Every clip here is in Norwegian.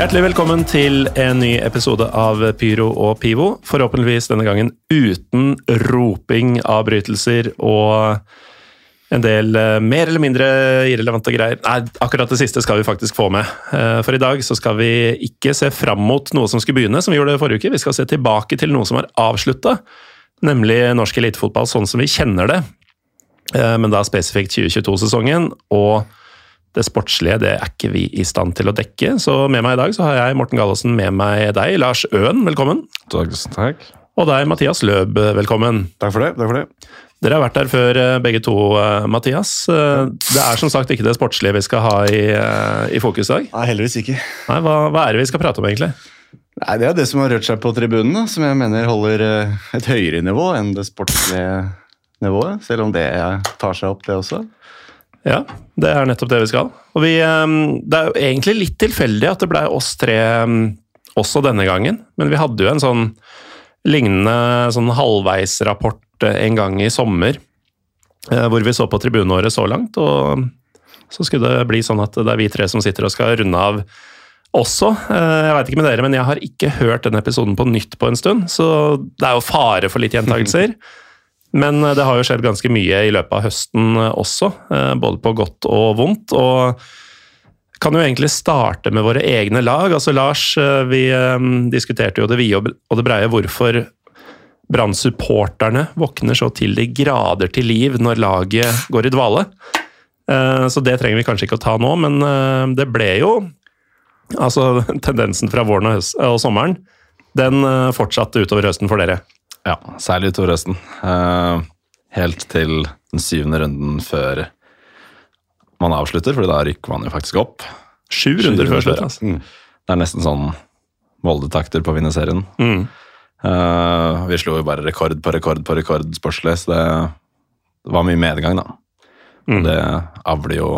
Hjertelig velkommen til en ny episode av Pyro og Pivo. Forhåpentligvis denne gangen uten roping, avbrytelser og en del eh, mer eller mindre irrelevante greier. Nei, akkurat det siste skal vi faktisk få med. Eh, For i dag så skal vi ikke se fram mot noe som skulle begynne, som vi gjorde forrige uke. Vi skal se tilbake til noe som er avslutta, nemlig norsk elitefotball sånn som vi kjenner det. Eh, Men da spesifikt 2022-sesongen. og det sportslige det er ikke vi i stand til å dekke, så med meg i dag så har jeg Morten Gallosen med meg deg, Lars Øen, velkommen. Takk. takk. Og deg, Mathias Løb, velkommen. Takk for det. takk for det. Dere har vært der før, eh, begge to, eh, Mathias. Eh, Det er som sagt ikke det sportslige vi skal ha i, i fokus i dag. Nei, heldigvis ikke. Nei, hva, hva er det vi skal prate om, egentlig? Nei, Det er det som har rørt seg på tribunen, da, som jeg mener holder et høyere nivå enn det sportslige nivået. Selv om det tar seg opp, det også. Ja, det er nettopp det vi skal. Og vi, eh, det er jo egentlig litt tilfeldig at det ble oss tre eh, også denne gangen, men vi hadde jo en sånn lignende sånn halvveisrapport eh, en gang i sommer, eh, hvor vi så på tribunåret så langt, og så skulle det bli sånn at det er vi tre som sitter og skal runde av også. Eh, Jeg veit ikke med dere, men jeg har ikke hørt den episoden på nytt på en stund, så det er jo fare for litt gjentagelser. Men eh, det har jo skjedd ganske mye i løpet av høsten eh, også, eh, både på godt og vondt. og kan jo egentlig starte med våre egne lag. Altså Lars, vi diskuterte jo det vide og det breie hvorfor Brann-supporterne våkner så til de grader til liv når laget går i dvale. Så det trenger vi kanskje ikke å ta nå, men det ble jo Altså tendensen fra våren og, høst, og sommeren, den fortsatte utover høsten for dere. Ja, særlig utover høsten. Eh, helt til den syvende runden før man avslutter, for da rykker man jo faktisk opp. Sju runder før slutt. Altså. Mm. Det er nesten sånn Molde-takter på å vinne serien. Mm. Uh, vi slo jo bare rekord på rekord på rekord sportslig, så det, det var mye medgang, da. Mm. Og det avler jo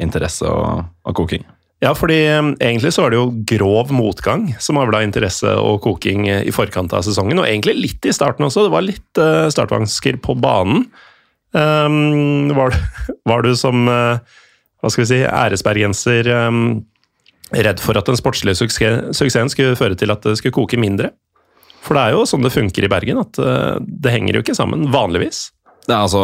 interesse og, og koking. Ja, fordi eh, egentlig så var det jo grov motgang som avla interesse og koking eh, i forkant av sesongen, og egentlig litt i starten også. Det var litt uh, startvansker på banen. Um, var, du- var du som eh, hva skal vi si, æresbergenser um, redd for at den sportslige suksess, suksessen skulle føre til at det skulle koke mindre? For det er jo sånn det funker i Bergen, at eh, det henger jo ikke sammen, vanligvis. Det er altså,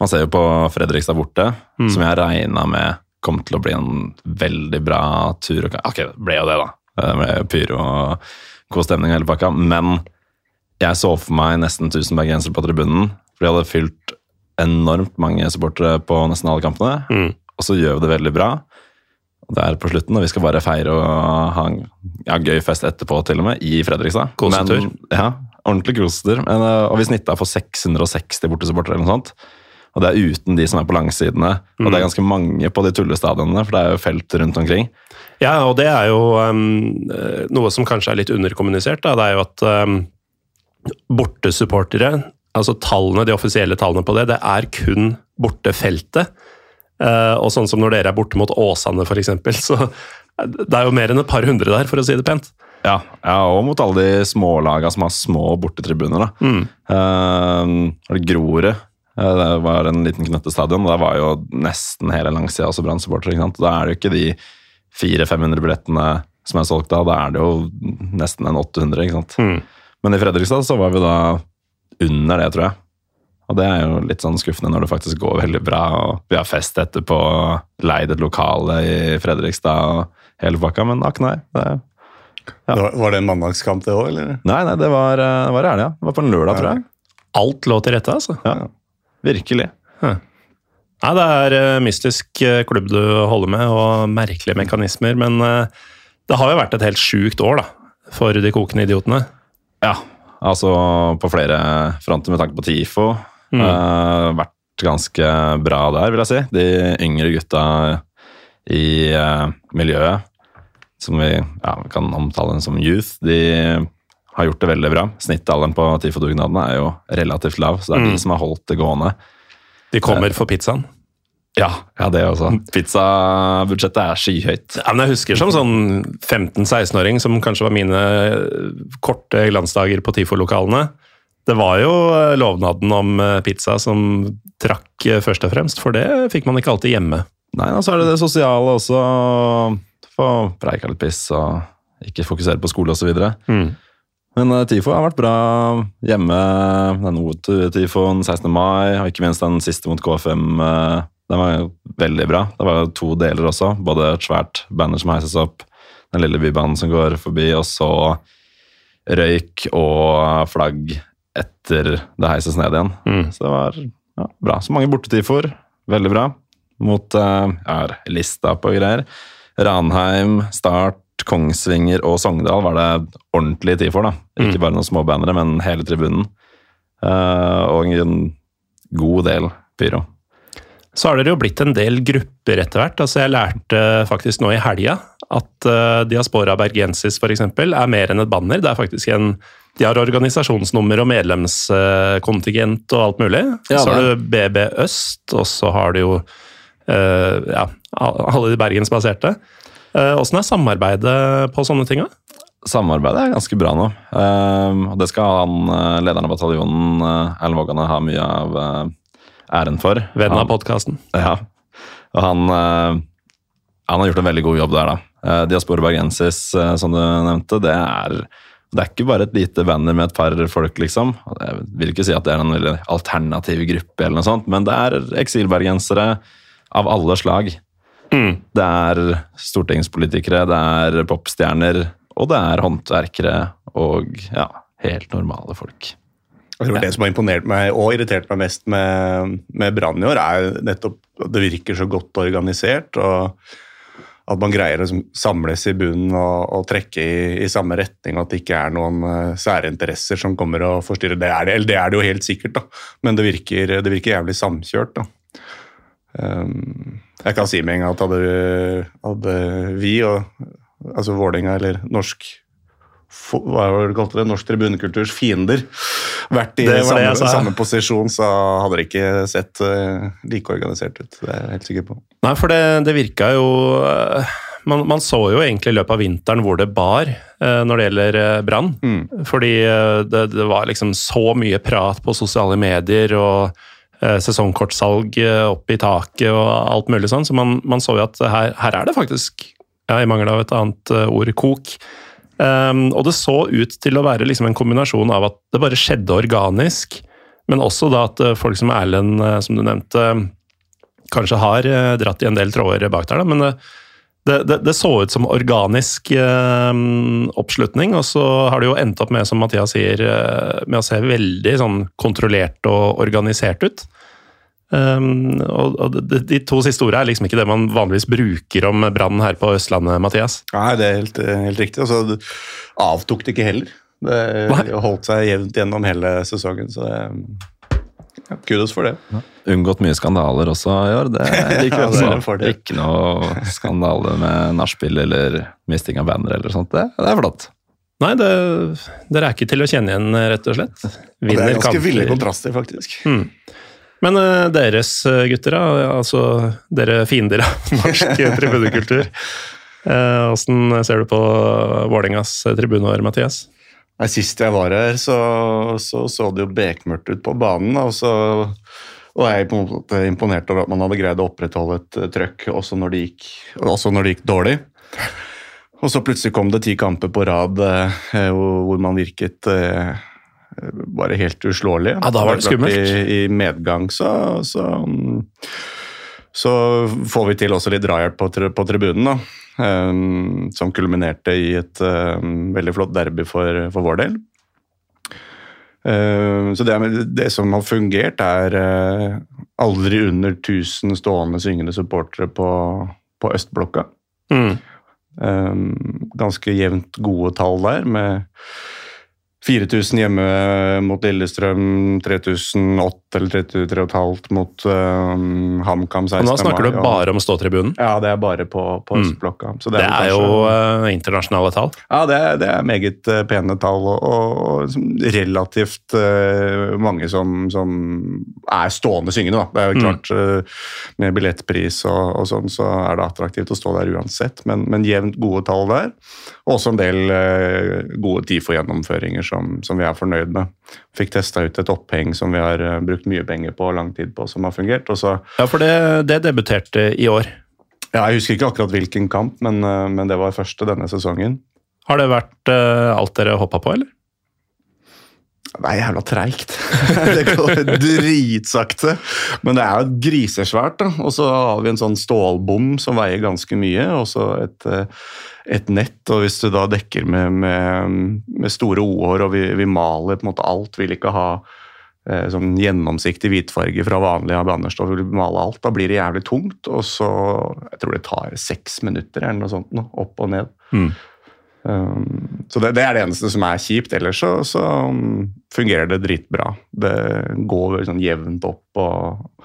Man ser jo på Fredrikstad borte, som jeg regna med kom til å bli en veldig bra tur. Ok, det ble jo det, da. Det ble pyro og god stemning og hele pakka. Men jeg så for meg nesten 1000 bergensere på tribunen. For de hadde fylt enormt mange supportere på nesten alle kampene. Mm. Og så gjør vi det veldig bra. Og det er på slutten, og vi skal bare feire og ha en ja, gøy fest etterpå, til og med, i Fredrikstad. Kosetur. Men- Ja, ordentlig kosetur. Men, eh, Og vi snitta for 660 bortesupportere eller noe sånt. Og det er uten de som er på langsidene. Og det er ganske mange på de tullestadionene, for det er jo felt rundt omkring. Ja, og det er jo um, eh, noe som kanskje er litt underkommunisert. Da. Det er jo at um, bortesupportere, altså tallene, de offisielle tallene på det, det er kun bortefeltet. Uh, og sånn som når dere er borte mot Åsane, f.eks., så det er jo mer enn et par hundre der, for å si det pent. Ja, ja og mot alle de smålaga som har små bortetribuner. da. Mm. Uh, Grorud? Eh, Det var en liten knøttestadion, og der var jo nesten hele langsida også Brann-supportere. Da er det jo ikke de 400-500 billettene som er solgt da, da er det jo nesten en 800. ikke sant? Mm. Men i Fredrikstad så var vi da under det, tror jeg. Og det er jo litt sånn skuffende når det faktisk går veldig bra, og vi har fest etterpå, leid et lokale i Fredrikstad og hele pakka, men akk nei. Det, Ja. Var, var det en mandagskamp, det òg, eller? nei, nei, det var, eh, det var i helga. Det var på en lørdag, tror jeg. Alt lå til rette, altså. Ja, virkelig. Nei, det er eh, mystisk eh, klubb du holder med, og merkelige mekanismer. Men eh, det har jo vært et helt sjukt år, da. For de kokende idiotene. Ja, altså på flere fronter med tanke på TIFO. Mm. Uh, vært ganske bra der, vil jeg si. De yngre gutta i miljøet, som vi ja, kan omtale som youth, de har gjort det veldig bra. Snittalderen på TIFO-dugnadene er jo relativt lav, så det er Mm. de som har holdt det gående. De kommer for pizzaen. Ja, ja det også. Pizzabudsjettet er skyhøyt. Ja, men jeg husker som sånn 15-16-åring, som kanskje var mine korte glansdager på TIFO-lokalene. Det var jo eh, lovnaden om eh, pizza som trakk eh, først og fremst, for det fikk man ikke alltid hjemme. Nei, og så er det det sosiale også. Få preika litt piss og ikke fokusere på skole osv. Mm. Men eh, TIFO har vært bra hjemme. Den O-tifoen 16. mai, og ikke minst den siste mot K5. eh, Den var veldig bra. Det var to deler også. Både et svært banner som heises opp, den lille bybanen som går forbi, og så røyk og flagg etter det heises ned igjen. Mm. Så det var ja, bra. Så mange bortetifoer. Veldig bra. Mot uh, ja, lista på greier. Ranheim, Start, Kongsvinger og Sogndal var det ordentlig tid for. da. Ikke Mm. bare noen småbandere, men hele tribunen. Uh, og en god del pyro. Så har dere jo blitt en del grupper etter hvert. Altså jeg lærte faktisk nå i helga at uh, Diaspora Bergensis for eksempel, er mer enn et banner. Det er faktisk en, De har organisasjonsnummer og medlemskontingent og alt mulig. Ja, så har du BB Øst, og så har du jo uh, ja, alle de bergensbaserte. Uh, Åssen er samarbeidet på sånne ting? Samarbeidet er ganske bra nå. Eh, og det skal han, eh, lederen av bataljonen, uh, Erlend Vågane, ha mye av eh, æren for. Venn av podkasten. Ja, og han, eh, han har gjort en veldig god jobb der, da. Eh, Diaspora Bergensis, eh, som du nevnte, det er, det er ikke bare et lite banner med et par folk, liksom. Jeg vil ikke si at det er en veldig alternativ gruppe, eller noe sånt, men det er eksilbergensere av alle slag. Mm. Det er stortingspolitikere, det er popstjerner, og det er håndverkere og ja, helt normale folk. Jeg tror Det som har imponert meg og irritert meg mest med, med Brann i år, er nettopp at det virker så godt organisert. og At man greier å liksom samles i bunnen og, og trekke i, i samme retning. og At det ikke er noen uh, særinteresser som kommer og forstyrrer. Det er det, eller det er det jo helt sikkert, da. men det virker, det virker jævlig samkjørt. da. Um, jeg kan si med en gang at hadde, hadde vi og altså Vålerenga eller norsk hva var det kalte det? Norsk tribunekulturs fiender vært i samme, samme posisjon, så hadde det ikke sett eh, like organisert ut. Det er jeg helt sikker på. Nei, for det, det virka jo eh, man, man så jo egentlig i løpet av vinteren hvor det bar eh, når det gjelder Brann. brann. Fordi det, det var liksom så mye prat på sosiale medier og sesongkortsalg eh, opp i taket og alt mulig sånn. Så man, man så jo at her, her er det faktisk, ja, i mangel av et annet eh, ord, kok. Um, og det så ut til å være liksom en kombinasjon av at det bare skjedde organisk, men også da at eh, folk som Erlend, eh, som du nevnte, kanskje har eh, dratt i en del tråder bak der, da, men det, det, det, det så ut som organisk eh, oppslutning, og så har det jo endt opp med, som Mathias sier, eh, med å se veldig sånn kontrollert og organisert ut. Um, og, og de, de to siste ordene er liksom ikke det man vanligvis bruker om Brann her på Østlandet, Mathias. Nei, det er helt, helt riktig. Og så det avtok det ikke heller. Det Nei. holdt seg jevnt gjennom hele sesongen, så det, kudos for det. Unngått mye skandaler også i år. Det liker vi Ja, også. Ikke noe skandale med nachspiel eller misting av banner eller sånt. Det, det er flott. Nei, det, dere er ikke til å kjenne igjen, rett og slett. Og det er ganske kamper. ville kontraster, faktisk. Men uh, deres eh, gutter, da, altså dere fiender av norsk tribunekultur. Åssen uh, ser du på Vålerengas tribuneår, Mathias? Nei, Sist jeg var her, så så, så det jo bekmørkt ut på banen. Og så og jeg på en måte imponert over at man hadde greid å opprettholde et eh, trøkk også når det gikk, når det gikk dårlig. Og så plutselig kom det ti kamper på rad eh, hvor hvor man virket eh, bare helt uslåelig. Ja, da var det skummelt. I, i medgang så, så så får vi til også litt drahjelp på, på tribunen, da. Um, som kulminerte i et um, veldig flott derby for, for vår del. Eh, så det, det som har fungert, er eh, aldri under 1000 stående syngende supportere på, på østblokka. Mm. Eh, ganske jevnt gode tall der, med 4000 hjemme mot Lillestrøm, 3008 eller 33,5 mot uh, HamKam 16. Og nå snakker mai, du og- bare om ståtribunen. Ja, det er bare på, på Mm. østblokka. Så Det er kanskje, jo eh, internasjonale tall. Ja, det det er meget uh, pene tall, og, og, og liksom relativt mange som, som er stående syngende. Da. Det er jo Mm. klart, eh, med billettpris og, og sånn, så er det attraktivt å stå der uansett, men, men jevnt gode tall der. Og også en del gode TIFO-gjennomføringer som, som vi er fornøyd med. Fikk testa ut et oppheng som vi har eh, brukt mye penger på og lang tid på, som har fungert. Og så, Ja, for det, det debuterte i år. ja, jeg husker ikke akkurat hvilken kamp, men, eh, men det var første denne sesongen. Har det vært uh, alt dere hoppa på, eller? Det er jævla treigt. det går dritsakte. Men det er jo grisesvært. da. Og så har vi en sånn stålbom som veier ganske mye, og så et, eh, et nett. Og hvis du da dekker med, med, med store O-hår, og vi, vi maler på en måte alt, vil ikke ha sånn gjennomsiktig hvitfarge fra vanlig av bannerstoff, vil male alt, da blir det jævlig tungt. Og så Jeg tror det tar seks minutter eller noe sånt, nå, opp og ned. Mm. Um, så det, det er det eneste som er kjipt. Ellers så, så um, fungerer det dritbra. Det går sånn jevnt opp og,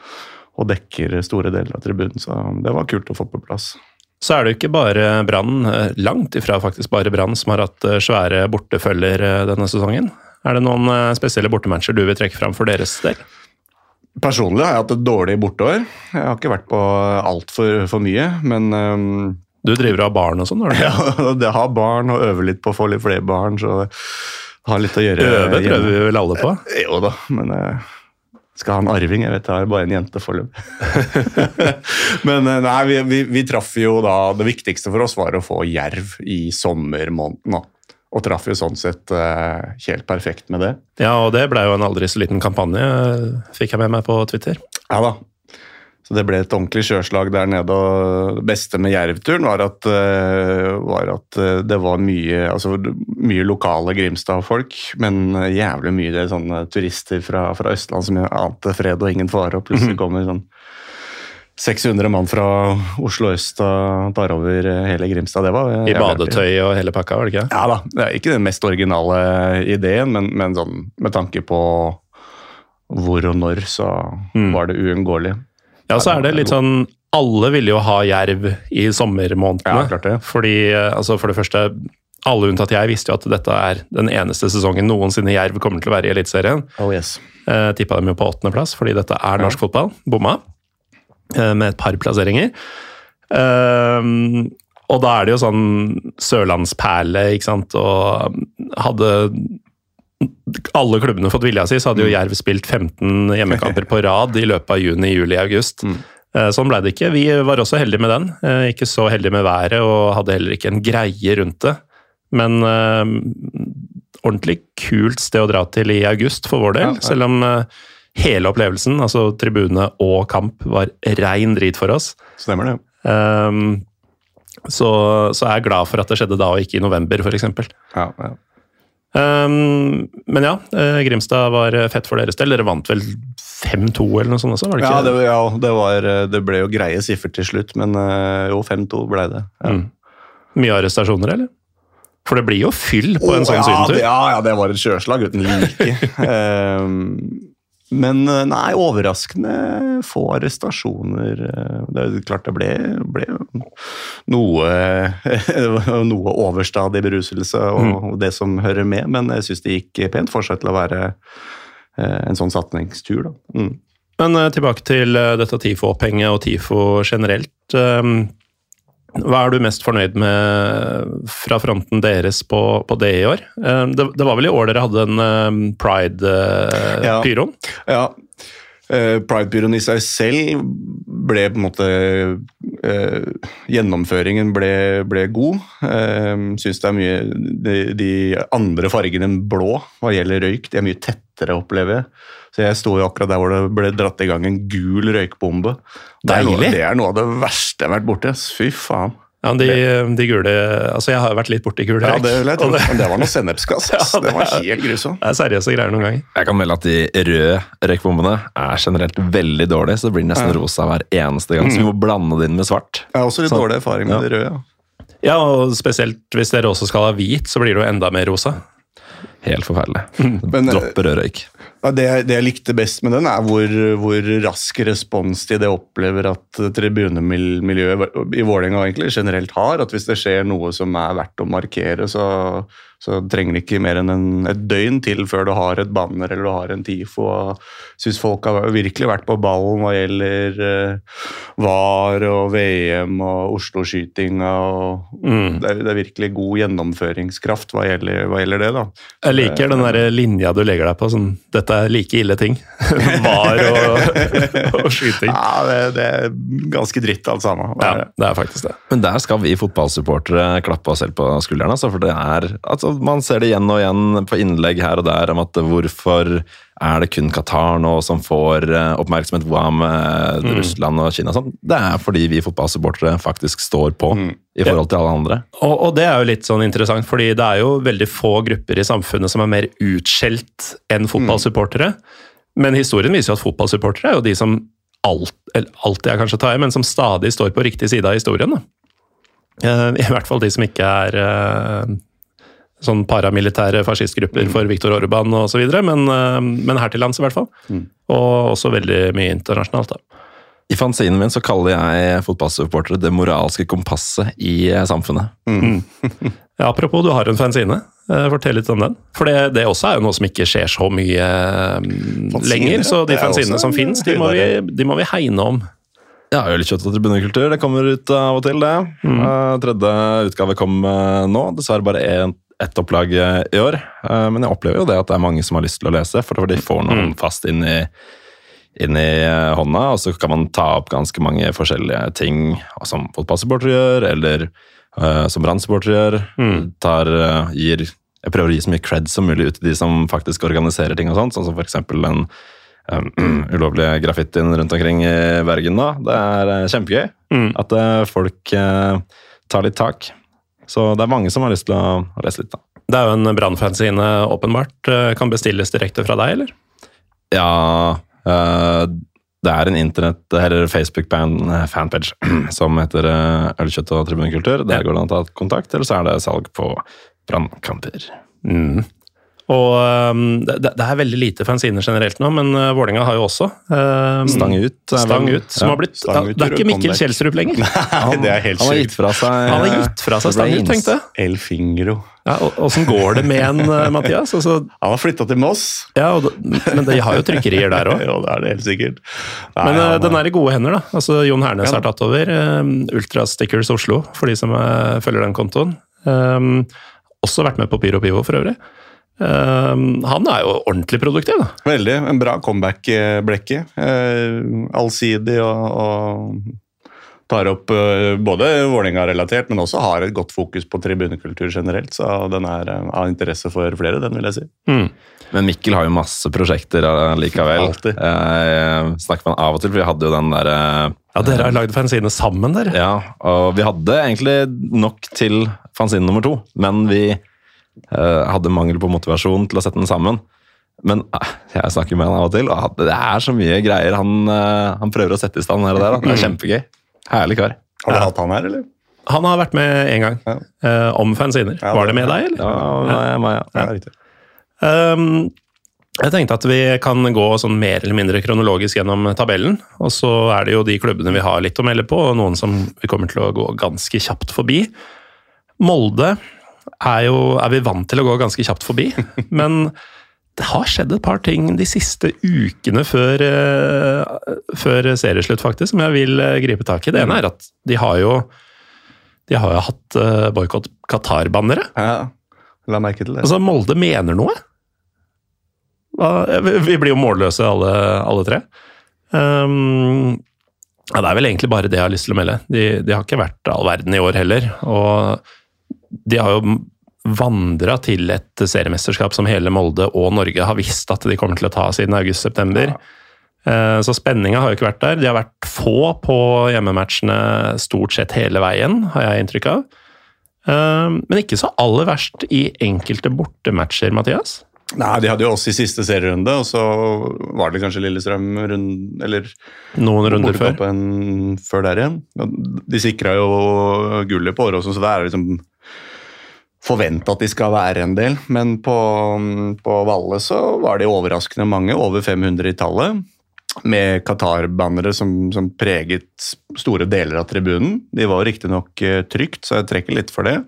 og dekker store deler av tribunen, så det var kult å få på plass. Så er det jo ikke bare Brann, eh, langt ifra faktisk bare Brann, som har hatt eh, svære bortefølger eh, denne sesongen. Er det noen eh, spesielle bortematcher du vil trekke fram for deres del? Personlig har jeg hatt et dårlig borteår. Jeg har ikke vært på altfor for mye, men um, Du driver av barn og sånn, ja, det har barn og øver litt på å få litt flere barn, så har litt å gjøre. Øve prøver vi vel alle på. Jo da, men jeg skal ha en arving. Jeg vet jeg har bare en jente foreløpig. men eh, nei, vi, vi, vi traff jo da Det viktigste for oss var å få jerv i sommermåneden. Og traff jo sånn sett eh, helt perfekt med det. Ja, og det ble jo en aldri så liten kampanje, fikk jeg med meg på Twitter. Ja da. Så det ble et ordentlig sjøslag der nede. og Det beste med Jervturen var at, eh, var at eh, det var mye, altså, mye lokale Grimstad-folk, men jævlig mye det sånne turister fra, fra Østland som ante fred og ingen fare, og plutselig kommer sånn 600 mann fra Oslo øst og tar over hele Grimstad. Det var I badetøy og hele pakka, var det ikke? Ja da, det er ikke den mest originale ideen, men, men sånn, med tanke på hvor og når, så Mm. var det uunngåelig. Ja, så er det litt sånn Alle ville jo ha jerv i sommermånedene. Ja, klart det. Fordi, eh, altså for det første, alle unntatt jeg visste jo at dette er den eneste sesongen noensinne jerv kommer til å være i Eliteserien. Oh yes. Eh, Tippa dem jo på åttendeplass, fordi dette er norsk fotball. Bomma. Eh, med et par plasseringer. Eh, og da er det jo sånn sørlandsperle, ikke sant, og hadde alle klubbene fått vilja si, så hadde jo Jerv spilt 15 hjemmekamper på rad i løpet av juni, juli, august. Eh, Sånn ble det ikke. Vi var også heldige med den. Eh, Ikke så heldige med været, og hadde heller ikke en greie rundt det. Men eh, ordentlig kult sted å dra til i august for vår del, Ja, ja. selv om eh, hele opplevelsen, altså tribune og kamp, var rein drit for oss. Stemmer det. Um, så, så er jeg glad for at det skjedde da, og ikke i november, f.eks. Ja, ja. Um, men ja, eh, Grimstad var fett for deres del. Dere vant vel 5-2 eller noe sånt også? var det Ja, ikke? det, var- ja det, var, det ble jo greie siffer til slutt, men eh, jo, 5-2 ble det. Ja. Mm. Mye arrestasjoner, eller? For det blir jo fyll på en sånn ja, sydentur. det- Ja, ja, det var et sjøslag uten like. Ehm, men eh, nei, overraskende få arrestasjoner. eh, Det er klart det ble, ble noe, noe overstadig beruselse og, mm. det som hører med, men jeg syns det gikk pent for seg til å være eh, en sånn satningstur. Da. Mm. Men eh, tilbake til eh, dette TIFO-opphenget og TIFO generelt. Hva er du mest fornøyd med fra fronten deres på, på det i år? Um, det, det var vel i år dere hadde en um, pride-pyroen? Ja. ja. Pride-pyroen i seg selv ble på en måte eh, Gjennomføringen ble, ble god. Syns det er mye de, de andre fargene enn blå hva gjelder røyk, de er mye tettere, å jeg. Så jeg sto jo akkurat der hvor det ble dratt i gang en gul røykbombe. Det er, noe, det er noe av det verste jeg har vært borti. Fy faen. Ja, de, de gule Altså, jeg har vært litt borti gul Ja, det vil jeg tro. det, Men det var noe sennepsgass. Ja, det var det var helt grusomt. det er seriøse greier noen ganger. Jeg kan melde at de røde røykbombene er generelt veldig dårlige, så det blir nesten rosa hver eneste gang. Så vi må blande det inn med svart. Jeg har også litt så, dårlig erfaring med Ja. de røde. Ja. Ja, og spesielt hvis dere også skal ha hvit, så blir det jo enda mer rosa. Helt forferdelig. Men, eh, Dropper rød røyk. Det, det jeg likte best med den, er hvor, hvor rask responstid jeg opplever at tribunemiljøet i Vålerenga generelt har. At hvis det skjer noe som er verdt å markere, så, så trenger det ikke mer enn en, et døgn til før du har et banner eller du har en TIFO. Jeg syns folk har virkelig vært på ballen hva gjelder eh, VAR og VM og Oslo-skytinga. Mm. Det, det er virkelig god gjennomføringskraft hva gjelder, hva gjelder det. da. Jeg liker den der linja du legger deg på. Sånn, dette er like ille ting. Var og, og skyting. Ja, det, det er ganske dritt alt sammen. Ja, det. det er faktisk det. Men der skal vi fotballsupportere klappe oss selv på skulderen. Altså, for det er, altså, man ser det igjen og igjen på innlegg her og der om at hvorfor er det kun Qatar nå som får eh, oppmerksomhet? Hva med Russland og Kina? Sånn? Det er fordi vi fotballsupportere faktisk står på i forhold til alle andre. Og, og det er jo litt sånn interessant, fordi det er jo veldig få grupper i samfunnet som er mer utskjelt enn fotballsupportere. Men historien viser jo at fotballsupportere er jo de som alt, eller alltid er kanskje å ta i, men som stadig står på riktig side av historien. Da. Eh, I hvert fall de som ikke er eh, sånn paramilitære fascistgrupper for Viktor Orban osv., men, eh, men her til lands i hvert fall. Og også veldig mye internasjonalt. da. I fanzinen min så kaller jeg fotballsupportere det moralske kompasset i samfunnet. samfunnet. Ja, apropos, du har en fanzine. Eh, Fortell litt om den. For det, det også er jo noe som ikke skjer så mye fanzine, lenger. Så de fanzinene som fins, de de må vi hegne om. Ja, Ølkjøtt og tribunekultur, det kommer ut av og til, det. Eh, tredje utgave kom eh, nå. Dessverre bare en, ett opplag i år. Eh, men jeg opplever jo det at det er mange som har lyst til å lese, for de får noen fast inn i, inn i eh, hånda, og så kan man ta opp ganske mange forskjellige ting som fotballsupportere gjør, eller uh, som brannsupportere gjør. gjør. Tar, gir, jeg prøver å gi så mye cred som mulig ut til de som faktisk organiserer ting og sånt, sånn som for eksempel den um, ulovlige graffitien rundt omkring i Bergen nå. Det er kjempegøy kjempegøy at folk tar litt tak. Så det er mange som har lyst til å, lese litt, da. Det er jo en brannfanzine, åpenbart. Eh, Kan bestilles direkte fra deg, eller? Ja eh, Det er en internett- eller Facebook-fanpage som heter eh, Ølkjøtt og tribunekultur. Der går det an å ta kontakt, eller så er det salg på brannkamper. Mm. Og um, det, det er veldig lite fanziner generelt nå, men uh, Vålerenga har jo også um, Stang ut. er Stang ut, som ja. har blitt, Stang ut Det er ikke Mikkel comeback. Kjelsrup lenger. Nei, det er helt Han har gitt fra seg Han har gitt fra seg Stang ut, tenkte jeg. El Fingro. Ja, Åssen går det med en, uh, Mathias? Altså, Han har flytta til Moss. ja, og, det- men de har jo trykkerier der òg. Ja, det er det helt sikkert. Nei, Men uh, han- den er i gode hender, da. Altså, Jon Hernes Ja, har tatt over. Um, Ultra Stickers Oslo, for de som uh, følger den kontoen. Um, også vært med på Pyro Pivo, for øvrig. Um, han er jo ordentlig produktiv, da. Veldig. En bra comeback-blekke. Eh, allsidig og, og tar opp eh, både Vålerenga-relatert, men også har et godt fokus på tribunekultur generelt. Så den er eh, av interesse for flere, den vil jeg si. Men Mikkel har jo masse prosjekter eh, likevel. Alltid. Eh, snakker man av og til, for vi hadde jo den der eh, Ja, Dere har lagd fanzine sammen, dere. Ja, og vi hadde egentlig nok til fanzine nummer to, men vi hadde mangel på motivasjon til å sette den sammen. Men eh, jeg snakker med han av og til, og det er så mye greier han, eh, han prøver å sette i stand her og der. Det er kjempegøy. Herlig kar. Har du hatt han her, eller? Han har vært med én gang, Ja. eh, om fanziner. Ja, Var det- med deg, eller? Ja, Maja, ja. Ja, riktig. Um, jeg tenkte at vi kan gå sånn mer eller mindre kronologisk gjennom tabellen. Og så er det jo de klubbene vi har litt å melde på, og noen som vi kommer til å gå ganske kjapt forbi. Molde er jo er vi vant til å gå ganske kjapt forbi, men det har skjedd et par ting de siste ukene før, eh, før serieslutt, faktisk, som jeg vil eh, gripe tak i. Det ene er at de har jo de har jo hatt uh, boikott Qatar-bannere. Ja, la merke til det. Altså, Molde mener noe. Vi blir jo målløse alle, alle tre. Um, ja, det er vel egentlig bare det jeg har lyst til å melde. De, de har ikke vært all verden i år heller. Og de har jo vandra til et seriemesterskap som hele Molde og Norge har visst at de kommer til å ta siden august-september. Ja. Så spenninga har jo ikke vært der. De har vært få på hjemmematchene stort sett hele veien, har jeg inntrykk av. Eh, Men ikke så aller verst i enkelte bortematcher, Mathias. Nei, De hadde jo oss i siste serierunde, og så var det kanskje Lillestrøm rund, eller Noen runder før. før der igjen. De sikra jo gullet på Åråsen, så det er liksom forventa at de skal være en del. Men på, på Valle så var det overraskende mange, over 500 i tallet. Med Qatar-bannere som, som preget store deler av tribunen. De var riktignok uh, trygt, så jeg trekker litt for det.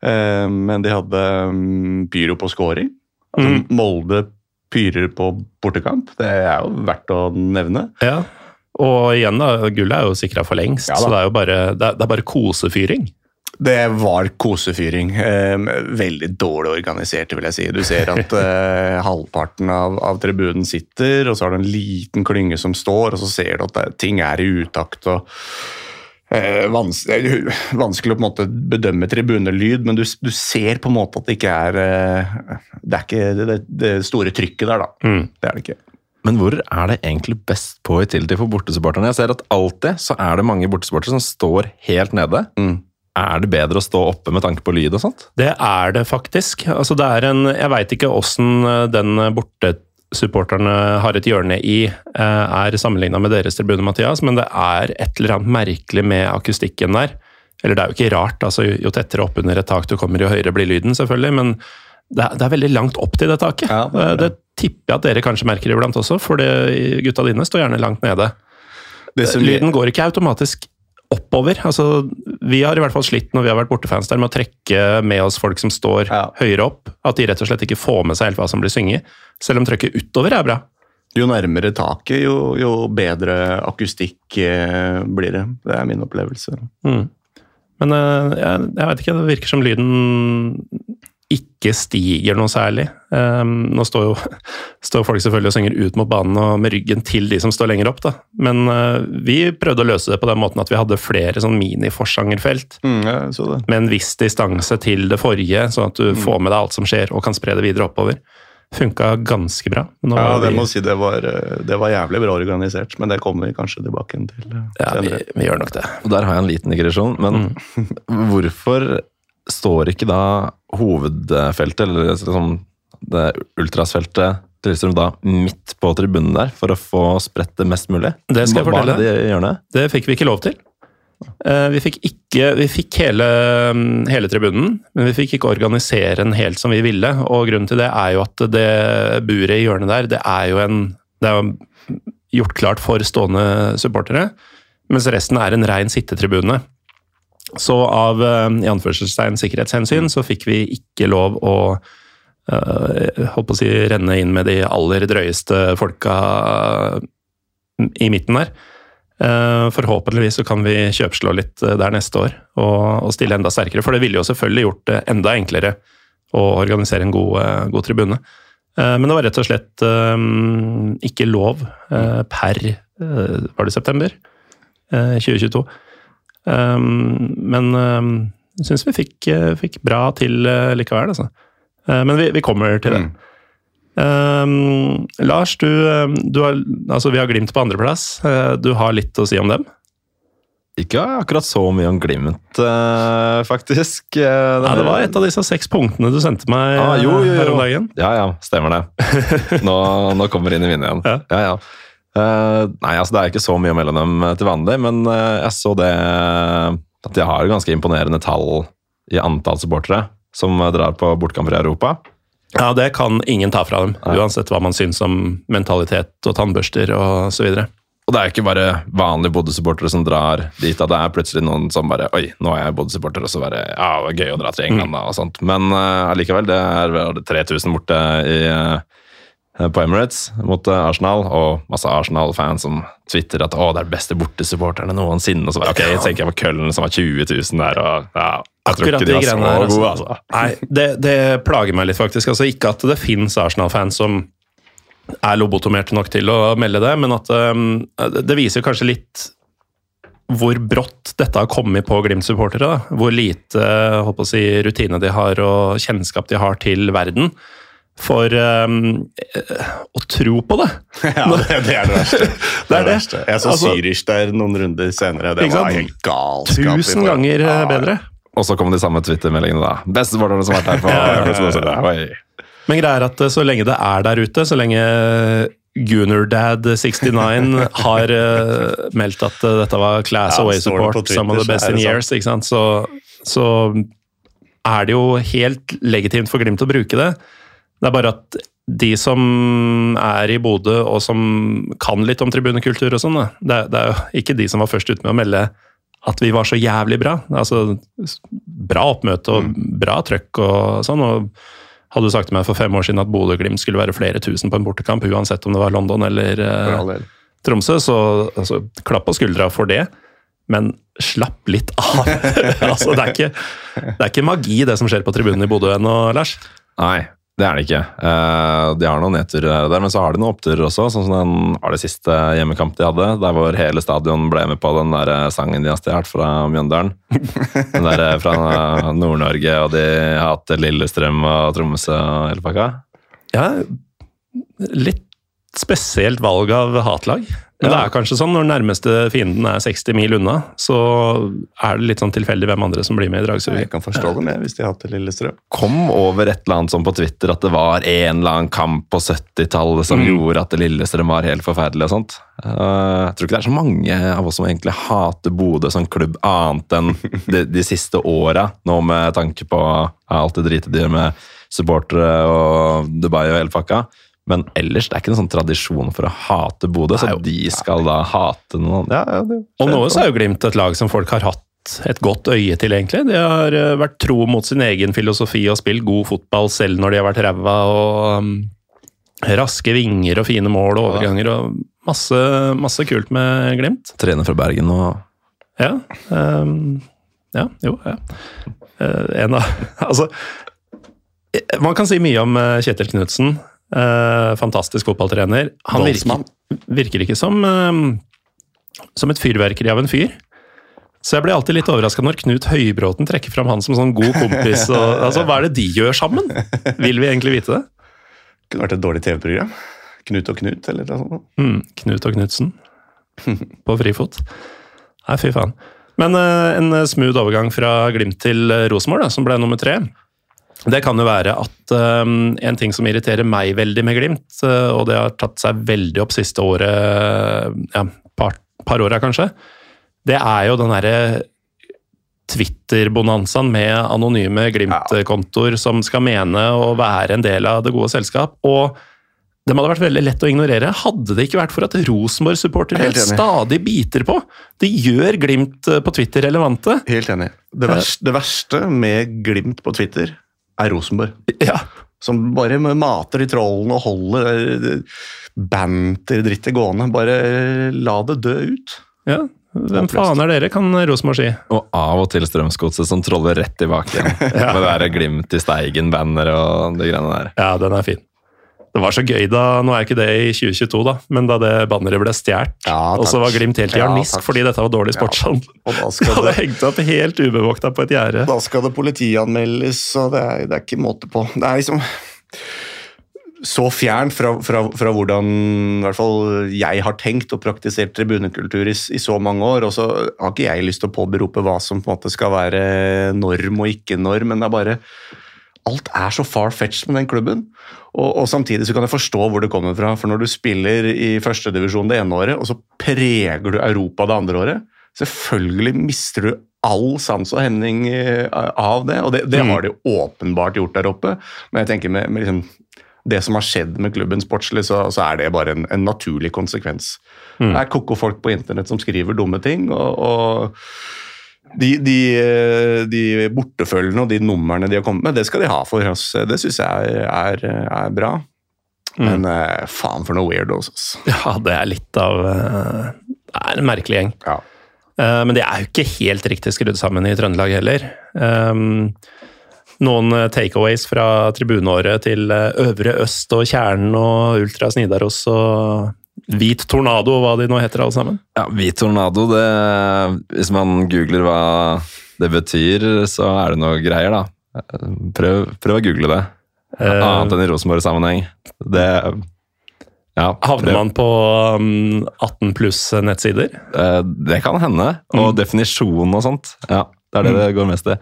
Eh, men de hadde mm, pyro på scoring. Altså, Mm. Molde pyrer på bortekamp. Det er jo verdt å nevne. Ja. Og igjen, da, gullet er jo sikra for lengst, Ja så det er jo bare, det er, det er bare kosefyring. Det var kosefyring. Eh, veldig dårlig organisert, vil jeg si. Du ser at eh, halvparten av, av tribunen sitter, og så har du en liten klynge som står, og så ser du at ting er i utakt. og eh, vans det vanskelig å på en måte bedømme tribunelyd, men du, du ser på en måte at det ikke er eh, Det er ikke det, det store trykket der, da. Mm. Det er det ikke. Men hvor er det egentlig best på i tillegg for bortesupporterne? Jeg ser at alltid så er det mange bortesupportere som står helt nede. Mm. Er det bedre å stå oppe med tanke på lyd og sånt? Det er det faktisk. Altså, det er en, jeg veit ikke åssen den bortesupporterne har et hjørne i, eh, er sammenligna med deres tribune, Mathias, men det er et eller annet merkelig med akustikken der. Eller det er jo ikke rart, altså, jo tettere opp under et tak du kommer, jo høyere blir lyden, selvfølgelig, men det er, det er veldig langt opp til det taket. Ja, det er det, det tipper jeg at dere kanskje merker iblant også, for gutta dine står gjerne langt nede. Det som- Lyden går ikke automatisk oppover. Altså, vi har i hvert fall slitt når vi har vært bortefans der med å trekke med oss folk som står Ja. høyere opp. At de rett og slett ikke får med seg helt hva som blir synget. Selv om trøkket utover er bra. Jo nærmere taket, jo, jo bedre akustikk eh, blir det. Det er min opplevelse. Mm. Men eh, jeg, jeg vet ikke, det virker som lyden ikke stiger noe særlig. Um, nå står jo står folk selvfølgelig og synger ut mot banen og med ryggen til de som står lenger opp, da. Men uh, vi prøvde å løse det på den måten at vi hadde flere sånn mini-forsangerfelt. Mm, jeg så det. med en viss distanse til det forrige, sånn at du får med deg alt som skjer og kan spre det videre oppover. Funka ganske bra. Nå Ja, det vi, må si det var, eh, det var jævlig bra organisert, men det kommer vi kanskje tilbake til eh, ja, vi, vi gjør nok det. Og der har jeg en liten digresjon, men hvorfor står ikke da hovedfeltet, eller liksom det ultrasfeltet til Lillestrøm da midt på tribunen der, for å få spredt det mest mulig? Det skal jeg fortelle. Det de det? Det fikk vi ikke lov til. Eh, Vi fikk, ikke, vi fikk hele, mm, hele tribunen, men vi fikk ikke organisere den helt som vi ville. Og grunnen til det er jo at det buret i hjørnet der, det er jo en Det er gjort klart for stående supportere, mens resten er en rein sittetribune. Så av eh, i anførselstegn sikkerhetshensyn så fikk vi ikke lov å eh, holdt på å si renne inn med de aller drøyeste folka i midten der. Eh, Forhåpentligvis så kan vi kjøpslå litt eh, der neste år og, stille enda sterkere, for det ville jo selvfølgelig gjort det enda enklere å organisere en god, eh, god tribune. Eh, Men det var rett og slett eh, ikke lov eh, per eh, Var det september? Eh, 2022. Eh, Men jeg syns vi fikk, eh, fikk bra til eh, likevel, altså. Eh, Men vi, vi kommer til det. Mm. Um, Lars, du, du har, altså vi har Glimt på andreplass. Uh, du har litt å si om dem? Ikke akkurat så mye om Glimt, uh, faktisk. Eh, Nei, det var et av disse seks punktene du sendte meg Ah, jo, jo, jo. her om dagen. Ja, ja, stemmer det. Nå, nå kommer det inn i minnet igjen. Ja. Ja, ja. Eh, nei, altså det er ikke så mye mellom dem eh, til vanlig, men uh, jeg så det at de har ganske imponerende tall i antall supportere som drar på bortkamper i Europa. Ja, det kan ingen ta fra dem, Nei. uansett hva man syns om mentalitet og tannbørster og så videre. Og det er ikke bare vanlige Bodø-supportere som drar dit. Det er plutselig noen som bare Oi, nå er jeg Bodø-supporter, og så bare Ja, det var gøy å dra til England, da, og sånt. Men allikevel, uh, det er vel 3000 borte i, eh, på Emirates mot eh, Arsenal, og masse Arsenal-fans som twitterer at å, det er de beste bortesupporterne noensinne. Og så bare, ok, jeg tenker jeg på Køllen som var 20 000 der, og ja, jeg tror ikke de de var så greiene altså. gode, altså. Nei, det, det plager meg litt, faktisk. Altså, ikke at det fins Arsenal-fans som er lobotomerte nok til å melde det, men at um, det viser kanskje litt hvor brått dette har kommet på Glimt-supportere. Hvor lite håper å si, rutine de har og kjennskap de har til verden. For um, å tro på det. Ja, det, det er det verste. Det er det verste. Jeg så Altså- Zürich der noen runder senere. Det var helt galskap. Tusen ganger eh, Ja, bedre. Og så kom de samme Twitter-meldingene, da. Beste sporterne som har vært her på Ja. Men greia er at eh, så lenge det er der ute, så lenge Gunerdad69 har uh, meldt at uh, dette var class Ja, away support, Twitter, some of the best in sant. years, ikke sant? Så, så er det jo helt legitimt for Glimt å bruke det. Det er bare at de som er i Bodø og som kan litt om tribunekultur og sånn, det, det er jo ikke de som var først ute med å melde at vi var så jævlig bra. Altså, bra oppmøte og bra trøkk og sånn. og hadde du sagt til meg for fem år siden at Bodø-Glimt skulle være flere tusen på en bortekamp, uansett om det var London eller eh. Tromsø, så altså, klapp på skuldra for det. Men slapp litt av. altså, det, er ikke, det er ikke magi, det som skjer på tribunen i Bodø ennå, Lars. Nei, det er det ikke. Eh, de har noen nedturer her og der, men så har de noen oppturer også. Sånn som den var det siste hjemmekamp de hadde, der hvor hele stadion ble med på den der eh, sangen de har stjålet fra Mjøndalen. Den der eh, fra Nord-Norge, og de hater Lillestrøm og Tromsø og hele pakka. Ja, litt spesielt valg av hatlag. Men det er kanskje sånn når nærmeste fienden er 60 mil unna, så er det litt sånn tilfeldig hvem andre som blir med i Jeg kan forstå det med hvis de har hatt det Lillestrøm. Kom over et eller annet sånn på Twitter at det var en eller annen kamp på 70-tallet som gjorde at Lillestrøm var helt forferdelig og sånt. Eh, jeg tror ikke det er så mange av oss som egentlig hater Bodø som klubb annet enn de, de siste åra, nå med tanke på alt det dritet de gjør med supportere og Dubai og hele pakka. Men ellers det er ikke noen sånn tradisjon for å hate Bodø, så de skal da hate noen ja, ja, det Og nå så er jo Glimt et lag som folk har hatt et godt øye til, egentlig. De har eh, vært tro mot sin egen filosofi og spilt god fotball selv når de har vært ræva. og um, Raske vinger og fine mål og overganger og masse, masse kult med Glimt. Trener fra Bergen og Ja. Um, ja, jo, ja. Eh, en av Altså eh, Man kan si mye om Kjetil Knutsen. Eh, fantastisk fotballtrener. Han virker, virker ikke som, uh, som et fyrverkeri av en fyr. Så jeg blir alltid litt overraska når Knut Høybråten trekker fram han som sånn god kompis. Og, altså, hva er det de gjør sammen? Vil vi egentlig vite det? Kunne vært et dårlig TV-program. Knut og Knut, eller noe sånt. Mm, Knut og Knutsen på frifot. Nei, fy faen. Men uh, en smooth overgang fra Glimt til Rosenborg, som ble nummer tre. Det kan jo være at um, en ting som irriterer meg veldig med Glimt, eh, og det har tatt seg veldig opp siste året, ja, par, par åra kanskje, det er jo den derre Twitter-bonanzaen med anonyme Glimt-kontoer som skal mene å være en del av det gode selskap. og det hadde vært veldig lett å ignorere, hadde det ikke vært for at Rosenborg-supportere stadig biter på. De gjør Glimt eh, på Twitter relevante. Helt enig. Det verste, det verste med Glimt på Twitter er Rosenborg. Ja, Som bare mater de trollene og holder eh, banter-drittet gående. Bare la det dø ut. ja. Hvem faen er dere, kan Rosenborg si. Og av og til Strømsgodset som troller rett tilbake igjen. Med det der Glimt i Steigen-banner og de greiene der. Ja, den er fin. Det var så gøy da, nå er ikke det i 2022 da, men da det banneret ble stjålet, Ja, og så var Glimt helt i harnisk ja, fordi dette var dårlig sportshandel. Og da det, hengt opp helt ubevokta på et gjerde. da skal det politianmeldes, og det er, det er ikke måte på. Det er liksom så fjernt fra, fra, fra hvordan i hvert fall jeg har tenkt og praktisert tribunekultur i, i så mange år. Og så har ikke jeg lyst til å påberope hva som på en måte skal være norm og ikke norm, men det er bare Alt er så far-fetched med den klubben. Og, og samtidig så kan jeg forstå hvor det kommer fra. For når du spiller i førstedivisjon det ene året, og så preger du Europa det andre året, selvfølgelig mister du all sans og hemning eh, av det. Og det, det har de åpenbart gjort der oppe. Men jeg tenker med, med liksom det som har skjedd med klubben sportslig, så, så er det bare en, en naturlig konsekvens. Det er koko folk på internett som skriver dumme ting, og, og de, de, eh, de bortefølgene og de numrene de har kommet med, det skal de ha for oss. Det syns jeg er, er bra. Men mm. faen for noe weirdos, altså. Ja, det er litt av eh, Det er en merkelig gjeng. Ja. Men de er jo ikke helt riktig skrudd sammen i Trøndelag heller. Um, Noen takeaways fra tribuneåret til Øvre Øst og Kjernen og Ultras Nidaros og Hvit Tornado, hva de nå heter alle sammen. Ja, Hvit tornado, det, hvis man googler hva det betyr, så er det noe greier, da. Prøv, prøv å google det. Eh, Annet enn i Rosenborg-sammenheng. Det ja, Havner man på um, 18 pluss nettsider? Eh, Det kan hende. Og definisjonen og sånt. Ja, det er det det går mest i.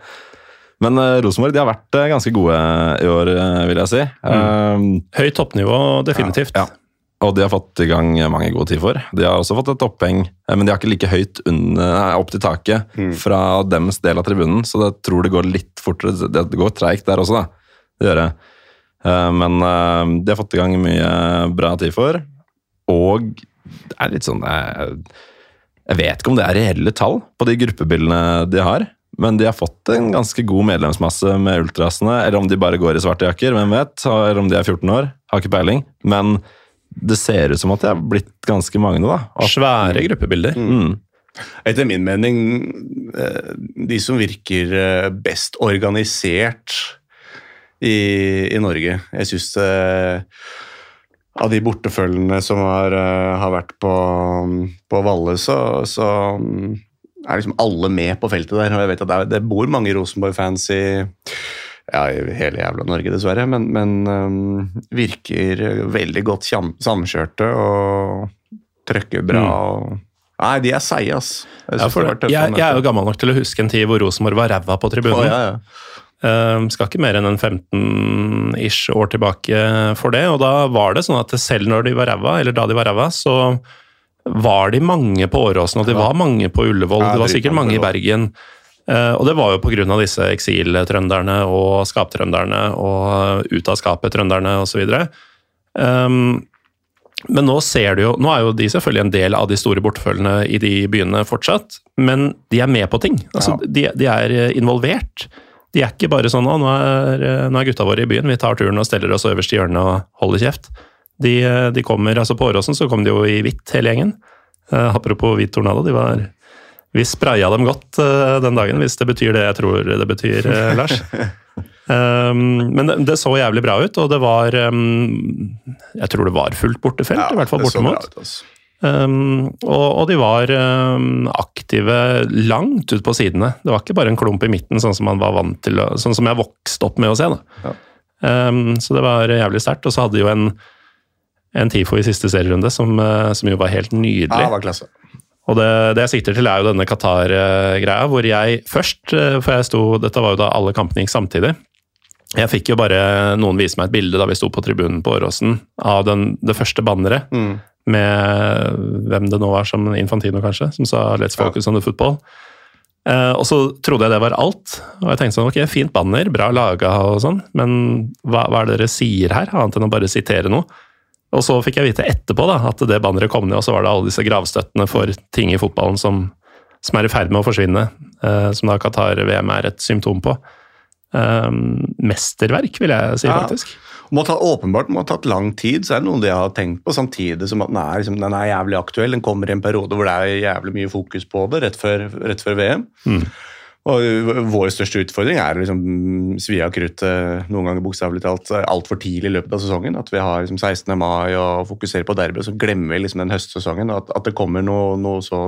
Men eh, Rosenborg de har vært eh, ganske gode i år, vil jeg si. Eh, Høyt toppnivå, definitivt. Ja. Og de har fått i gang mange gode tid for. De har også fått et oppheng, eh, men de har ikke like høyt under, opp til taket fra dems del av tribunen, så jeg tror det går litt fortere. Det går treigt der også, da. Det gjør det. Eh, Men eh, de har fått i gang mye bra tid for, og det er litt sånn Jeg vet ikke om det er reelle tall på de gruppebildene de har. Men de har fått en ganske god medlemsmasse med ultrasene. Eller om de bare går i svarte jakker, hvem vet? Eller om de er 14 år. Har ikke peiling. Men det ser ut som at det har blitt ganske mange, da. At, Svære gruppebilder. mm, Etter min mening eh, de som virker eh, best organisert i, i Norge. Jeg syns av de bortefølgende som har, eh, har vært på, på Valle, så, så mm, er liksom alle med på feltet der. Og jeg vet at det, er, det bor mange Rosenborg-fans i ja, i hele jævla Norge, dessverre, men, men um, virker veldig godt samkjørte og trøkker bra. Og, nei, de er seige, ass. Jeg, Ja, for jeg, jeg er jo gammel nok til å huske en tid hvor Rosenborg var ræva på tribunen. Oh, ja, ja. Eh, skal ikke mer enn en 15-ish år tilbake for det. Og da var det sånn at selv når de var ræva, eller da de var ræva, så var de mange på Åråsen, og de var mange på Ullevål. Det var sikkert mange i. Bergen. Eh, og det var jo pga. disse eksiltrønderne og skaptrønderne og ut av skapet-trønderne osv. Um, men nå ser du jo Nå er jo de selvfølgelig en del av de store bortefølgene i de byene fortsatt, men de er med på ting. Altså, de, de er eh, involvert. De er ikke bare sånn 'Å, nå er, eh, nå er gutta våre i byen, vi tar turen og steller oss øverst i hjørnet og holder kjeft'. De, de kommer, altså På Åråsen så kom de jo i hvitt, hele gjengen. Apropos hvit tornado, de var Vi spraya dem godt uh, den dagen, hvis det betyr det jeg tror det betyr, uh, Lars. Um, men det, det så jævlig bra ut, og det var um, Jeg tror det var fullt bortefelt, i hvert fall bortimot. ut. Um, og, og de var um, aktive langt ut på sidene. Det var ikke bare en klump i midten, sånn som man var vant til, sånn som jeg vokste opp med å se. Da. Um, så det var jævlig sterkt. Og så hadde de jo en, en TIFO i siste serierunde som, uh, som jo var helt nydelig. Ja, det var klasse. Og det, det jeg sikter til, er jo denne Qatar-greia, hvor jeg først eh, For jeg sto Dette var jo da alle kampene gikk samtidig. Jeg fikk jo bare noen vise meg et bilde da vi sto på tribunen på Åråsen, av den, det første banneret. Mm. Med hvem det nå var, som Infantino, kanskje, som sa 'Let's focus on the football'. Eh, og så trodde jeg det var alt. Og jeg tenkte sånn, ok, fint banner, bra laga og sånn, men hva, hva er det dere sier her, annet enn å bare sitere noe? Og så fikk jeg vite etterpå da, at det banneret kom ned, og så var det alle disse gravstøttene for ting i fotballen som, som er i ferd med å forsvinne, eh, som da Qatar-VM er et symptom på. Eh, mesterverk, vil jeg si, Ja. faktisk. Må ta, åpenbart må ha tatt lang tid, så er det noe de har tenkt på, samtidig som at den er, liksom, den er jævlig aktuell. Den kommer i en periode hvor det er jævlig mye fokus på det, rett før, rett før VM. Mm. Og vår største utfordring er å liksom svi av kruttet noen ganger bokstavelig talt altfor tidlig i løpet av sesongen. At vi har liksom 16. mai og fokuserer på derby, og så glemmer vi liksom den høstsesongen. At, at det kommer noe, noe så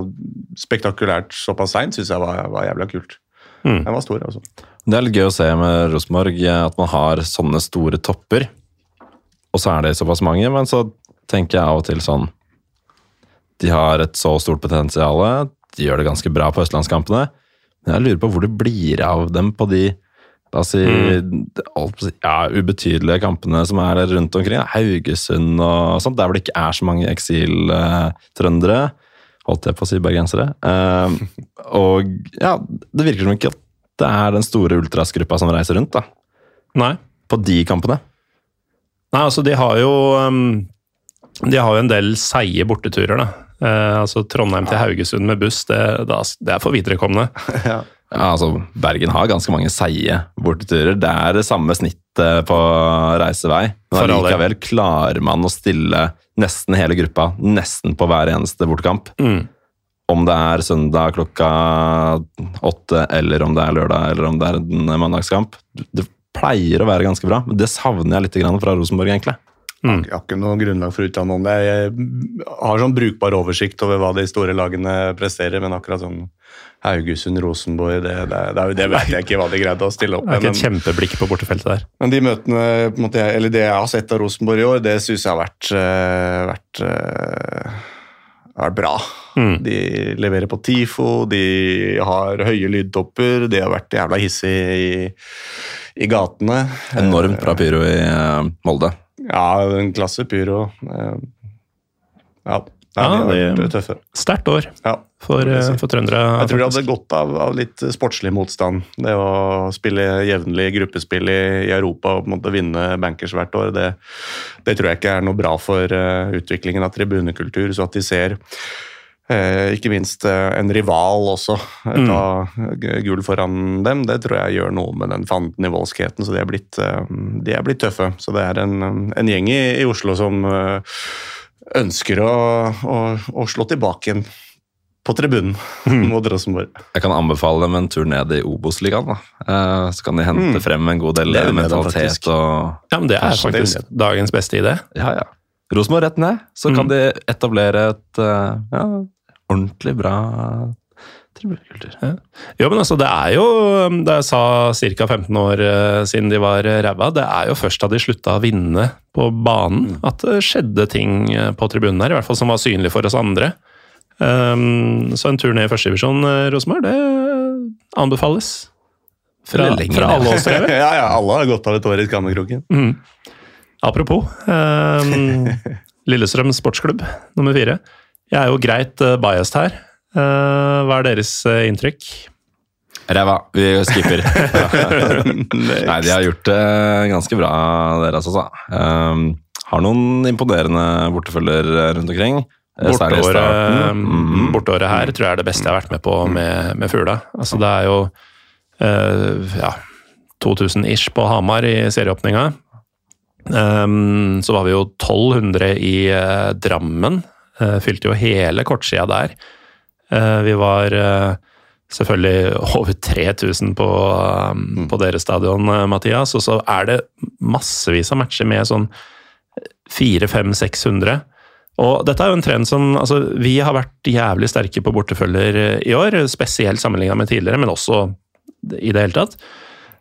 spektakulært såpass seint, syns jeg var, var jævla kult. Mm. Den var stor, altså. Det er litt gøy å se med Rosenborg eh, at man har sånne store topper. Og så er det såpass mange, men så tenker jeg av og til sånn De har et så stort potensial. De gjør det ganske bra på østlandskampene. Men jeg lurer på hvor det blir av dem på de da si, mm. alt ja, ubetydelige kampene som er rundt omkring. Haugesund og sånt, der hvor det ikke er så mange eksiltrøndere. Holdt jeg på å si bergensere. Eh, og ja, det virker som ikke at det er den store ultrasgruppa som reiser rundt da, Nei. på de kampene. Nei, altså de har jo um, De har jo en del seige borteturer, da. Eh, altså Trondheim til Haugesund med buss, det, det er for viderekomne. Ja, altså Bergen har ganske mange seige borteturer. Det er det samme snittet på reisevei. Men likevel klarer man å stille nesten hele gruppa nesten på hver eneste bortekamp. Mm. Om det er søndag klokka åtte, eller om det er lørdag, eller om det er en mandagskamp. Det pleier å være ganske bra, men det savner jeg litt fra Rosenborg, egentlig. Mm. Jeg har ikke noe grunnlag for å uttale meg om det. Jeg har sånn brukbar oversikt over hva de store lagene presterer, men akkurat sånn Haugesund, Rosenborg, det, det, det, det vet jeg ikke hva de greide å stille opp Det er med. ikke et kjempeblikk på bortefeltet der. Men de møtene, på en måte, eller det jeg har sett av Rosenborg i år, det syns jeg har vært, eh, vært, eh, vært bra. Mm. De leverer på TIFO, de har høye lydtopper, de har vært jævla hissige i, i gatene. Enormt bra pyro i eh, Molde. Ja, en klasse pyro. Eh, Ja, Ja, ja de har det- vært tøffe. Sterkt år Ja. for, det si. eh, for trøndere. Jeg tror de hadde godt av, av litt sportslig motstand. Det å spille jevnlig gruppespill i, i Europa og på en måte vinne bankers hvert år, det, det tror jeg ikke er noe bra for uh, utviklingen av tribunekultur. Så at de ser ikke minst eh, en rival også eh, ta g- gull foran dem, det tror jeg gjør noe med den fandenivoldskheten. Så de er, blitt, eh, de er blitt tøffe. Så det er en, en gjeng i, i Oslo som eh, ønsker å, å, å slå tilbake igjen på tribunen mot Rosenborg. Jeg kan anbefale dem en tur ned i Obos-ligaen. Eh, Så kan de hente Mm. frem en god del Det mentalitet og Ja, men det er det faktisk dagens beste idé. Ja, ja. Rosenborg rett ned, så kan Mm. de etablere et eh, ja, ordentlig bra tribunekultur. Jo, men altså, det er jo Da jeg sa ca. 15 år eh, siden de var eh, ræva, det er jo først da de slutta å vinne på banen, at det skjedde ting eh, på tribunen her, i hvert fall som var synlig for oss andre. Um, så en tur ned i førstedivisjon, Rosenborg, det anbefales. Fra, Eller fra alle oss tre. ja, ja, alle har godt av et år i skammekroken. Mm. Apropos um, Lillestrøm sportsklubb nummer fire. Jeg er jo greit uh, biased her. Uh, hva er deres uh, inntrykk? Ræva. Vi skipper. Nei, de har gjort det ganske bra, dere altså. Um, har noen imponerende bortefølger rundt omkring. eh, Borteåret. Mhm. borteåret her tror jeg er det beste jeg har vært med på med, med Fugla. Altså, det er jo uh, ja, 2000-ish på Hamar i serieåpninga. Um, så var vi jo 1200 i uh, Drammen. Eh, fylte jo hele kortsida der. Eh, vi var eh, selvfølgelig over 3000 på, på deres stadion, Mathias. Og så er det massevis av matcher med sånn 400-500-600. Og dette er jo en trend som altså, Vi har vært jævlig sterke på bortefølger i år, spesielt sammenligna med tidligere, men også i det hele tatt.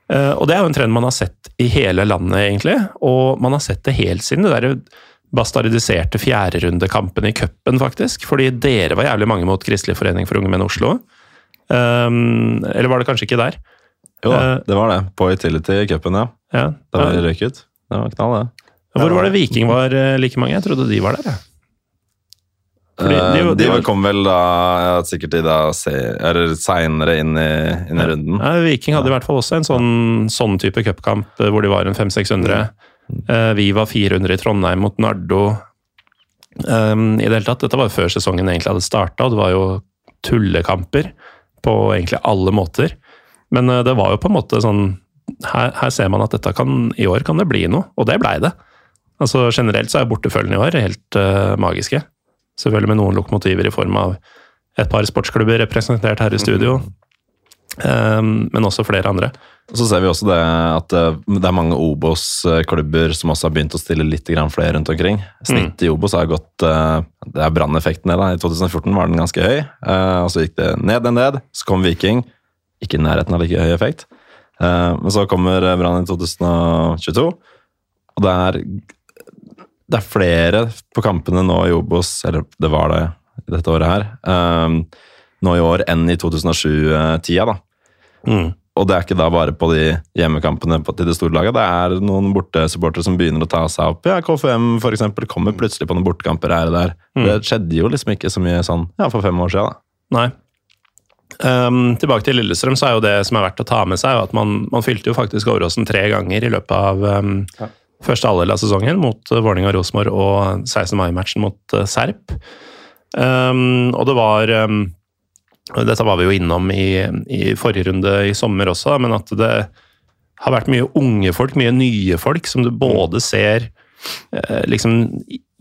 Og det er jo en trend man har sett i hele landet, egentlig. Og man har sett det helt siden det der bastardiserte fjerderundekampen i cupen, faktisk. Fordi dere var jævlig mange mot Kristelig forening for unge menn Oslo. Um, eller var det kanskje ikke der? Jo Eh, det var det. På Utility i cupen, ja. Ja. Da vi røyk ut. Det var knall, det. Hvor var det Viking var eh, like mange? Jeg trodde de var der, jeg. Fordi Eh, de- de, de kom vel da ja, sikkert i da se, seinere inn, i- inn i runden. Ja, Viking hadde i hvert fall også en sånn, sånn type cupkamp hvor de var en 500-600. Eh, Vi var 400 i Trondheim mot Nardo. Um, I det hele tatt, Dette var før sesongen egentlig hadde starta, og det var jo tullekamper på egentlig alle måter. Men eh, det var jo på en måte sånn her, her ser man at dette kan, i år kan det bli noe, og det blei det. Altså Generelt så er bortefølgene i år helt uh, magiske. Selvfølgelig med noen lokomotiver i form av et par sportsklubber representert her i studio. Um, men også flere andre. Og Så ser vi også det at eh, det er mange Obos-klubber som også har begynt å stille litt flere rundt omkring. Snittet i Obos har gått eh, Det er branneffekten da. I 2014 var den ganske høy, eh, og så gikk det ned, ned, ned. Så kom Viking. Ikke i nærheten av like høy effekt. Men så kommer Brann i 2022, og det er det er flere på kampene nå i Obos, eller det var det i dette året her, nå i år enn i 2007-tida, da. Mm. Og det er ikke da bare på de hjemmekampene på, til det store laget. Det er noen bortesupportere som begynner å ta seg opp. Ja, KFM for eksempel, kommer plutselig på noen bortekamper her og der. Mm. Det skjedde jo liksom ikke så mye sånn ja, for fem år siden. Da. Nei. Um, tilbake til Lillestrøm, så er jo det som er verdt å ta med seg, at man, man fylte jo faktisk Åråsen tre ganger i løpet av ehm, første halvdel av sesongen, mot uh, Vålerenga og Rosenborg og 16. mai-matchen mot uh, Serp. Um, og det var ehm, Dette var vi jo innom i, i forrige runde i sommer også, men at det har vært mye unge folk, mye nye folk, som du både ser eh, liksom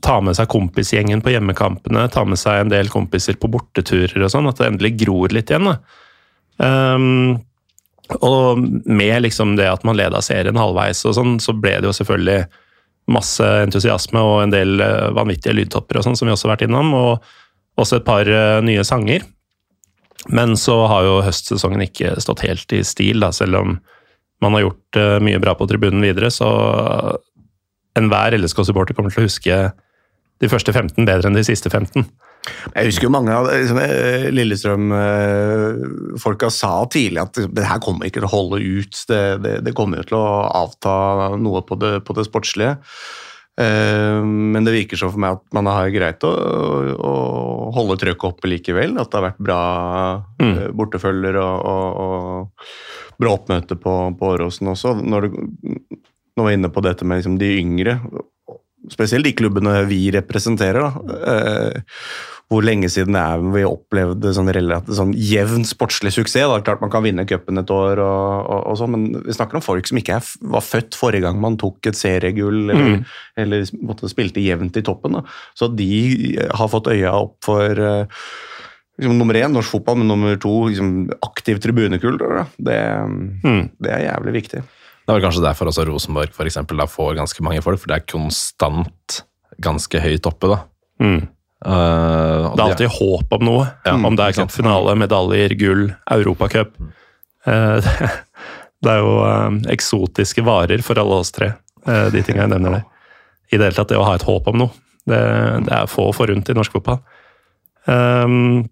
ta med seg kompisgjengen på hjemmekampene, ta med seg en del kompiser på borteturer og sånn, at det endelig gror litt igjen. da. Um, og med liksom det at man leda serien halvveis og sånn, så ble det jo selvfølgelig masse entusiasme og en del eh, vanvittige lydtopper og sånn, som vi også har vært innom, og også et par eh, nye sanger. Men så har jo høstsesongen ikke stått helt i stil, da, selv om man har gjort eh, mye bra på tribunen videre, så enhver LSK-supporter kommer til å huske de første 15 bedre enn de siste 15. Jeg husker jo mange av liksom, eh, Lillestrøm-folka sa tidlig at det her kommer ikke til å holde ut. Det, det, det kommer jo til å avta noe på det, på det sportslige. Eh, Men det virker som for meg at man har greit å, å holde trøkket oppe likevel. At det har vært bra Mm. eh, bortefølger og, og, og bra oppmøte på, på Åråsen også. Når du nå var inne på dette med liksom de yngre, spesielt de klubbene vi representerer. da, eh, hvor lenge siden det er vi opplevde sånn relativt sånn jevn sportslig suksess. Da. Klart Man kan vinne cupen et år, og, og, og sånn, men vi snakker om folk som ikke er, var født forrige gang man tok et seriegull, eller, Mm. eller måtte spilte jevnt i toppen. Da. Så de har fått øya opp for eh, liksom, nummer én norsk fotball, men nummer to liksom, aktiv tribunekultur. Det, Mm. det er jævlig viktig. Det er vel kanskje derfor også Rosenborg for eksempel, da får ganske mange folk, for det er konstant ganske høyt oppe. da. Mm. Uh, Det er alltid håp om noe. om det er sant. cupfinale, medaljer, gull, Europacup. Uh, Det er jo uh, eksotiske varer for alle oss tre, de tingene jeg nevner der. I det hele tatt det å ha et håp om noe. Det, det er få forunt i norsk fotball. Um,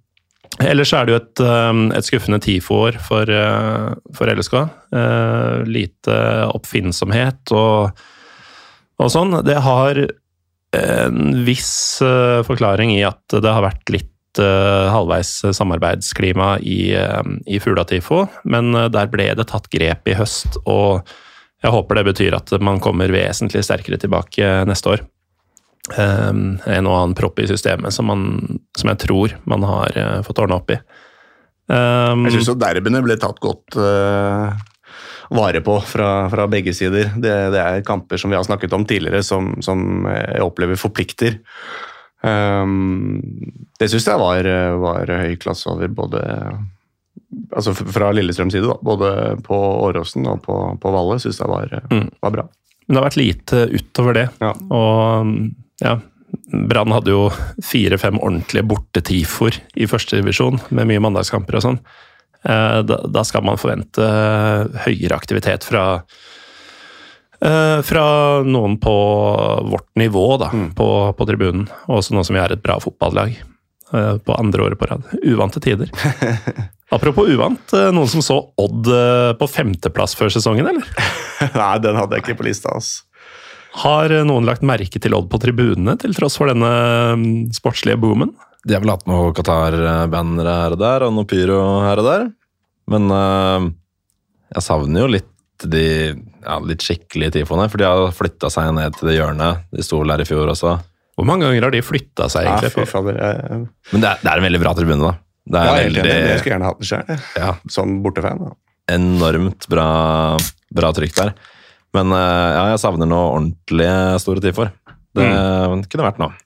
ellers er det jo et, um, et skuffende TIFO-år for, eh, for LSK. Eh, lite oppfinnsomhet og, og sånn. Det har en viss eh, forklaring i at det har vært litt halvveis samarbeidsklima i, uh, i Fugla-TIFO, men der ble det tatt grep i høst, og jeg håper det betyr at man kommer vesentlig sterkere tilbake neste år. Um, en og annen propp i systemet som, man, som jeg tror man har eh, fått ordna opp i. Um, Jeg syns derbyene ble tatt godt uh, vare på fra, fra begge sider. Det, det er kamper som vi har snakket om tidligere, som, som jeg opplever forplikter. Um, det syns jeg var, var høy klasse over både Altså fra Lillestrøms side, da. Både på Åråsen og på, på Valle syns jeg var, Mm. var bra. Men det har vært lite utover det. Ja. Og ja, Brann hadde jo fire-fem ordentlige bortetifoer i første divisjon, med mye mandagskamper og sånn. Eh, Da, skal man forvente høyere aktivitet fra eh, fra noen på vårt nivå da, på, på tribunen. Og også nå som vi er et bra fotballag eh, på andre året på rad. Uvante tider. Apropos uvant, eh, noen som så Odd eh, på femteplass før sesongen, eller? Nei, den hadde jeg ikke på lista. ass. Har noen lagt merke til Odd på tribunene, til tross for denne mm, sportslige boomen? De har vel hatt noe Qatar-bannere her og der, og noe pyro her og der. Men uh, jeg savner jo litt de ja, litt skikkelige tifoene, for de har flytta seg ned til det hjørnet. De sto der i fjor også. Hvor mange ganger har de flytta seg, egentlig? Ja, på? fader. Jeg, Men det er, det er en veldig bra tribune, da. Det er ja, veldig Jeg skulle gjerne hatt den sjøl, ja, som bortefan. da. enormt bra, bra trykk der. Men eh, ja, jeg savner noe ordentlig store tifoer. Det kunne vært noe.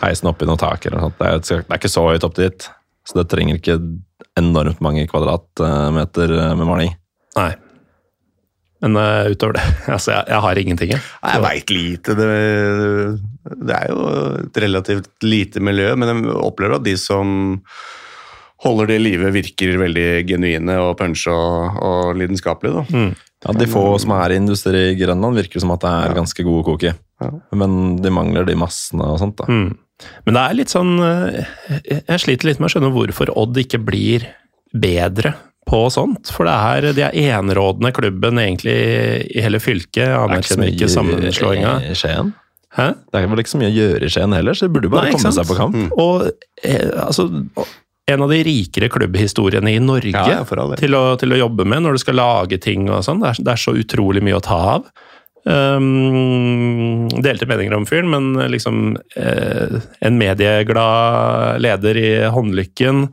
Heisen opp i noen tak eller noe sånt. Det er, det er ikke så høyt opp dit, så det trenger ikke enormt mange kvadratmeter med maling. Nei. Men uh, utover det Altså, jeg, jeg har ingenting, jeg. Nei, Jeg veit lite. Det, det er jo et relativt lite miljø, men jeg opplever at de som holder det i live, virker veldig genuine og punch og, og lidenskapelige. Da. Ja, De få som er i industri i Grønland, virker som at det er ganske gode koki. Ja. Men de mangler de massene og sånt. da. Mm. Men det er litt sånn eh, Jeg sliter litt med å skjønne hvorfor Odd ikke blir bedre på sånt. For det er, de er enerådende klubben egentlig i hele fylket. Det er anerkjenner ikke sammenslåinga. i Skien. Hæ? Det er vel ikke så mye å gjøre i Skien heller, så de burde bare Nei, komme seg på kamp. Og eh, altså En av de rikere klubbhistoriene i Norge Ja, til, å, til å jobbe med når du skal lage ting og sånn. Det, det er så utrolig mye å ta av. Um, delte meninger om fyren, men liksom eh, En medieglad leder i håndlykken.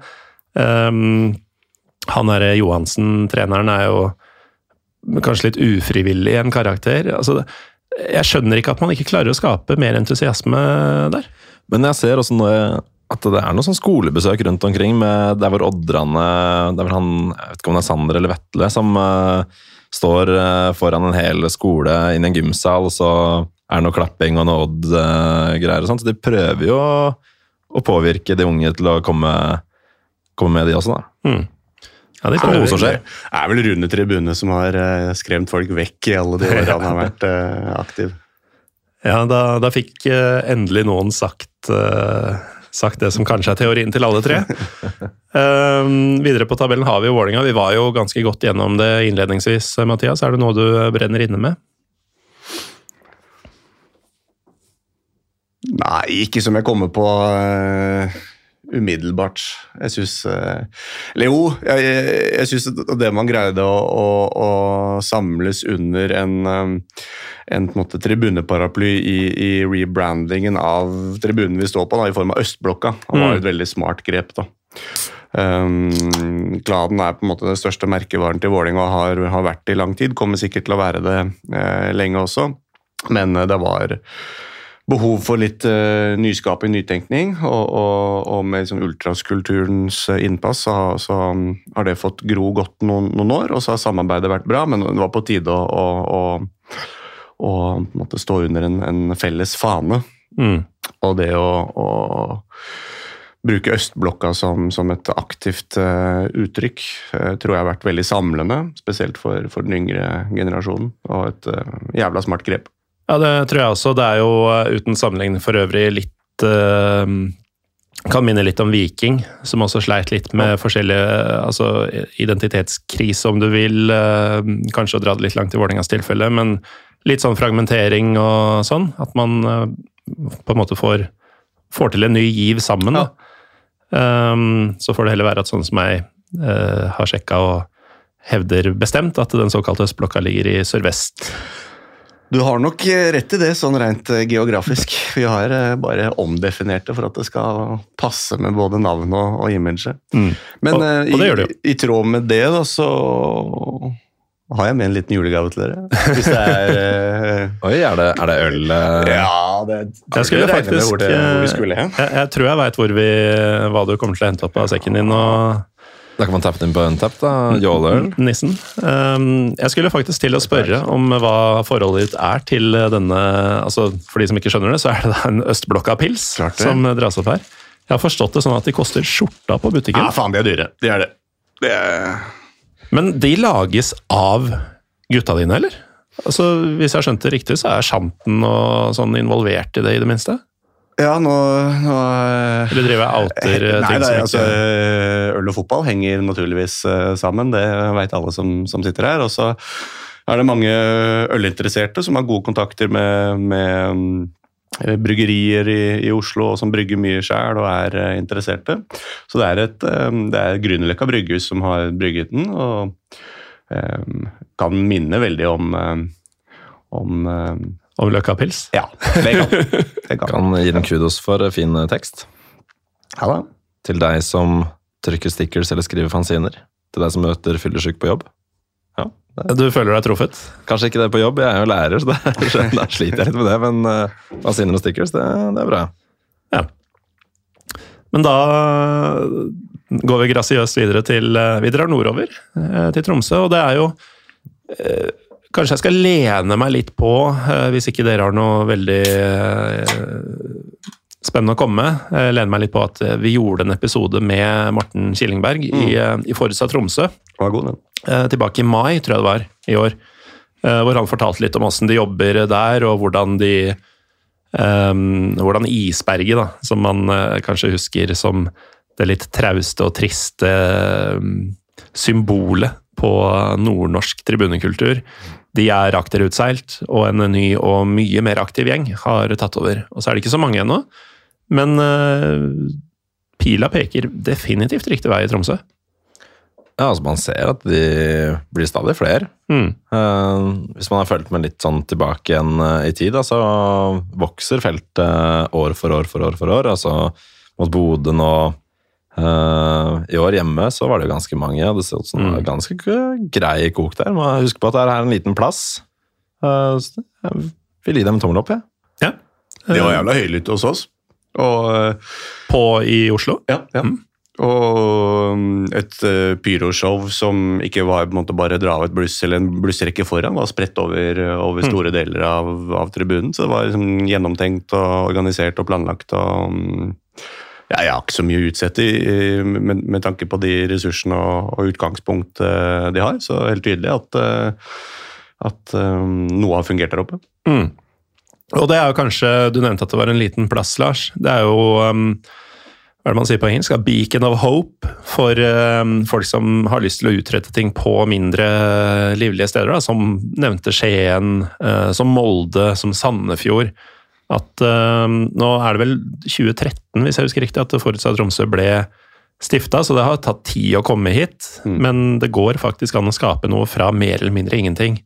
Um, han derre Johansen, treneren, er jo kanskje litt ufrivillig en karakter. Altså, jeg skjønner ikke at man ikke klarer å skape mer entusiasme der. Men jeg ser også noe, at det er noe sånn skolebesøk rundt omkring med der hvor Oddrane Det er vel han, jeg vet ikke om det er Sander eller Vetle, som uh, står uh, foran en hel skole inn i en gymsal, og så er det noe klapping og noe Odd-greier og sånt. Så de prøver jo å, å påvirke de unge til å komme, komme med, de også, da. Mm. Ja, det, er det. Det er vel Rune Tribune som har eh, skremt folk vekk i alle de årene han har vært eh, aktiv. Ja, da, da fikk eh, endelig noen sagt, eh, sagt det som kanskje er teorien til alle tre. Um, videre på tabellen har vi jo Vålinga. Vi var jo ganske godt gjennom det innledningsvis, eh, Mathias. Er det noe du brenner inne med? Nei, ikke som jeg kommer på eh, umiddelbart. Jeg syns Eller jo, jeg, jeg, syns det man greide å, å, å samles under en, eh, en en måte tribuneparaply i, i rebrandingen av tribunen vi står på, da, i form av Østblokka, det var et veldig smart grep. da. Um, Kladen er på en måte den største merkevaren til Vålerenga og har, har vært det i lang tid. Kommer sikkert til å være det eh, lenge også, men eh, det var behov for litt uh, nyskaping, nytenkning, og, og, og med liksom ultraskulturens eh, innpass så, så um, har det fått gro godt noen, noen år, og så har samarbeidet vært bra, men det var på tide å, å, å, å stå under en, en felles fane. Mm. Og det å bruke østblokka som, som et aktivt uh, uttrykk uh, tror jeg har vært veldig samlende, spesielt for, for den yngre generasjonen, og et uh, jævla smart grep. Ja, det tror jeg også. Det er jo eh, uten sammenligning for øvrig litt uh, Kan minne litt om Viking, som også sleit litt med forskjellige altså identitetskrise, om du vil. Uh, Kanskje å dra det litt langt i Vålerengas tilfelle, men litt sånn fragmentering og sånn. At man uh, på en måte får, får til en ny giv sammen. Da. Um, så får det heller være at sånn som meg eh, har sjekka og hevder bestemt at den såkalte østblokka ligger i sørvest. Du har nok eh, rett i det, sånn rent eh, geografisk. Vi har eh, bare omdefinert det for at det skal passe med både navn og, og image. Men Og- og det gjør det i, i tråd med det, da, så har jeg med en liten julegave til dere. Hvis det er Oi, er det, er det øl? Ja, det Jeg skulle faktisk hvor, det, hvor vi skulle hen. Jeg, jeg tror jeg veit hva du kommer til å hente opp av sekken din nå, Da kan man tappe den på Untap, da. Jåleøl. nissen. Um, jeg skulle faktisk til å spørre om hva forholdet ditt er til denne altså For de som ikke skjønner det, så er det da en Østblokka-pils som dras opp her. Jeg har forstått det sånn at de koster skjorta på butikken. Ja, faen, de er dyre. De er det. De er... Men de lages av gutta dine, eller? Altså, Hvis jeg har skjønt det riktig, så er Shanten og sånn involvert i det, i det minste? Ja, nå, nå eh, Eller driver jeg outer eh, Nei, ting som altså, ikke øl og fotball henger naturligvis eh, sammen, det vet alle som, som sitter her. Og så er det mange ølinteresserte som har gode kontakter med, med bryggerier i, i Oslo og som brygger mye sjøl og er eh, interesserte. Så det er et eh, det er Grünerløkka brygghus som har brygget den, og um, kan minne veldig om eh, om eh, Om Løkka-pils? Ja, det kan det. Kan. Kan gi den kudos for eh, fin tekst. Ja da. Til deg som trykker stickers eller skriver fanziner. Til deg som møter fyllesyk på jobb. Ja, det Du føler deg truffet? Kanskje ikke det på jobb, jeg er jo lærer, så det, da sliter jeg litt med det. Men uh, fanziner og stickers, det, det er bra. Ja. Men da går vi grasiøst videre til eh, Vi drar nordover, eh, til Tromsø, og det er jo eh, Kanskje jeg skal lene meg litt på, eh, hvis ikke dere har noe veldig eh, spennende å komme med. eh, Lene meg litt på at vi gjorde en episode med Morten Killingberg i, eh, i Forsa Tromsø. God, eh, tilbake i mai, tror jeg det var, i år. eh, Hvor han fortalte litt om åssen de jobber der, og hvordan de eh, Hvordan isberget, da, som man kanskje husker som det litt trauste og triste symbolet på nordnorsk tribunekultur, de er akterutseilt, og en ny og mye mer aktiv gjeng har tatt over. Og så er det ikke så mange ennå, men eh, pila peker definitivt riktig vei i Tromsø. Ja, altså Man ser at de blir stadig flere. Mm. Uh, hvis man har fulgt med litt sånn tilbake igjen uh, i tid, da, så vokser feltet år for år for år for år. Altså mot Bodø nå eh, I år hjemme så var det jo ganske mange. Det ser ut som mm. ganske grei kok der. Må huske på at det er en liten plass. Uh, så jeg vil gi dem en tommel opp, jeg. Ja. Det var jævla høylytte hos oss. Og eh, På i Oslo? ja, ja. Og mm, et uh, pyroshow som ikke var på en måte bare dra av et bluss eller en blussrekke foran, var spredt over, over store deler av, av, tribunen. Så det var liksom gjennomtenkt og organisert og planlagt. og mm, Jeg har ikke så mye å utsette med, med, tanke på de ressursene og, og utgangspunkt de har. Så helt tydelig at, uh, at um, noe har fungert der oppe. Mm. Og det er jo kanskje Du nevnte at det var en liten plass, Lars. Det er jo um, hva er det man sier på engelsk? A beacon of hope for um, folk som har lyst til å utrette ting på mindre livlige steder, da, som nevnte Skien, uh, som Molde, som Sandefjord. At uh, Nå er det vel 2013, hvis jeg husker riktig, at det forutsatt Tromsø ble stifta, så det har tatt tid å komme hit. Mm. Men det går faktisk an å skape noe fra mer eller mindre ingenting.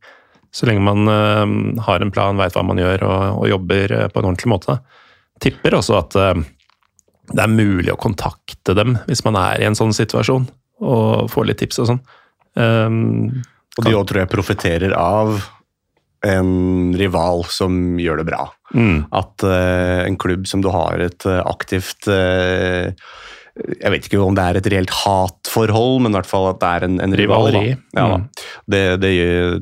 Så lenge man uh, har en plan, veit hva man gjør og, og jobber uh, på en ordentlig måte. Tipper også at uh, det er mulig å kontakte dem hvis man er i en sånn situasjon, og få litt tips og sånn. Um, og de òg tror jeg profitterer av en rival som gjør det bra. Mm. At uh, en klubb som du har et uh, aktivt uh, Jeg vet ikke om det er et reelt hatforhold, men i hvert fall at det er en, en rival. Ja, mm. det, det,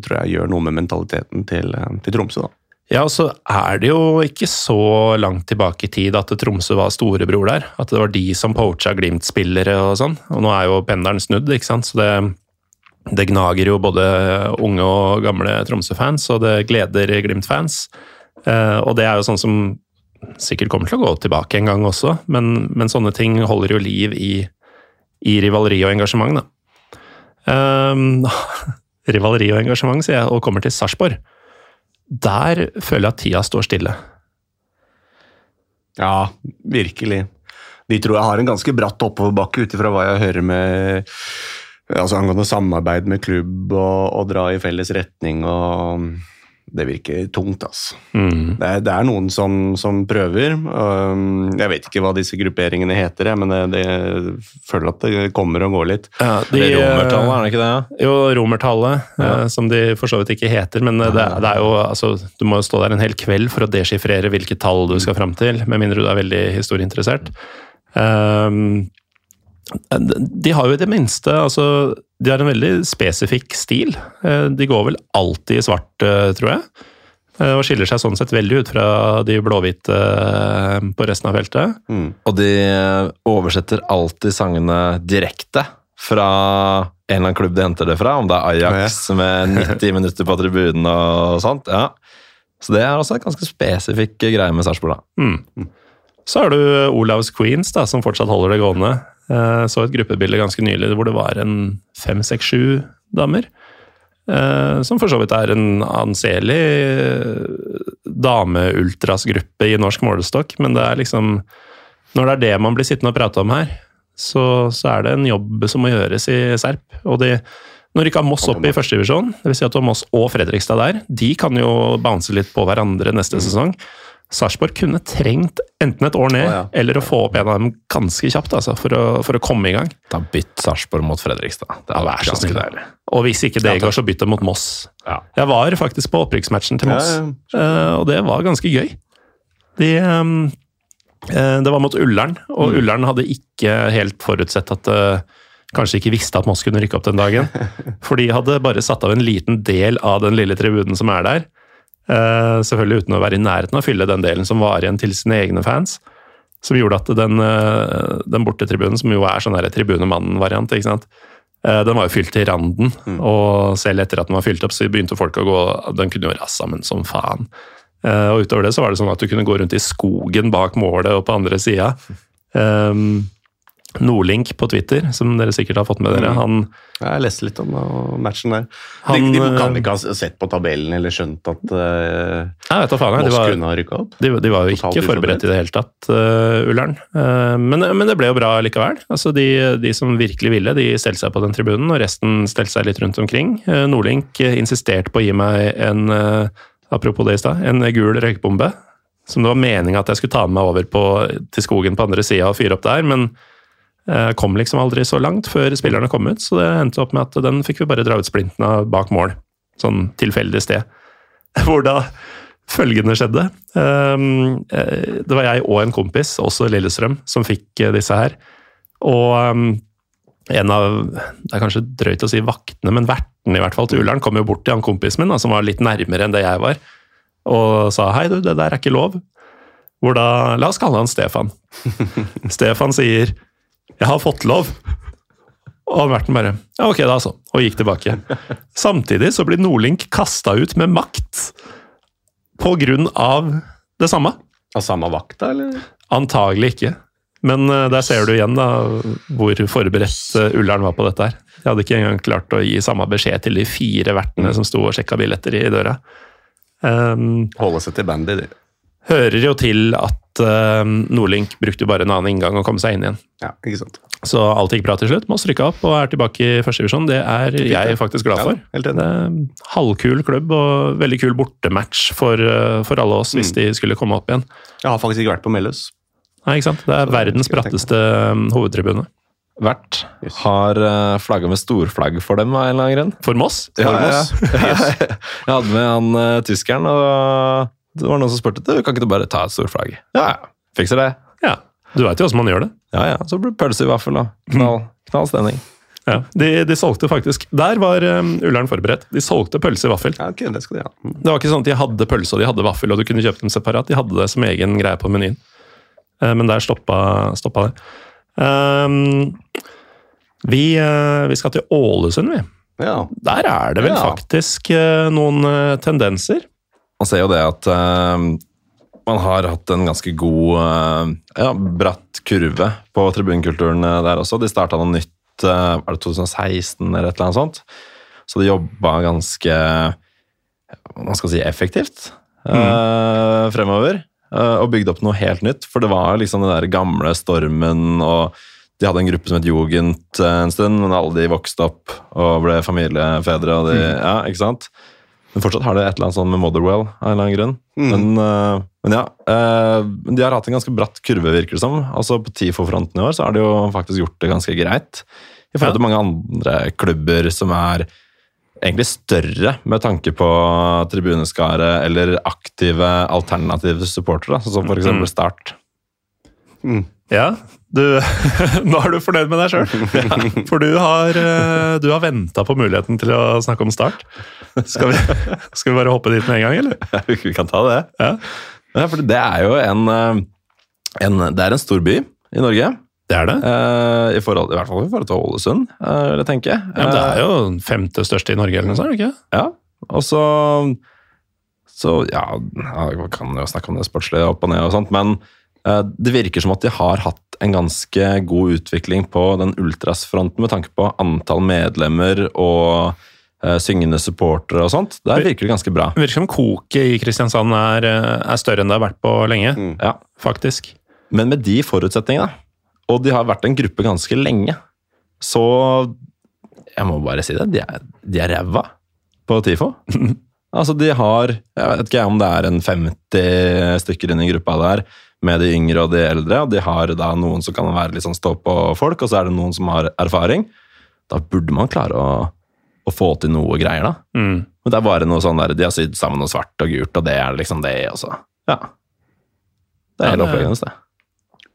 tror jeg gjør noe med mentaliteten til, til Tromsø. da. Ja, og så er det jo ikke så langt tilbake i tid at Tromsø var storebror der. At det var de som poacha Glimt-spillere og sånn. Og nå er jo pendelen snudd, ikke sant. Så det, det gnager jo både unge og gamle Tromsø-fans, og det gleder Glimt-fans. Eh, og det er jo sånn som sikkert kommer til å gå tilbake en gang også, men, men sånne ting holder jo liv i, i rivaleri og engasjement, da. Um, rivaleri og engasjement, sier jeg, og kommer til Sarpsborg. Der føler jeg at tida står stille. Ja, virkelig. De tror jeg har en ganske bratt oppoverbakke ut ifra hva jeg hører med altså angående samarbeid med klubb og, og dra i felles retning og det virker tungt, altså. Mm. Det, er, det, er, noen som, som prøver. Um, jeg vet ikke hva disse grupperingene heter, men det, det, føler at det kommer og går litt. Ja, de, det er romertallet, er det ikke det? Ja? Jo, romertallet, ja. uh, som de for så vidt ikke heter. Men det, det, er jo, altså, du må jo stå der en hel kveld for å deskifrere hvilke tall du skal fram til, med mindre du er veldig historieinteressert. Um, de har jo i det minste altså, De har en veldig spesifikk stil. Eh, de går vel alltid i svart, eh, tror jeg. Eh, og skiller seg sånn sett veldig ut fra de blåhvite på resten av feltet. Mm. Og de oversetter alltid sangene direkte fra en eller annen klubb de henter det fra. Om det er Ajax ja, ja. med 90 minutter på tribunen og sånt. ja. Så det er også en ganske spesifikk greie med Sarpsborg. Mm. Så har du Olavs Queens, da, som fortsatt holder det gående. Jeg så et gruppebilde ganske nylig hvor det var en fem, seks, sju damer. Eh, som for så vidt er en anselig dameultrasgruppe i norsk målestokk, men det er liksom Når det er det man blir sittende og prate om her, så, så er det en jobb som må gjøres i Serp. Og de, når de ikke har Moss opp i førstedivisjon, dvs. Si at du har Moss og Fredrikstad der, de kan jo bounce litt på hverandre neste mm. sesong. Sarpsborg kunne trengt enten et år ned, oh, ja. eller å få opp en av dem ganske kjapt altså, for, å, for, å, komme i gang. Da bytt Sarpsborg mot Fredrikstad. Det hadde vært ganske deilig. Og hvis ikke det går, så bytt det mot Moss. Ja. Jeg var faktisk på opprykksmatchen til Moss, ja, uh, og det var ganske gøy. De, um, uh, det var mot Ullern, og mm. Ullern hadde ikke helt forutsett at uh, kanskje ikke visste at Moss kunne rykke opp den dagen. For de hadde bare satt av en liten del av den lille tribunen som er der Uh, selvfølgelig uten å være i nærheten av å fylle den delen som var igjen til sine egne fans. Som gjorde at den, uh, den bortetribunen, som jo er sånn tribunemannen-variant, ikke sant? Uh, den var jo fylt til randen, mm. og selv etter at den var fylt opp, så begynte folk å gå Den kunne jo rast sammen som faen. og utover det så var det sånn at du kunne gå rundt i skogen bak målet og på andre sida. Um, Nordlink på Twitter, som dere sikkert har fått med dere. Mm. Han, jeg leste litt om matchen der. Han, de, de, kan ikke ha sett på tabellen eller skjønt at uh, jeg vet faen, Moss kunne ha rykka opp? De, de, var jo ikke forberedt i det hele tatt, uh, Ullern. Uh, men, men, det ble jo bra likevel. Altså, de, de, som virkelig ville, de stelte seg på den tribunen, og resten stelte seg litt rundt omkring. Uh, Nordlink insisterte på å gi meg en, apropos det i stad, en gul røykbombe. Som det var meninga at jeg skulle ta med meg over på, til skogen på andre sida og fyre opp der, men Eh, kom liksom aldri så langt før spillerne kom ut, så det endte opp med at den fikk vi bare dra ut splinten av bak mål. Sånn tilfeldig sted. Hvor da følgende skjedde. Ehm, eh, det var jeg og en kompis, også Lillestrøm, som fikk eh, disse her. Og um, en av Det er kanskje drøyt å si vaktene, men vertene i hvert fall til Ullern kom jo bort til han kompisen min, da, som var litt nærmere enn det jeg var, og sa hei, du, det der er ikke lov. Hvor da La oss kalle han Stefan. Stefan sier 'jeg har fått lov'. Og Merten bare ja, 'ok, da så', og gikk tilbake. Samtidig så blir Nordlink kasta ut med makt på grunn av det samme. Av samme vakta, eller? Antagelig ikke. Men eh, der ser du igjen da, hvor forberedt eh, Ullern var på dette her. De hadde ikke engang klart å gi samme beskjed til de fire vertene som sto og sjekka billetter i døra. Um, Holde seg til bandy, de. hører jo til at um, Nordlink brukte bare en annen inngang og kom seg inn igjen. Ja, ikke sant. Så alt gikk bra til slutt. Moss rykka opp og er tilbake i førstedivisjon. Det er jeg faktisk glad for. Ja. Det er en halvkul klubb og veldig kul bortematch for, uh, for alle oss hvis de skulle komme opp igjen. Jeg har faktisk ikke vært på Melløs. Nei, ikke sant? Det er Så verdens bratteste um, hovedtribune. Vært. Har uh, flagga med storflagg for dem av en eller annen grunn. For Moss? Ja, ja. jeg hadde med han uh, tyskeren, og det var noen som spurte du, kan ikke du bare ta et storflagg. Ja, ja. Fikser det. Ja. Du veit jo åssen man gjør det. Ja, ja. Så blir det pølse i vaffel, da. Knall, knall stemning. Ja. De, de solgte faktisk Der var um, Ullern forberedt. De solgte pølse i vaffel. Ja, okay, det skal de ha. Det var ikke sånn at de hadde pølse og de hadde vaffel, og du kunne kjøpe dem separat. De hadde det som egen greie på menyen. Uh, Men der stoppa, stoppa det. Um, vi, uh, vi skal til Ålesund, vi. Ja. Der er det vel Ja. faktisk uh, noen tendenser. Man ser jo det at uh, man har hatt en ganske god, uh, ja, bratt kurve på tribunkulturen eh, der også. De starta noe nytt uh, var det 2016 eller et eller annet sånt. Så de jobba ganske hva skal si, effektivt mm. fremover. og bygde opp noe helt nytt. For det var liksom den der gamle stormen, og de hadde en gruppe som het Jugend en stund, men alle de vokste opp og ble familiefedre. og de, ja, ikke sant? Men fortsatt har det et eller annet sånn med Motherwell av en eller annen grunn. Men, uh, men ja, Uh, de har hatt en ganske bratt kurve, virker det som. Altså På TIFO-fronten i år så har de jo faktisk gjort det ganske greit. I forhold til mange andre klubber som er egentlig større med tanke på tribuneskare eller aktive alternative supportere, sånn som f.eks. Mm. Start. Ja, du, nå er du fornøyd med deg sjøl. For du har, eh, du har venta på muligheten til å snakke om Start. Skal vi, skal vi bare hoppe dit med en gang, eller? Vi kan ta det. Ja. Ja, for det er jo en, eh, en Det er en stor by i Norge. Det er det. eh, I, forhold, I hvert fall i forhold til Ålesund, vil jeg tenke. Ja, men det er jo den femte største i Norge, eller noe sånt? ikke? Ja, og så Så ja, ja, man kan jo snakke om det sportslige opp og ned og sånt, men det virker som at de har hatt en ganske god utvikling på den ultrasfronten med tanke på antall medlemmer og eh, syngende supportere og sånt. Der virker det ganske bra. Det virker som koket i Kristiansand er, eh, er større enn det har vært på lenge, Ja. faktisk. Men med de forutsetningene, og de har vært en gruppe ganske lenge, så Jeg må bare si det, de er, de er ræva på TIFO. altså, de har Jeg vet ikke om det er en 50 stykker inne i gruppa der, med de yngre og de eldre, og de har da noen som kan være litt sånn stå-på-folk, og så er det noen som har erfaring. Da burde man klare å, å få til noe greier, da. Mm. Men det er bare noe sånn der, de har sydd sammen noe svart og gult, og det er liksom det, og så Ja. Det er Ja, hele det- opplegget hennes, det.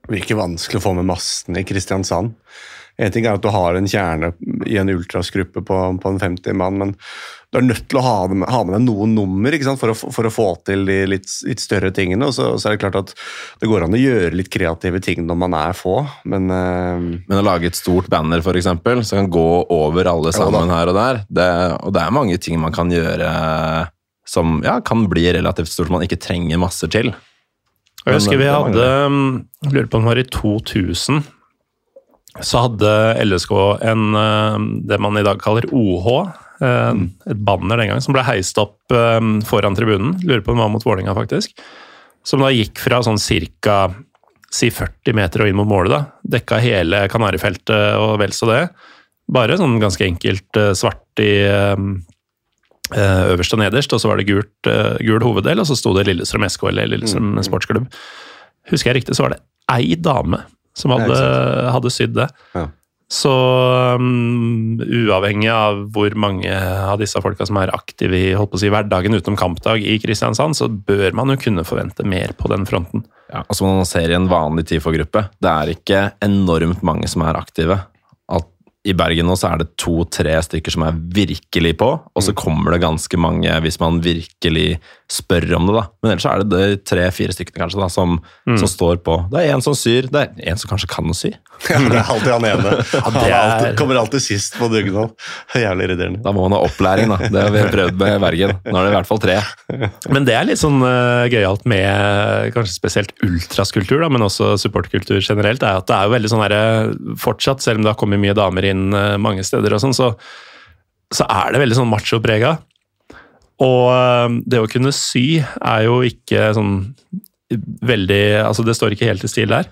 Det virker vanskelig å få med massene i Kristiansand. En ting er at du har en kjerne i en ultrasgruppe på, på en 50 mann, men du er nødt til å ha, med, ha med deg noen nummer ikke sant? For, å, for å få til de litt, litt større tingene. Og så, så er det klart at det går an å gjøre litt kreative ting når man er få, men uh, Men å lage et stort banner, for eksempel, som kan gå over alle sammen her og der, det, og det er mange ting man kan gjøre som ja, kan bli relativt stort, man ikke trenger masse til. Jeg husker vi hadde um, Jeg lurer på om det var i 2000. Så hadde LSK en, um, det man i dag kaller OH. Um, Et banner den gang som ble heist opp um, foran tribunen. Lurer på om det var mot Vålinga faktisk. Som da gikk fra sånn cirka si 40 meter og inn mot målet. da, Dekka hele Kanarifeltet og vel så det. Bare sånn ganske enkelt uh, svart i eh, øverst og nederst, og så var det gult, eh, gul hoveddel, og så sto det Lillestrøm SK eller Lillestrøm sportsklubb. Husker jeg riktig, så var det ei dame som hadde, hadde sydd det. Ja. Så um, uavhengig av hvor mange av disse folka som er aktive i holdt på å si, hverdagen utenom kampdag i Kristiansand, så bør man jo kunne forvente mer på den fronten. Ja, altså man ser i en vanlig TIFO-gruppe, det er ikke enormt mange som er aktive. At I Bergen nå så er det to-tre stykker som er virkelig på, og så kommer det ganske mange hvis man virkelig spør om det. da. Men ellers er det de tre-fire stykkene kanskje da, som, som står på. Det er en som syr, det er en som kanskje kan å sy. Ja, det er alltid han ene. Han er alltid, kommer alltid sist på dugnad. Jævlig irriterende. Da må man ha opplæring, da. Det har vi prøvd med Bergen. Nå er det i hvert fall tre. Men det er litt sånn uh, gøyalt med kanskje spesielt ultraskultur, da, men også supportkultur generelt, er at det er jo veldig sånn herre Fortsatt, selv om det har kommet mye damer inn uh, mange steder og sånn, så, så er det veldig sånn macho-prega. Og uh, det å kunne sy er jo ikke sånn veldig Altså, det står ikke helt i stil der.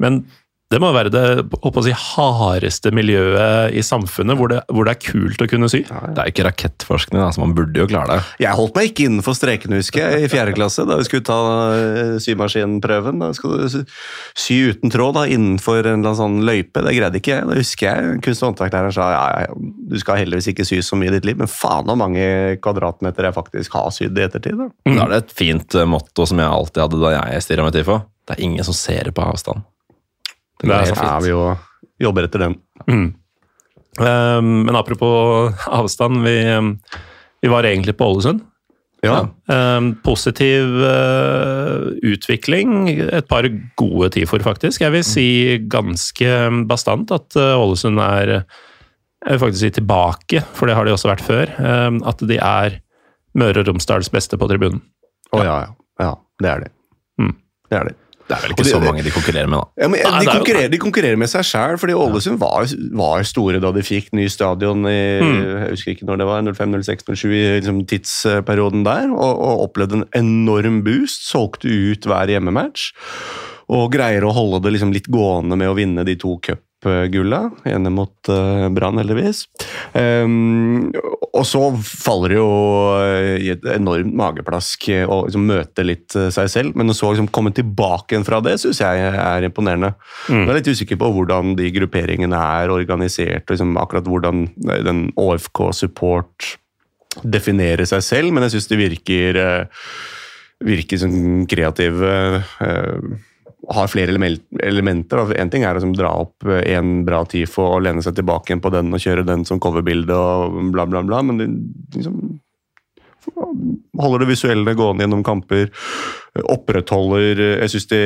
Men det må være det å si, hardeste miljøet i samfunnet, hvor det, hvor det er kult å kunne sy. Det er ikke rakettforskning, altså man burde jo klare det. Jeg holdt meg ikke innenfor strekene, husker jeg, i fjerde klasse, da vi skulle ta eh, symaskinprøven. Da skal du sy- uten tråd da, innenfor en eller annen sånn løype. Det greide ikke jeg. Da husker jeg kunst- og håndverklæreren sa ja, ja, du skal heldigvis ikke sy så mye i ditt liv, men faen hvor mange kvadratmeter jeg faktisk har sydd i ettertid. da. Da er det et fint eh, motto som jeg alltid hadde da jeg stirra til for. Det er ingen som ser det på avstand. Det Det er helt fint. Ja, fint. vi jo jobber etter den. Eh, Men apropos avstand, vi, vi var egentlig på Ålesund. Ja. Eh, Positiv uh, utvikling. Et par gode TIFOR, faktisk. Jeg vil si ganske bastant at eh, Ålesund er Jeg vil faktisk si tilbake, for det har de også vært før. Um, At de er Møre og Romsdals beste på tribunen. Å ja, ja. Ja, det er de. Mm. Det er det. Det er vel ikke de- så mange de konkurrerer med, da. Ja, men Nei, de, er konkurrerer, de konkurrerer med seg sjæl, fordi Ålesund var, var store da de fikk ny stadion i Mm. jeg husker ikke når det var, 05, 06, 07, i liksom, tidsperioden der, og, og opplevde en enorm boost. Solgte ut hver hjemmematch, og greier å holde det liksom, litt gående med å vinne de to cupgulla. Ene mot uh, Brann, heldigvis. Um, og så faller det jo eh, i et enormt mageplask eh, å liksom, møte litt eh, seg selv, men å så liksom, komme tilbake igjen fra det, syns jeg er imponerende. Mm. Jeg er litt usikker på hvordan de grupperingene er organisert, og liksom, akkurat hvordan eh, den ÅFK Support definerer seg selv, men jeg syns de virker eh, virker som kreative. Eh, har flere elementer. Én En ting er å liksom, dra opp en bra TIFO og lene seg tilbake igjen på den og kjøre den som coverbilde og bla, bla, bla, men det, liksom holder det visuelle gående gjennom kamper. Opprettholder Jeg syns de,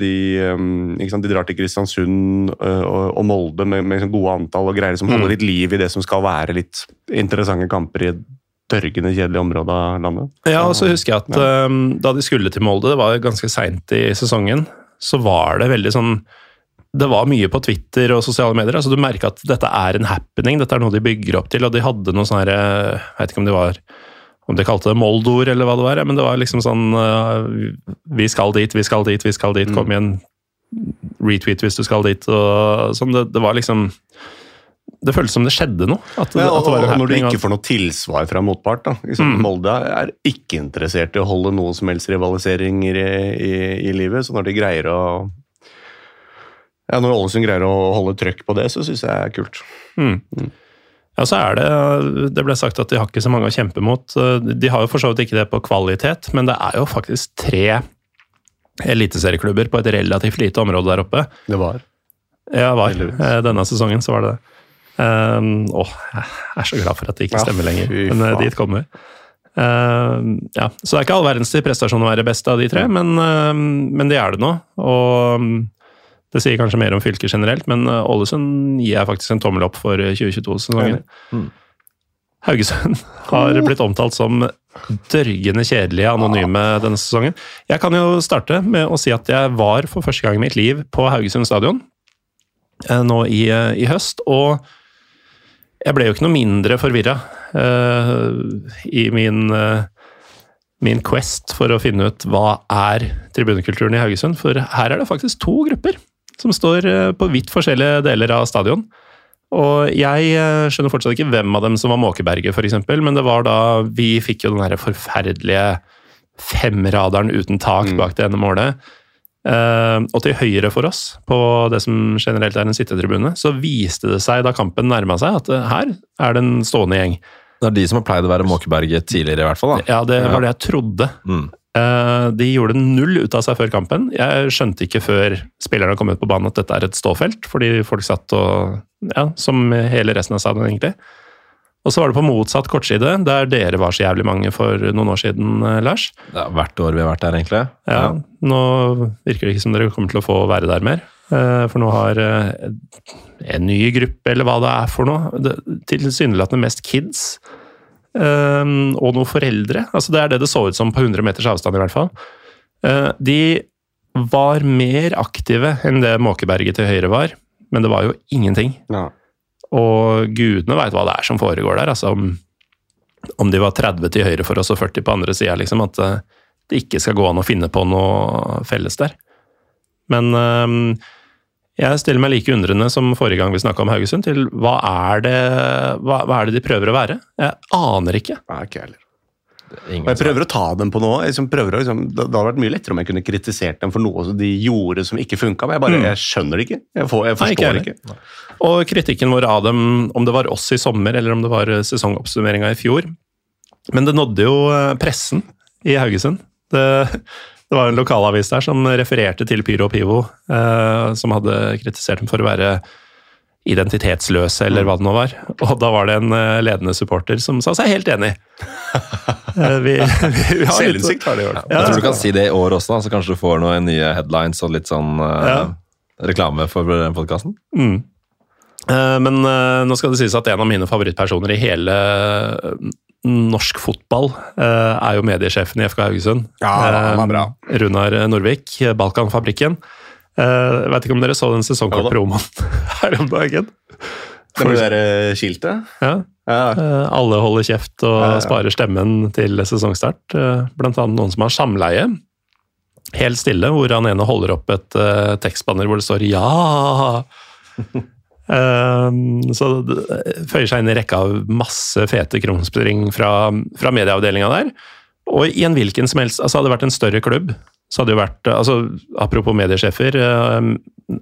de, ikke sant, de drar til Kristiansund og, Molde med, med sånn gode antall og greier som holder litt liv i det som skal være litt interessante kamper i et dørgende kjedelig område av landet. Ja, og så husker jeg at ja. da de skulle til Molde, det var ganske seint i sesongen, så var det veldig sånn Det var mye på Twitter og sosiale medier. altså Du merka at dette er en happening, dette er noe de bygger opp til. Og de hadde noe sånn herre Jeg vet ikke om de var om de kalte det Moldor eller hva det var, men det var liksom sånn uh, Vi skal dit, vi skal dit, vi skal dit. Kom igjen. Retweet hvis du skal dit. og sånn. Det, det var liksom Det føltes som det skjedde noe. At, det- Ja, at og, det var når du ikke får noe tilsvar fra motpart da. Liksom, Mm. Molde er ikke interessert i å holde noe som helst rivaliseringer i, i, i livet, så når de greier å ja, Når Ålesund greier å holde trøkk på det, så syns jeg er kult. Mm. Ja, så er det Det ble sagt at de har ikke så mange å kjempe mot. De har jo for så vidt ikke det på kvalitet, men det er jo faktisk tre eliteserieklubber på et relativt lite område der oppe. Det var. Ja, var. Heldigvis. Eh, Denne sesongen så var det det. Um, åh, jeg er så glad for at det ikke Ja, stemmer lenger, fy men eh, dit kommer vi. Uh, ja, så det er ikke all verdens prestasjon å være best av de tre, men, uh, men det er det nå. Og um, det sier kanskje mer om fylket generelt, men uh, Ålesund gir jeg faktisk en tommel opp for 2022-sesongen. Mm. Haugesund har blitt omtalt som dørgende kjedelige anonyme denne sesongen. Jeg kan jo starte med å si at jeg var for første gang i mitt liv på Haugesund stadion eh, nå i, eh, i høst, og jeg ble jo ikke noe mindre forvirra i min, uh, min quest for å finne ut hva er tribunekulturen i Haugesund, for her er det faktisk to grupper som står uh, på vidt forskjellige deler av stadion. Og jeg eh, skjønner fortsatt ikke hvem av dem som var Måkeberget, f.eks., men det var da vi fikk jo den her forferdelige femradaren uten tak Mm. bak det ene målet. Eh, og til høyre for oss, på det som generelt er en sittetribune, så viste det seg da kampen nærma seg, at eh, her er det en stående gjeng. Det er de som har pleid å være Måkeberget tidligere, i hvert fall. da. Ja, det var det jeg trodde. Mm. Eh, De gjorde null ut av seg før kampen. Jeg skjønte ikke før spillerne kom ut på banen at dette er et ståfelt, fordi folk satt og Ja, som hele resten av stadion, egentlig. Og så var det på motsatt kortside, der dere var så jævlig mange for noen år siden, eh, Lars. Er hvert år vi har vært der, egentlig. Ja, Nå virker det ikke som dere kommer til å få være der mer. eh, For nå har eh, en ny gruppe, eller hva det er for noe, det- tilsynelatende mest kids. Og noen foreldre. Altså Det er det det så ut som på 100 meters avstand, i hvert fall. Eh, De var mer aktive enn det Måkeberget til høyre var, men det var jo ingenting. Ja. Og gudene veit hva det er som foregår der. altså Om, om de var 30 til høyre for oss og 40 på andre sida, liksom. At eh, det ikke skal gå an å finne på noe felles der. Men eh, jeg stiller meg like undrende som forrige gang vi snakka om Haugesund, til hva er, det, hva, hva er det de prøver å være? Jeg aner ikke. Nei, ikke heller. Og jeg prøver å ta dem på noe. Liksom å, liksom, det, hadde vært mye lettere om jeg kunne kritisert dem for noe de gjorde som ikke funka, men jeg bare, jeg skjønner det ikke. Jeg, får, jeg forstår Nei, ikke jeg ikke. Og kritikken vår av dem, om det var oss i sommer eller om det var sesongoppsummeringa i fjor Men det nådde jo eh, pressen i Haugesund. Det, det var en lokalavis der som refererte til Pyro og Pivo, eh, som hadde kritisert dem for å være identitetsløse, eller hva det nå var. Og da var det en eh, ledende supporter som sa seg helt enig. Eh, vi, vi, har Selvinnsikt har de gjort. Ja. Jeg tror du kan si det i år også, da, så kanskje du får noen nye headlines og litt sånn eh, Ja. reklame for podkasten. Mm. Eh, Men eh, nå skal det sies at en av mine favorittpersoner i hele eh, norsk fotball er jo mediesjefen i FK Haugesund. Ja, han er bra. Runar Norvik, Balkanfabrikken. Eh, Jeg vet ikke om dere så den sesongkortpromoen her om dagen? Det med det der skiltet? Ja. Ja. Alle holder kjeft og Ja, ja. sparer stemmen til sesongstart. Blant annet noen som har samleie. Helt stille, hvor han ene holder opp et tekstbanner hvor det står 'ja'. Eh, så det føyer seg inn i rekka av masse fete krumspring fra, fra medieavdelinga der. Og i en hvilken som helst altså Hadde det vært en større klubb, så hadde det jo vært altså Apropos mediesjefer. eh,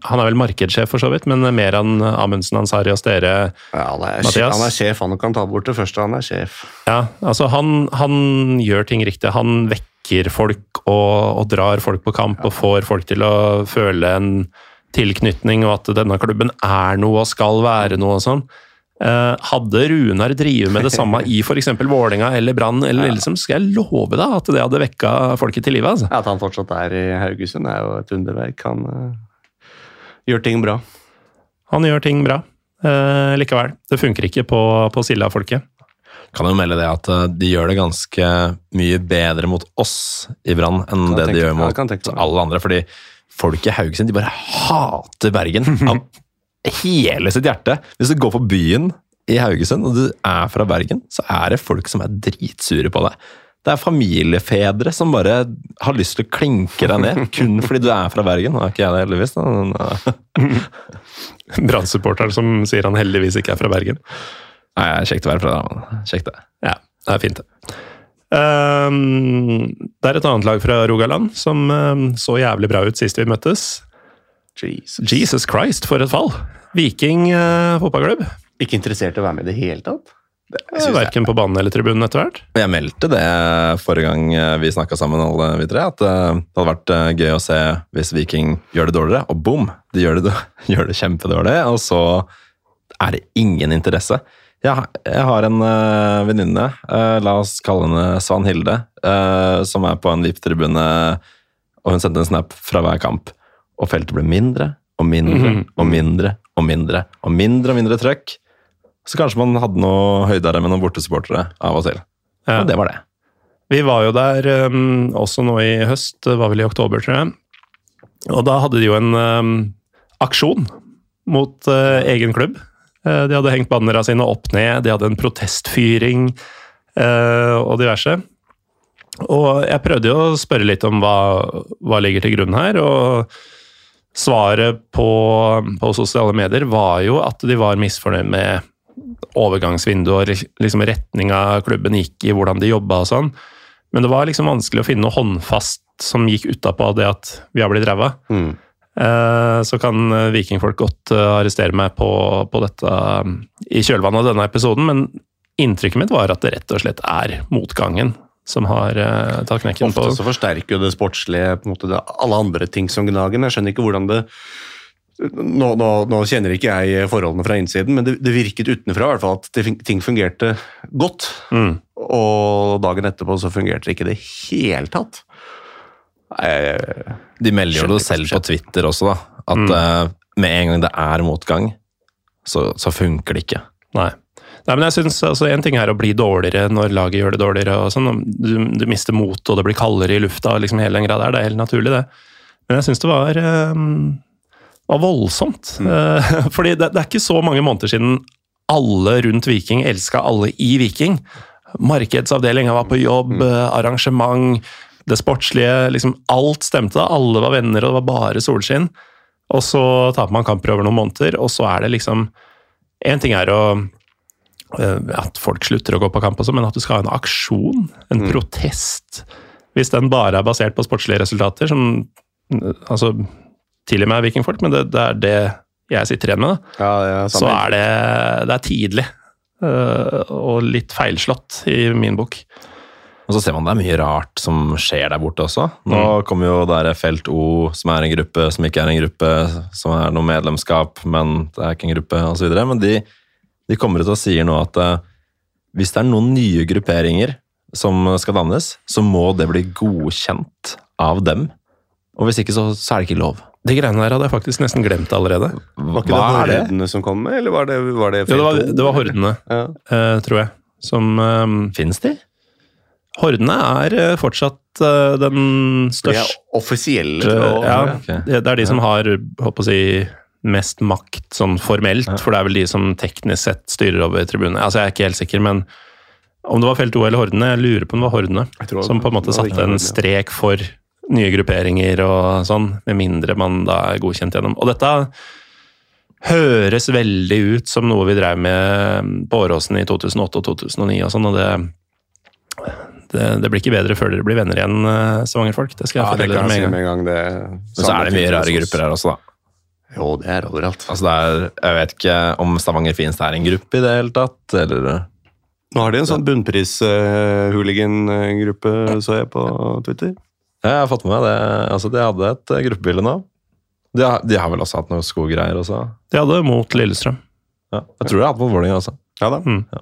Han er vel markedssjef, for så vidt, men mer enn Amundsen Ansari og Stere Ja, han, er, Mathias? han er sjef, han kan ta bort det første. Han er sjef. Ja, altså han, han gjør ting riktig. Han vekker folk og, og drar folk på kamp og får folk til å føle en tilknytning, og at denne klubben er noe og skal være noe og sånn. Eh, hadde Runar drevet med det samme i f.eks. Vålerenga eller Brann, eller Lillestrøm, skal jeg love deg at det hadde vekka folket til live. Altså. At han fortsatt er i Haugesund, er jo et underverk. Han uh, gjør ting bra. Han gjør ting bra Uh, likevel. Det funker ikke på, på Silda-folket. Kan jo melde det at de gjør det ganske mye bedre mot oss i Brann enn det de gjør mot alle andre. Fordi folk i Haugesund de bare hater Bergen av hele sitt hjerte. Hvis du går på byen i Haugesund og du er fra Bergen, så er det folk som er dritsure på deg. Det er familiefedre som bare har lyst til å klinke deg ned, kun fordi du er fra Bergen. Nå er ikke jeg det, heldigvis. Da. Brann-supporteren som sier han heldigvis ikke er fra Bergen. Nei, Kjekt å være fra der. men Kjekt det. Ja, det er fint, det. Ehm, det er et annet lag fra Rogaland som ehm, så jævlig bra ut sist vi møttes. Jesus. Jesus Christ, for et fall! Viking eh, fotballklubb. Ikke interessert i å være med i det hele tatt? Det Verken på banen eller tribunen etter hvert. Jeg meldte det forrige gang eh, vi snakka sammen, alle vi tre, at eh, det hadde vært eh, gøy å se hvis Viking gjør det dårligere, og boom! De gjør det, gjør det kjempedårlig, og så er det ingen interesse. Jeg, jeg har en uh, venninne, uh, la oss kalle henne Svanhilde, uh, som er på en VIP-tribune, og hun sendte en snap fra hver kamp. Og feltet ble mindre og mindre Mhm. og mindre og mindre og mindre og mindre trøkk. Så kanskje man hadde noe høydere med noen bortesupportere av og til. Ja. Og det var det. Vi var jo der um, også nå i høst, det var vel i oktober, tror jeg. Og da hadde de jo en um, aksjon mot uh, egen klubb. Eh, de hadde hengt bannera sine opp ned, de hadde en protestfyring eh, og diverse. Og jeg prøvde jo å spørre litt om hva, hva ligger til grunn her, og svaret på, på sosiale medier var jo at de var misfornøyd med overgangsvinduet og liksom retninga klubben gikk i, hvordan de jobba og sånn. Men det var liksom vanskelig å finne noe håndfast som gikk utapå det at vi har blitt ræva, Mm. Eh, så kan eh, vikingfolk godt eh, arrestere meg på, på dette eh, i kjølvannet av denne episoden, men inntrykket mitt var at det rett og slett er motgangen som har uh, tatt knekken på Ofte så forsterker jo det sportslige på en måte, det, alle andre ting som gnager. men Jeg skjønner ikke hvordan det nå, nå, nå kjenner ikke jeg forholdene fra innsiden, men det, det virket utenfra i hvert fall at det, ting fungerte godt. mm. Og dagen etterpå så fungerte det ikke i det hele tatt. Nei, De melder jo det selv på Twitter også, da. At Mm. eh, med en gang det er motgang, så, så funker det ikke. Nei. Nei, men jeg synes, altså, En ting er å bli dårligere når laget gjør det dårligere. og sånn, Du, du mister motet, og det blir kaldere i lufta. liksom hele den grad der, Det er helt naturlig, det. Men jeg syns det var, um, var voldsomt. Eh, fordi det, det er ikke så mange måneder siden alle rundt Viking elska alle i Viking. Markedsavdelinga var på jobb, mm. arrangement, det sportslige. liksom Alt stemte. Alle var venner, og det var bare solskinn. Og så taper man kamper over noen måneder, og så er det liksom Én ting er å eh, at folk slutter å gå på kamp, og sånn, men at du skal ha en aksjon, en protest Hvis den bare er basert på sportslige resultater, som eh, altså, tilgir meg vikingfolk, men det, det er det jeg sitter igjen med, da. ja, ja, så er det, det er tidlig. eh, og litt feilslått i min bok. Og så ser man det er mye rart som skjer der borte også. Nå Mm. kommer jo der Felt O, som er en gruppe som ikke er en gruppe, som er noe medlemskap, men det er ikke en gruppe, osv. Men de, de kommer ut og sier nå at uh, hvis det er noen nye grupperinger som skal dannes, så må det bli godkjent av dem. Og hvis ikke, så, så er det ikke lov. De greiene der hadde jeg faktisk nesten glemt allerede. Var ikke Hva det er det? hordene som kom med, eller var det, var det ja, det, var, det var hordene, Ja. uh, tror jeg. Som um, Fins de? Hordene er eh, fortsatt den største De er offisielle. Og. Ja, det er de som har håper å si, mest makt sånn formelt, for det er vel de som teknisk sett styrer over tribunene. Altså, jeg er ikke helt sikker, men om det var Felt O eller Hordene, jeg lurer på om det var Hordene, som på en måte satte en strek for nye grupperinger og sånn, med mindre man da er godkjent gjennom. Og dette høres veldig ut som noe vi drev med på Åråsen i 2008 og 2009 og sånn, og det det, det blir ikke bedre før dere blir venner igjen, eh, Stavanger-folk. Det skal jeg Ja, fortelle dere med en gang. med en gang. Det, Men så er det mye rare grupper her også, da. Jo, det er overalt. Altså det er, jeg vet ikke om Stavanger Fiends er en gruppe i det hele tatt, eller Nå har de en sånn bunnpris-hooligan-gruppe, så jeg på Twitter. Ja, Jeg har fått med meg det. Altså, de hadde et eh, gruppebilde nå. De har, de har vel også hatt noe skogreier også? De hadde mot Lillestrøm. Ja. Jeg tror de har hatt mot Vålerenga også. Ja da. Mm. Ja,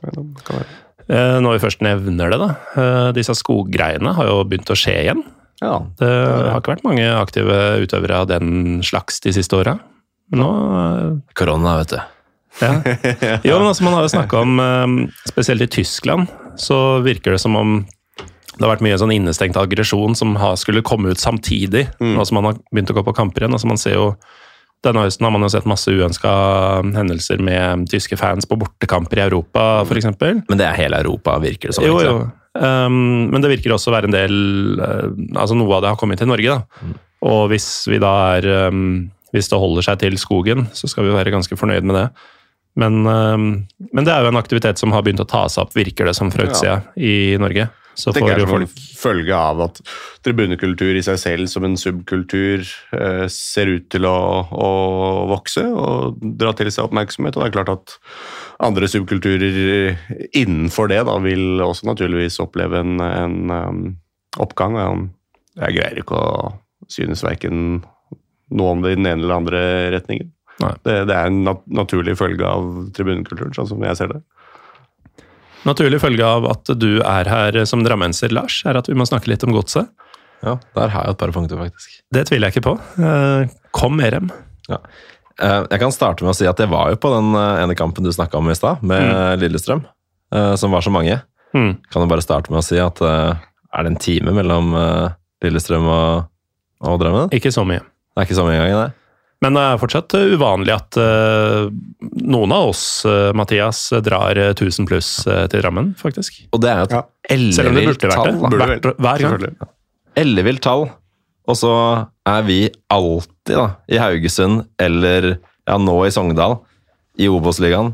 Eh, Når vi først nevner det, da. eh, Disse skoggreiene har jo begynt å skje igjen. Ja. Det har ikke vært mange aktive utøvere av den slags de siste åra. Nå eh, Korona, vet du. ja. Jo, men altså, man har jo snakka om Spesielt i Tyskland så virker det som om det har vært mye sånn innestengt aggresjon som skulle komme ut samtidig, nå som man har begynt å gå på kamper igjen. Altså, man ser jo denne høsten har man jo sett masse uønska hendelser med tyske fans på bortekamper i Europa, f.eks. Men det er hele Europa, virker det som. Jo, jo. Um, men det virker også å være en del uh, Altså noe av det har kommet til Norge, da. Og hvis vi da er um, Hvis det holder seg til skogen, så skal vi være ganske fornøyd med det. Men, um, men det er jo en aktivitet som har begynt å ta seg opp, virker det som, fra utsida i Norge. Så det er som en følge av at tribunekultur i seg selv som en subkultur eh, ser ut til å, å vokse og dra til seg oppmerksomhet. Og det er klart at andre subkulturer innenfor det da vil også naturligvis oppleve en, en um, oppgang. Jeg greier ikke å synes verken noe om det i den ene eller andre retningen. Det, det er en nat naturlig følge av tribunekulturen, sånn som jeg ser det. Naturlig følge av at du er her som drammenser, Lars, er at vi må snakke litt om godset. Ja, der har jeg et par punkter, faktisk. Det tviler jeg ikke på. Uh, kom med dem. Ja. Eh, Jeg kan starte med å si at jeg var jo på den eh, ene kampen du snakka om i stad, med Lillestrøm, eh, som var så mange. Mm. Kan jo bare starte med å si at eh, er det en time mellom eh, Lillestrøm og, og Drammen? Ikke så mye. Det er ikke så mye engang, det. Men det er fortsatt uh, uvanlig at uh, noen av oss, uh, Mathias, drar uh, 1000 pluss uh, til Drammen, faktisk. Og det er jo et Ja. Ellevilt tall. Hvert, hver gang. Ellevilt tall. Og så er vi alltid da, i Haugesund eller ja, nå i Sogndal, i Obos-ligaen,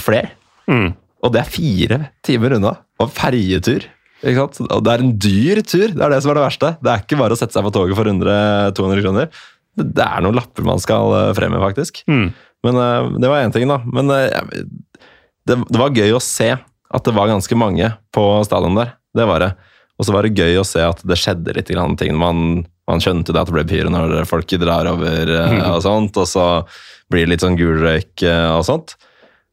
flere. Mm. Og det er fire timer unna. Og ferjetur. Ikke sant? Og det er en dyr tur, det er det som er det verste. Det er ikke bare å sette seg på toget for 100-200 kroner. Det, det er noen lapper man skal fremme, faktisk. Mm. Men eh, det var én ting, da. Men eh, det, det var gøy å se at det var ganske mange på stadion der. Det var det. Og så var det gøy å se at det skjedde litt grann ting. Man, man skjønte det at det ble pyro når folk drar over eh, og sånt, og så blir det litt sånn gul røyk eh, og sånt.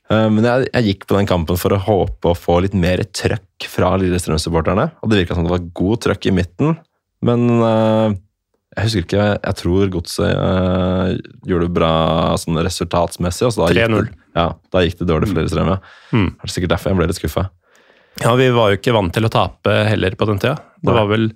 Eh, Men jeg, jeg gikk på den kampen for å håpe å få litt mer trøkk fra Lillestrøm-supporterne. Og det virka som det var god trøkk i midten, men eh, jeg husker ikke Jeg tror Godset uh, gjorde det bra sånn resultatsmessig. og så da gikk 3-0. Ja, da gikk det dårlig for Lillestrøm, ja. Mm. Det er sikkert derfor jeg ble litt skuffa. Ja, vi var jo ikke vant til å tape heller på den tida. Det var vel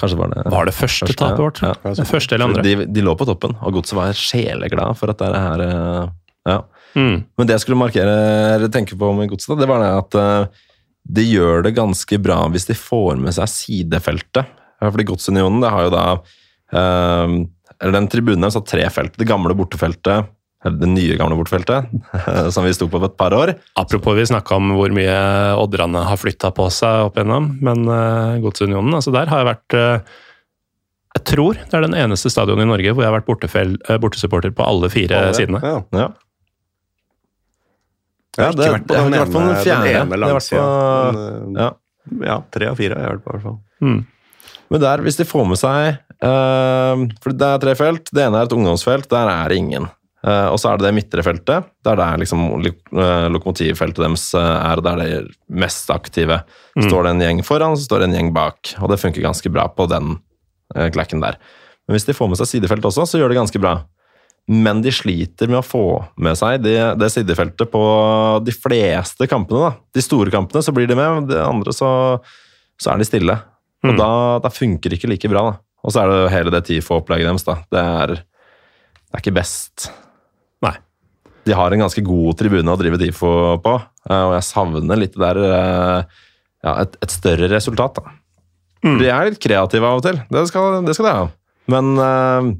Kanskje var det Var det første Første, tapet vårt? Ja. Det første eller andre? De, de lå på toppen, og Godset var sjeleglad for at det her eh, Ja. Mm. Men det jeg skulle markere, tenke på med Godset, det var det at eh, de gjør det ganske bra hvis de får med seg sidefeltet. Fordi Godsunionen det har jo da Eller den tribunen deres har tre felt. Det gamle bortefeltet, eller det nye gamle bortefeltet, som vi sto på for et par år. Apropos, vi snakka om hvor mye Odderne har flytta på seg opp igjennom, men uh, Godsunionen, altså der har jeg vært eh, Jeg tror det er den eneste stadionet i Norge hvor jeg har vært bortefell, eh, bortesupporter på alle fire Alle, sidene. Ja. Ja. Har det- ikke vært på jeg har den ikke vært på ene, den fjerde. den ene langsida. Ja. eh, ja, tre av fire har jeg vært på, i hvert fall. Mm. Men der, hvis de får med seg eh, For det er tre felt. Det ene er et ungdomsfelt. Der er det ingen. Eh, og så er det det midtre feltet. Der det er liksom lo- eh, lokomotivfeltet deres eh, er, og der det er mest aktive. Står det en gjeng foran, så står det en gjeng bak. Og det funker ganske bra på den klekken der. Men hvis de får med seg sidefelt også, så gjør det ganske bra. Men de sliter med å få med seg det, det sidefeltet på de fleste kampene. da. De store kampene så blir de med, de andre så, så er de stille. Og Mm. da, da funker det ikke like bra. da. Og så er det hele det TIFO-opplegget deres. da. Det er, det er ikke best. Nei. De har en ganske god tribune å drive TIFO på, eh, og jeg savner litt det der eh, ja, et, et større resultat. da. Mm. De er litt kreative av og til, det skal, det skal de ha. Men, eh,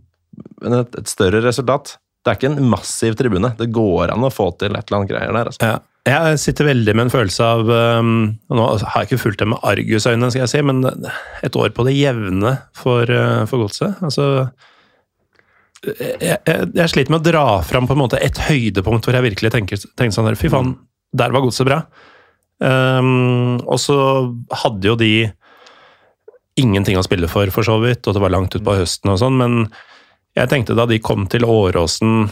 men et, et større resultat. Det er ikke en massiv tribune. Det går an å få til et eller annet greier der. altså. Ja. Jeg sitter veldig med en følelse av og Nå har jeg ikke fulgt det med argusøyne, skal jeg si, men et år på det jevne for, uh, for godset. Altså jeg, jeg, jeg sliter med å dra fram på en måte et høydepunkt hvor jeg virkelig tenker, tenker sånn Fy faen, der var godset bra. Um, og så hadde jo de ingenting å spille for, for så vidt, og det var langt utpå høsten og sånn, men jeg tenkte da de kom til Åråsen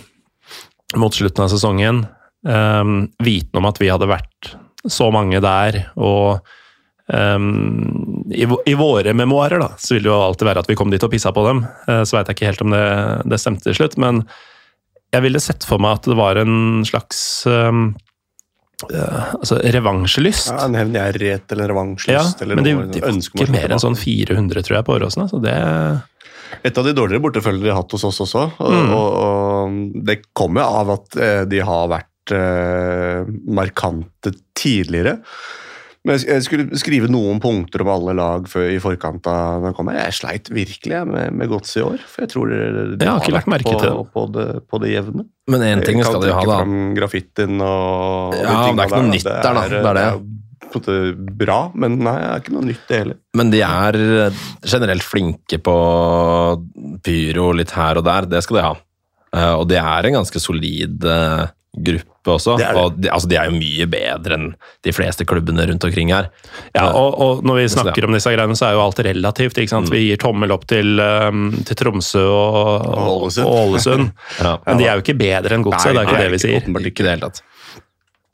mot slutten av sesongen, um, viten om at vi hadde vært så mange der, og um, i, i våre memoarer da, så vil det jo alltid være at vi kom dit og pissa på dem. Uh, så veit jeg ikke helt om det, det stemte til slutt, men jeg ville sett for meg at det var en slags um, uh, altså revansjelyst. Ja, en hevngjerrighet eller revansjelyst. Ja, eller men de, noe, de var ønske ikke mer enn sånn 400, tror jeg, på Åråsen. Så det, Et av de dårligere bortefølgere de har hatt hos oss også. Og, Mm. og, og det kommer av at eh, de har vært eh, markante tidligere. Men jeg- skulle skrive noen punkter om alle lag før, i forkant av den kom. Jeg sleit virkelig jeg, med, med godset i år. For jeg tror de, de Jeg har ikke lagt merke på, til det. På det, på det jevne. Men én ting skal de ha, da. fram graffitten og, og de Ja, det er ikke noe der, nytt der, da. Det er det. Er, det er bra, men nei, det er ikke noe nytt det heller. Men de er generelt flinke på pyro litt her og der, det skal de ha. Eh, Og de er en ganske solid eh, gruppe også. Det er det. Og de, altså, de er jo mye bedre enn de fleste klubbene rundt omkring her. Ja, og, og når vi snakker om disse greiene, så er jo alt relativt. ikke sant? Vi gir tommel opp til, um, til Tromsø og, og, Ålesund. og Ålesund. Ja. Men de er jo ikke bedre enn godset, det er ikke Nei, det vi ikke, sier. åpenbart Ikke det hele tatt.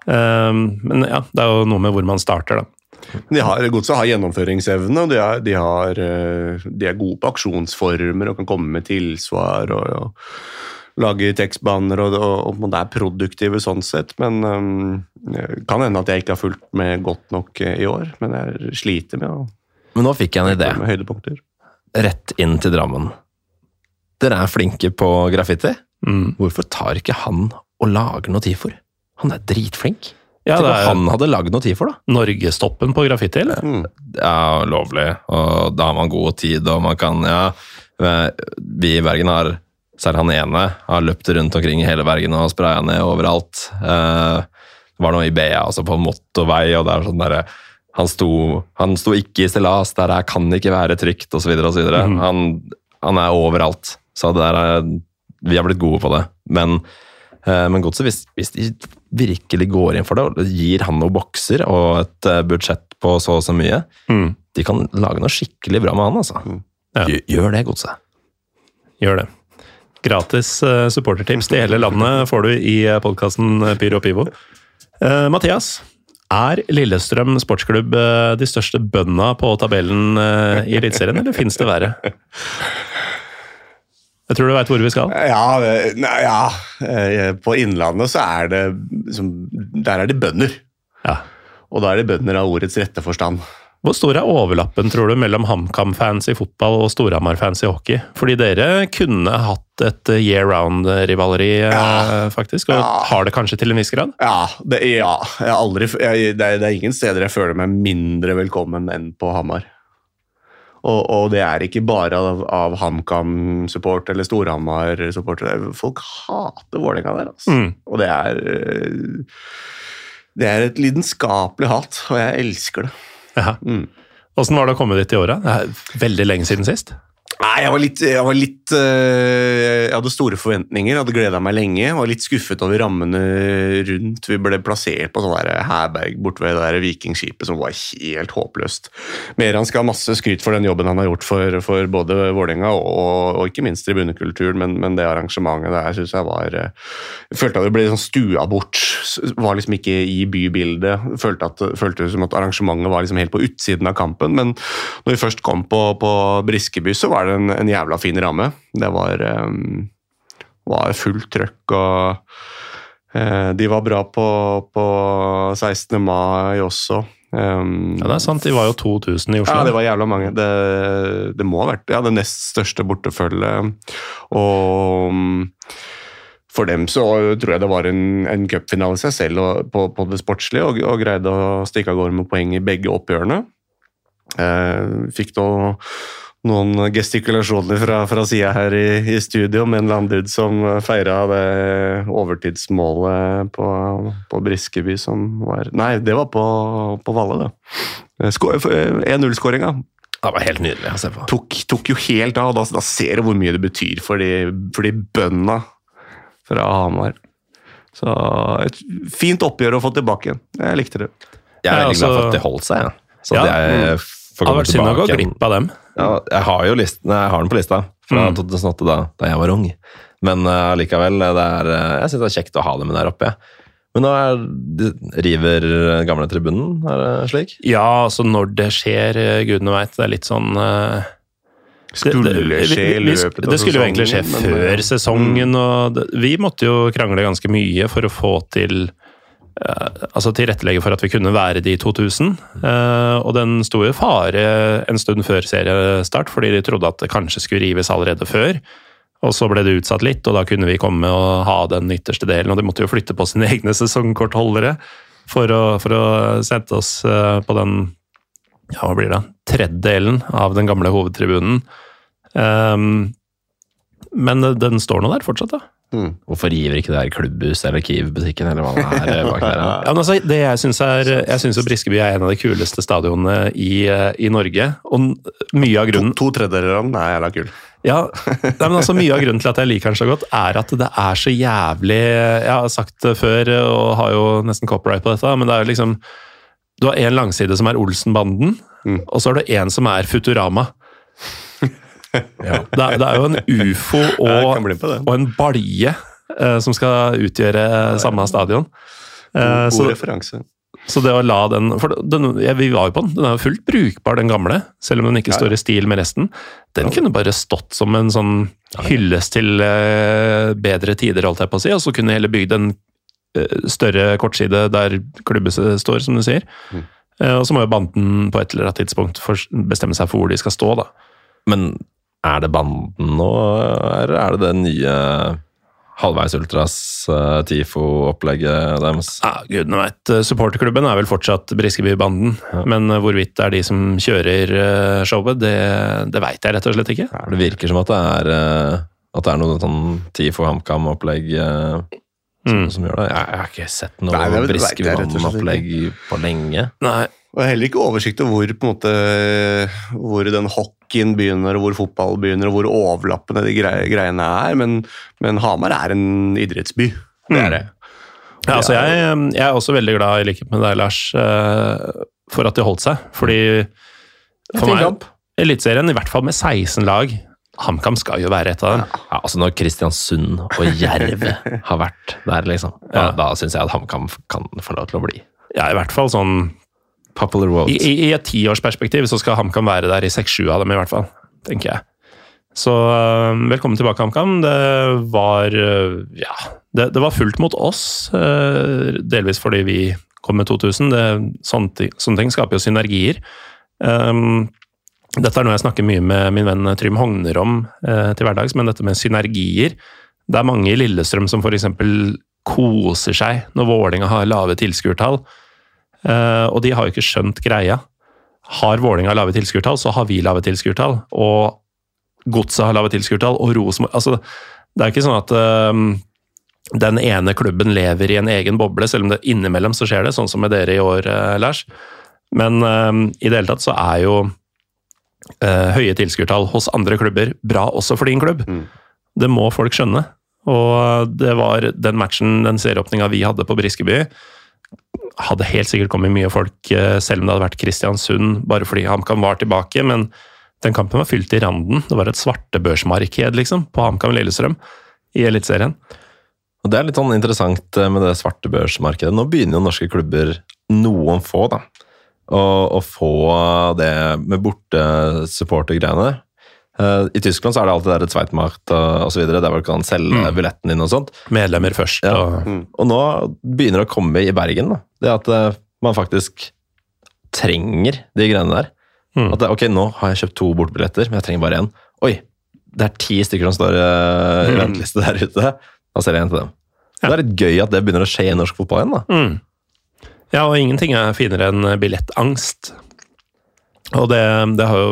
Um, men ja, det er jo noe med hvor man starter, da. De har, Godset har gjennomføringsevne, og de, er, de, har, eh, de er gode på aksjonsformer og kan komme med tilsvar og, og lage tekstbaner og, og, og det er produktive sånn sett. Men um, kan hende at jeg ikke har fulgt med godt nok eh, i år. Men jeg sliter med å Men nå fikk jeg en idé. Rett inn til Drammen. Dere er flinke på graffiti. Mm. Hvorfor tar ikke han og lager noe TIFOR? Han er dritflink. Ja, Tenk det om er han hadde lagd noe TIFOR, da. norgestoppen på graffiti, eller? Mm. Ja, lovlig, og da har man god tid, og man kan Ja, vi i Bergen har Særlig han ene har løpt rundt omkring i hele Bergen og spraya ned overalt. Eh, Det var noe i BA, altså på en motorvei, og det er sånn derre han sto, han sto ikke i stillas, der her kan ikke være trygt, osv. osv. Mm. Han, han er overalt. Så er, vi har blitt gode på det. Men, eh, men godset, hvis, hvis de virkelig går inn for det og gir han noen bokser og et eh, budsjett på så og så mye, Mm. de kan lage noe skikkelig bra med han, altså. Ja. Gjør det, godset. Gjør det. Gratis eh, supportertips til hele landet får du i podkasten Pyro Pivo. Eh, Mathias, er Lillestrøm sportsklubb eh, de største bønda på tabellen eh, i Eliteserien, eller fins det verre? Jeg tror du veit hvor vi skal. Ja, eh, ja. eh, På Innlandet så er det Der er de bønder. Ja. Og da er de bønder av ordets rette forstand. Hvor stor er overlappen tror du, mellom HamKam-fans i fotball og Storhamar-fans i hockey? Fordi dere kunne hatt et year round-rivaleri, ja. faktisk, og Ja. har det kanskje til en viss grad? Ja, det, ja. Jeg aldri, jeg, det, er, det er ingen steder jeg føler meg mindre velkommen enn på Hamar. Og, og det er ikke bare av, av HamKam-support eller Storhamar-support. Folk hater Vålerenga der, altså. Mm. Og det er eh, Det er et lidenskapelig hat, og jeg elsker det. Ja. Mm. Åssen var det å komme dit i åra? Er veldig lenge siden sist. Nei, jeg var litt, jeg, var litt eh, jeg hadde store forventninger, hadde gleda meg lenge. Var litt skuffet over rammene rundt. Vi ble plassert på sånn herberg borte ved det der vikingskipet som var helt håpløst. Meran skal ha masse skryt for den jobben han har gjort for, for både Vålerenga og, og, ikke minst tribunekulturen, men, men det arrangementet der syns jeg var eh, Jeg følte at det ble sånn stua bort. Var liksom ikke i bybildet. Følte at, følte som at arrangementet var liksom helt på utsiden av kampen. Men når vi først kom på, på Briskeby, så var det en, en jævla fin ramme. Det var, um, var fullt trøkk, og uh, de var bra på, på 16. mai også. Um, Ja, det er sant, de var jo 2000 i Oslo. ja, det var jævla mange. Det, det må ha vært ja, det nest største bortefølget. Og for dem så tror jeg det var en, en cupfinale i seg selv og, på, på det sportslige, og, og greide å stikke av gårde med poeng i begge oppgjørene. Eh, fikk da noen gestikulasjoner fra, fra sida her i, i studio med en eller annen dude som feira det overtidsmålet på, på Briskeby som var Nei, det var på, på Valle, det. Eh, sko- eh, 1-0-skåringa Det var helt nydelig å se på. tok, tok jo helt av. Da, da ser du hvor mye det betyr for de, for de bøndene fra Hamar. Så et fint oppgjør å få tilbake igjen. Jeg likte det. Jeg er veldig glad for altså- at det holdt seg. Ja. Så Ja, at jeg får Det hadde vært synd å gå glipp av dem. Ja, jeg har jo listen, jeg har den på lista fra Mm. 2008, da, da jeg var ung. Men uh, allikevel, det eh, jeg syns det er kjekt å ha dem der oppe. Ja. Men nå er, river gamle tribunen, er det slik? Ja, altså når det skjer, eh, gudene veit. Det er litt sånn uh Skulle det, skje i løpet av sesongen. Det skulle jo egentlig skje men, før eh, sesongen, og det, vi måtte jo krangle ganske mye for å få til eh, Altså tilrettelegge for at vi kunne være de 2000. eh, og den sto i fare en stund før seriestart, fordi de trodde at det kanskje skulle rives allerede før. Og så ble det utsatt litt, og da kunne vi komme og ha den ytterste delen. Og de måtte jo flytte på sine egne sesongkortholdere for å, for å sette oss eh, på den ja, hva blir det, tredjedelen av den gamle hovedtribunen. Um, men den står nå der fortsatt, da. Hvorfor river ikke det her klubbhus eller Kiev-butikken eller hva det er bak der? Ja, men altså, det jeg syns er Jeg syns jo Briskeby er en av de kuleste stadionene i, eh, i Norge. Og mye av grunnen to tredjedeler av den er jævla kul. Ja, nei, men altså Mye av grunnen til at jeg liker den så godt, er at det er så jævlig Jeg har sagt det før og har jo nesten copyright på dette, men det er jo liksom Du har en langside som er Olsenbanden, Mm. og så har du en som er Futurama. Det, er, det er jo en ufo og, og en balje eh, som skal utgjøre samme stadion. Eh, God, så, referanse. så det å la den For den, ja, vi var jo på den. Den er jo fullt brukbar, den gamle. Selv om den ikke Ja, ja. står i stil med resten. Den kunne bare stått som en sånn hyllest til eh, bedre tider, holdt jeg på å si. Og så kunne heller bygd en eh, større kortside der klubbehuset står, som du sier. Mm. Eh, og så må jo banden på et eller annet tidspunkt bestemme seg for hvor de skal stå, da. Men er det banden nå, eller er det det nye halvveis ultras uh, TIFO-opplegget deres? Ja, gudene veit. Supporterklubben er vel fortsatt Briskeby-banden. Men eh, hvorvidt det er de som kjører eh, showet, det, det veit jeg rett og slett ikke. Det virker som at det er, eh, at det er noe sånn TIFO HamKam-opplegg. som, som, som gjør det. Jeg, jeg har ikke sett noe Nei, det vet- vet Briske jeg rett og slett Vann-opplegg på lenge. Nei. Og heller ikke oversikt over hvor, på en måte, hvor den hockeyen begynner, og hvor fotball begynner, og hvor overlappende de grei, greiene er. Men, men Hamar er en idrettsby. Det er det. Ja, altså jeg, jeg er også veldig glad, i likhet med deg, Lars, eh, for at de holdt seg. Fordi for meg. Eliteserien, i hvert fall med 16 lag HamKam skal jo være et av dem. Ja, altså Når Kristiansund og Jerv har vært der, liksom, da, Ja. da syns jeg at HamKam kan få lov til å bli. Ja, i hvert fall sånn Popular vote. I, i, i et tiårsperspektiv så skal HamKam være der i seks-sju av dem, i hvert fall. Tenker jeg. Så øh, velkommen tilbake, HamKam. Det var øh, Ja, det, det var fullt mot oss. øh, delvis fordi vi kom med 2000. Det, sånne, ting, sånne ting skaper jo synergier. Um, dette er noe jeg snakker mye med min venn Trym Hogner om eh, til hverdags, men dette med synergier. Det er mange i Lillestrøm som f.eks. koser seg når Vålinga har lave tilskuertall. Eh, og de har jo ikke skjønt greia. Har Vålinga lave tilskuertall, så har vi lave tilskuertall. Og Godset har lave tilskuertall, og Rosenborg altså, Det er ikke sånn at eh, den ene klubben lever i en egen boble, selv om det innimellom så skjer det, sånn som med dere i år, eh, Lars. Men eh, i det hele tatt så er jo uh, høye tilskuertall hos andre klubber bra også for din klubb. Mm. Det må folk skjønne. Og det var den matchen, den serieåpninga vi hadde på Briskeby, hadde helt sikkert kommet mye folk, eh, selv om det hadde vært Kristiansund, bare fordi HamKam var tilbake. Men den kampen var fylt i randen. Det var et svartebørsmarked, liksom, på HamKam Lillestrøm i Eliteserien. Det er litt sånn interessant eh, med det svartebørsmarkedet. Nå begynner jo norske klubber, noen få, da, å, å få det med bortesupportergreiene. Eh, I Tyskland så er det alltid der Zweitmacht og osv. Der hvor du kan selge Mm. billetten din og sånt. Medlemmer først. Ja. Og, Og nå begynner det å komme i Bergen, da. Det at uh, man faktisk trenger de greiene der. Mm. At det, ok, nå har jeg kjøpt to bortebilletter, men jeg trenger bare én. Oi, det er ti stykker som står uh, i Mm. venteliste der ute. Da selger jeg en til dem. Det er litt gøy at det begynner å skje i norsk fotball igjen. da. mm. Ja, og ingenting er finere enn billettangst. Og det, det har jo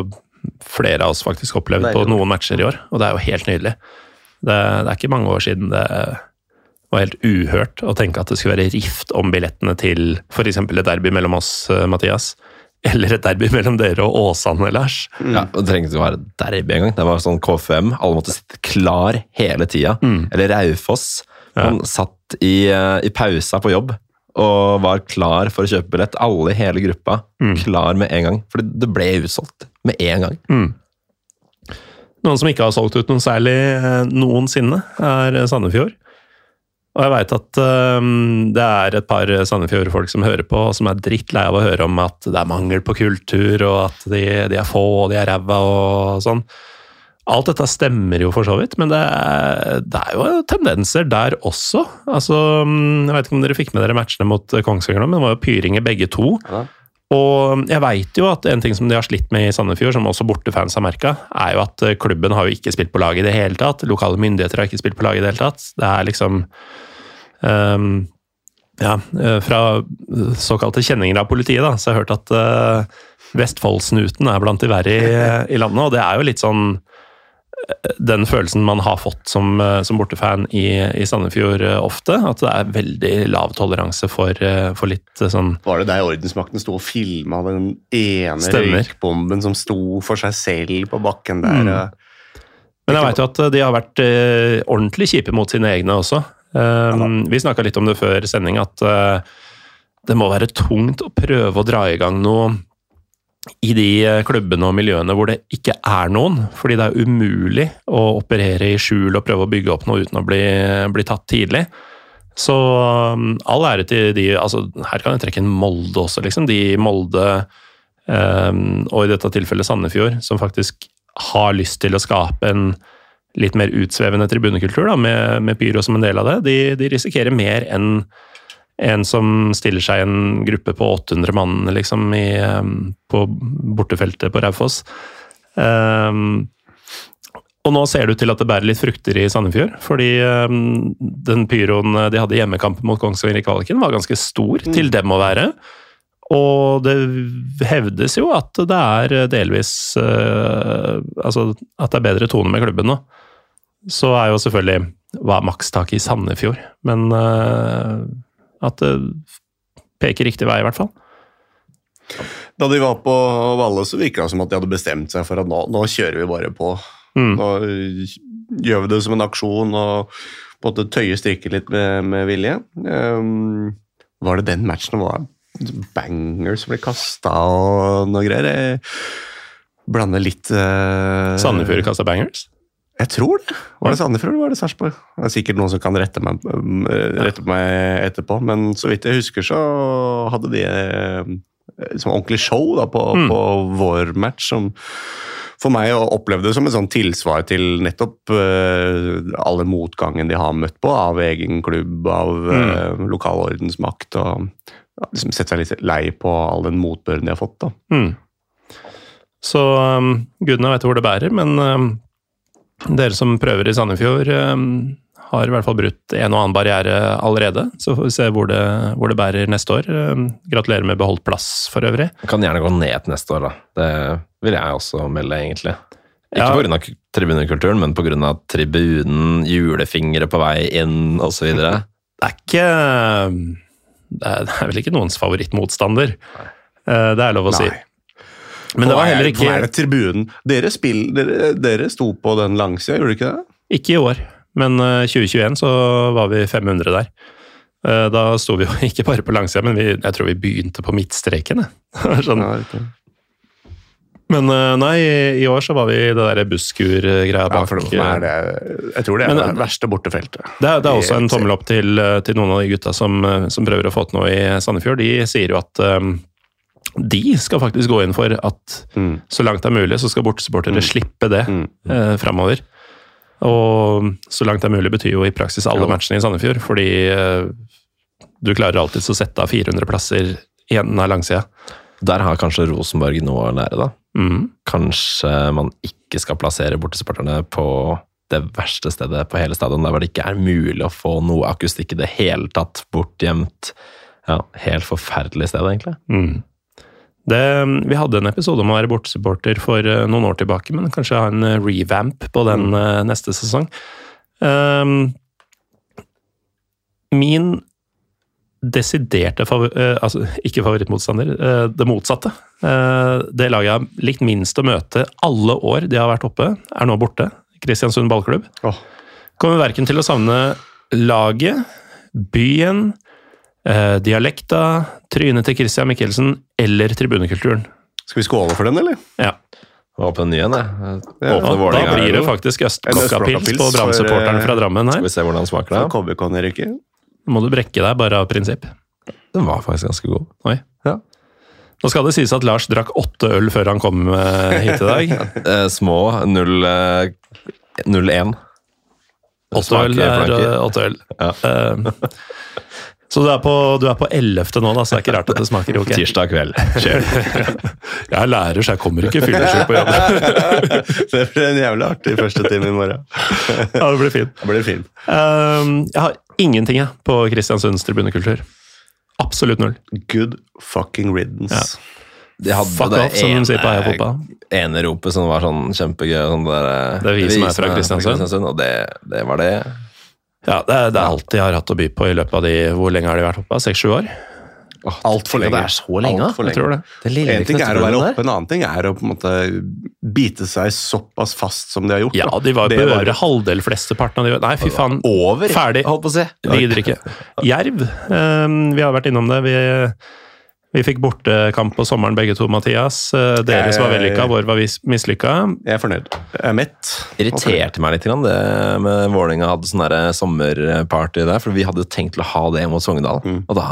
flere av oss faktisk opplevd på noen matcher i år, og det er jo helt nydelig. Det, det er ikke mange år siden det var helt uhørt å tenke at det skulle være rift om billettene til f.eks. et derby mellom oss, eh, Mathias, eller et derby mellom dere og Åsane, Lars. Ja, Det trengte ikke å være derby engang. Det var sånn KFM. Alle måtte sitte klar hele tida. Mm. Eller Raufoss. Ja. Satt i, eh, i pausa på jobb og var klar for å kjøpe billett. Alle i hele gruppa Mm. klar med en gang. For det ble utsolgt med en gang. Mm. Noen som ikke har solgt ut noe særlig eh, noensinne, er eh, Sandefjord. Og jeg veit at um, det er et par Sandefjord-folk som hører på, og som er drittlei av å høre om at det er mangel på kultur, og at de, de er få, og de er ræva og sånn. Alt dette stemmer jo for så vidt, men det er, det er jo tendenser der også. Altså, Jeg vet ikke om dere fikk med dere matchene mot Kongsvinger nå, men det var jo pyringer begge to. Ja. Og jeg veit jo at en ting som de har slitt med i Sandefjord, som også bortefans har merka, er jo at eh, klubben har jo ikke spilt på lag i det hele tatt. Lokale myndigheter har ikke spilt på lag i det hele tatt. Det er liksom um, Ja, eh, fra såkalte kjenninger av politiet, da, så har jeg hørt at uh, Vestfoldsnuten er blant de verre i, i landet, og det er jo litt sånn eh, den følelsen man har fått som, eh, som bortefan i, i Sandefjord eh, ofte. At det er veldig lav toleranse for, eh, for litt sånn Var det der ordensmakten sto og filma den ene Stemmer. røykbomben som sto for seg selv på bakken der? Mm. Men jeg veit jo at de har vært ordentlig kjipe mot sine egne også. Um, vi snakka litt om det før sending, at uh, det må være tungt å prøve å dra i gang noe i de eh, klubbene og miljøene hvor det ikke er noen. Fordi det er umulig å operere i skjul og prøve å bygge opp noe uten å bli, bli tatt tidlig. Så um, all ære til de altså Her kan jeg trekke inn Molde også, liksom. De i Molde, um, og i dette tilfellet Sandefjord, som faktisk har lyst til å skape en litt mer utsvevende tribunekultur, da, med, med pyro som en del av det. De, de risikerer mer enn en som stiller seg i en gruppe på 800 mann liksom, i, um, på bortefeltet på Raufoss. Um, og nå ser det ut til at det bærer litt frukter i Sandefjord, fordi um, den pyroen de hadde i hjemmekampen mot Kongsvinger i kvaliken, var ganske stor til dem å være. Og det hevdes jo at det er delvis uh, Altså at det er bedre tone med klubben nå. Så er jo selvfølgelig hva er makstaket i Sandefjord, men eh, at det peker riktig vei, i hvert fall. Da de var på Valle, så virka det som at de hadde bestemt seg for at nå, nå kjører vi bare på. Mm. Nå gjør vi det som en aksjon og på en måte tøye strikken litt med, med vilje. Um, var det den matchen det var bangers som ble kasta og noe greier? Jeg blander litt uh, Sandefjord kasta bangers? Jeg tror det. Var det Sandefjord eller var det Sarpsborg? Det er sikkert noen som kan rette meg, um, rette meg etterpå, men så vidt jeg husker, så hadde de eh, som ordentlig show da, på, Mm. på vår match. som for meg opplevde det som et sånn tilsvar til nettopp uh, alle motgangen de har møtt på av egen klubb, av uh, lokal ordensmakt. og ja, liksom Sett seg litt lei på all den motbøren de har fått. da. Mm. Så um, gudene vet hvor det bærer, men um, dere som prøver i Sandefjord, um, har i hvert fall brutt en og annen barriere allerede. Så får vi se hvor det, hvor det bærer neste år. Um, gratulerer med beholdt plass for øvrig. Kan gjerne gå ned neste år, da. Det vil jeg også melde, egentlig. Ikke Ja. av tribunekulturen, men av tribunen, julefingre på vei inn, osv. Det er ikke Det er, det er vel ikke noens favorittmotstander. Nei. Det er lov å si. Men det var heller ikke er ikke det tribunen. Dere, spill, dere, dere sto på den langsida, gjorde dere ikke det? Ikke i år, men uh, 2021 så var vi 500 der. Uh, Da sto vi jo ikke bare på langsida, men vi, jeg tror vi begynte på midtstreken. sånn. Ja. Men uh, nei, i- år så var vi det der busskur-greia bak. Ja, er det, jeg tror det er Men det det- verste bortefeltet. Det er, det er også en tommel opp til, til noen av de gutta som, som prøver å få til noe i Sandefjord. De sier jo at um, de skal faktisk gå inn for at Mm. så langt det er mulig, så skal bortesupportere slippe det Mm. eh, framover. Og så langt det er mulig betyr jo i praksis alle Ja. matchene i Sandefjord, fordi eh, du klarer alltids å sette av 400 plasser i enden av langsida. Der har kanskje Rosenborg noe å lære, da. Mm. Kanskje man ikke skal plassere bortesupporterne på det verste stedet på hele stadion, der hvor det ikke er mulig å få noe akustikk i det hele tatt, bortgjemt. Ja, helt forferdelig sted, egentlig. Mm. Det, vi hadde en episode om å være bortesupporter for eh, noen år tilbake, men kanskje ha en eh, revamp på den mm. neste sesong. Um, min desiderte favor... eh, altså, ikke favorittmotstander, eh, det motsatte. Eh, det laget jeg har likt minst å møte alle år de har vært oppe, er nå borte. Kristiansund ballklubb. Oh. Kommer verken til å savne laget, byen, eh, dialekta, trynet til Christian Michelsen eller tribunekulturen. Skal vi skåle for den, eller? Ja. Åpne en ny en, jeg. Ja. Da blir det faktisk Østblokka-pils Østblokka-pils på Brann-supporteren fra Drammen her. Skal vi se hvordan den smaker, da. KBK nedrykket? Må du brekke deg bare av prinsipp. Den var faktisk ganske god. Oi. Ja. Nå skal det sies at Lars drakk åtte øl før han kom eh, hit i dag. Eh, små 0-1. Åtte øl er eh, åtte øl. Ja. Eh, Så du er på, du er på 11. nå, da, så det er ikke rart at det smaker ok. Tirsdag kveld. Jeg er lærer, så jeg kommer ikke fyllesyk på jobb. Det blir en jævlig artig første time i morgen. Ja, det blir fint. Det blir fint. Um, jeg har ingenting jeg, på Kristiansunds tribunekultur. Absolutt null. Good fucking riddance. Ja. De hadde Fuck det off, som de sier på Heia Fotball. ene ropet som var sånn kjempegøy. Sånn der, Det er vi som er fra Kristiansund. Og det, det var det. Ja, det er, det er alt de har hatt å by på i løpet av de Hvor lenge har de vært oppe? Seks-sju år? Altfor lenge. Det er så lenge, Alt for Jeg tror det. Det lille En ting er å være oppe, en annen ting er å på en måte bite seg såpass fast som de har gjort. Ja, de var på øvre halvdel flesteparten av de Nei, fy faen. Over, Ferdig. holdt på å si. Vi gidder ikke. Jerv. Um, vi har vært innom det. Vi, vi fikk bortekamp på sommeren begge to, Mathias. Uh, Deres var vellykka, vår var vis- mislykka. Jeg er fornøyd. Jeg er mett. Irriterte meg litt det med Vålerenga hadde sånn sommerparty der, for vi hadde jo tenkt å ha det mot Sogndal. Mm. Og da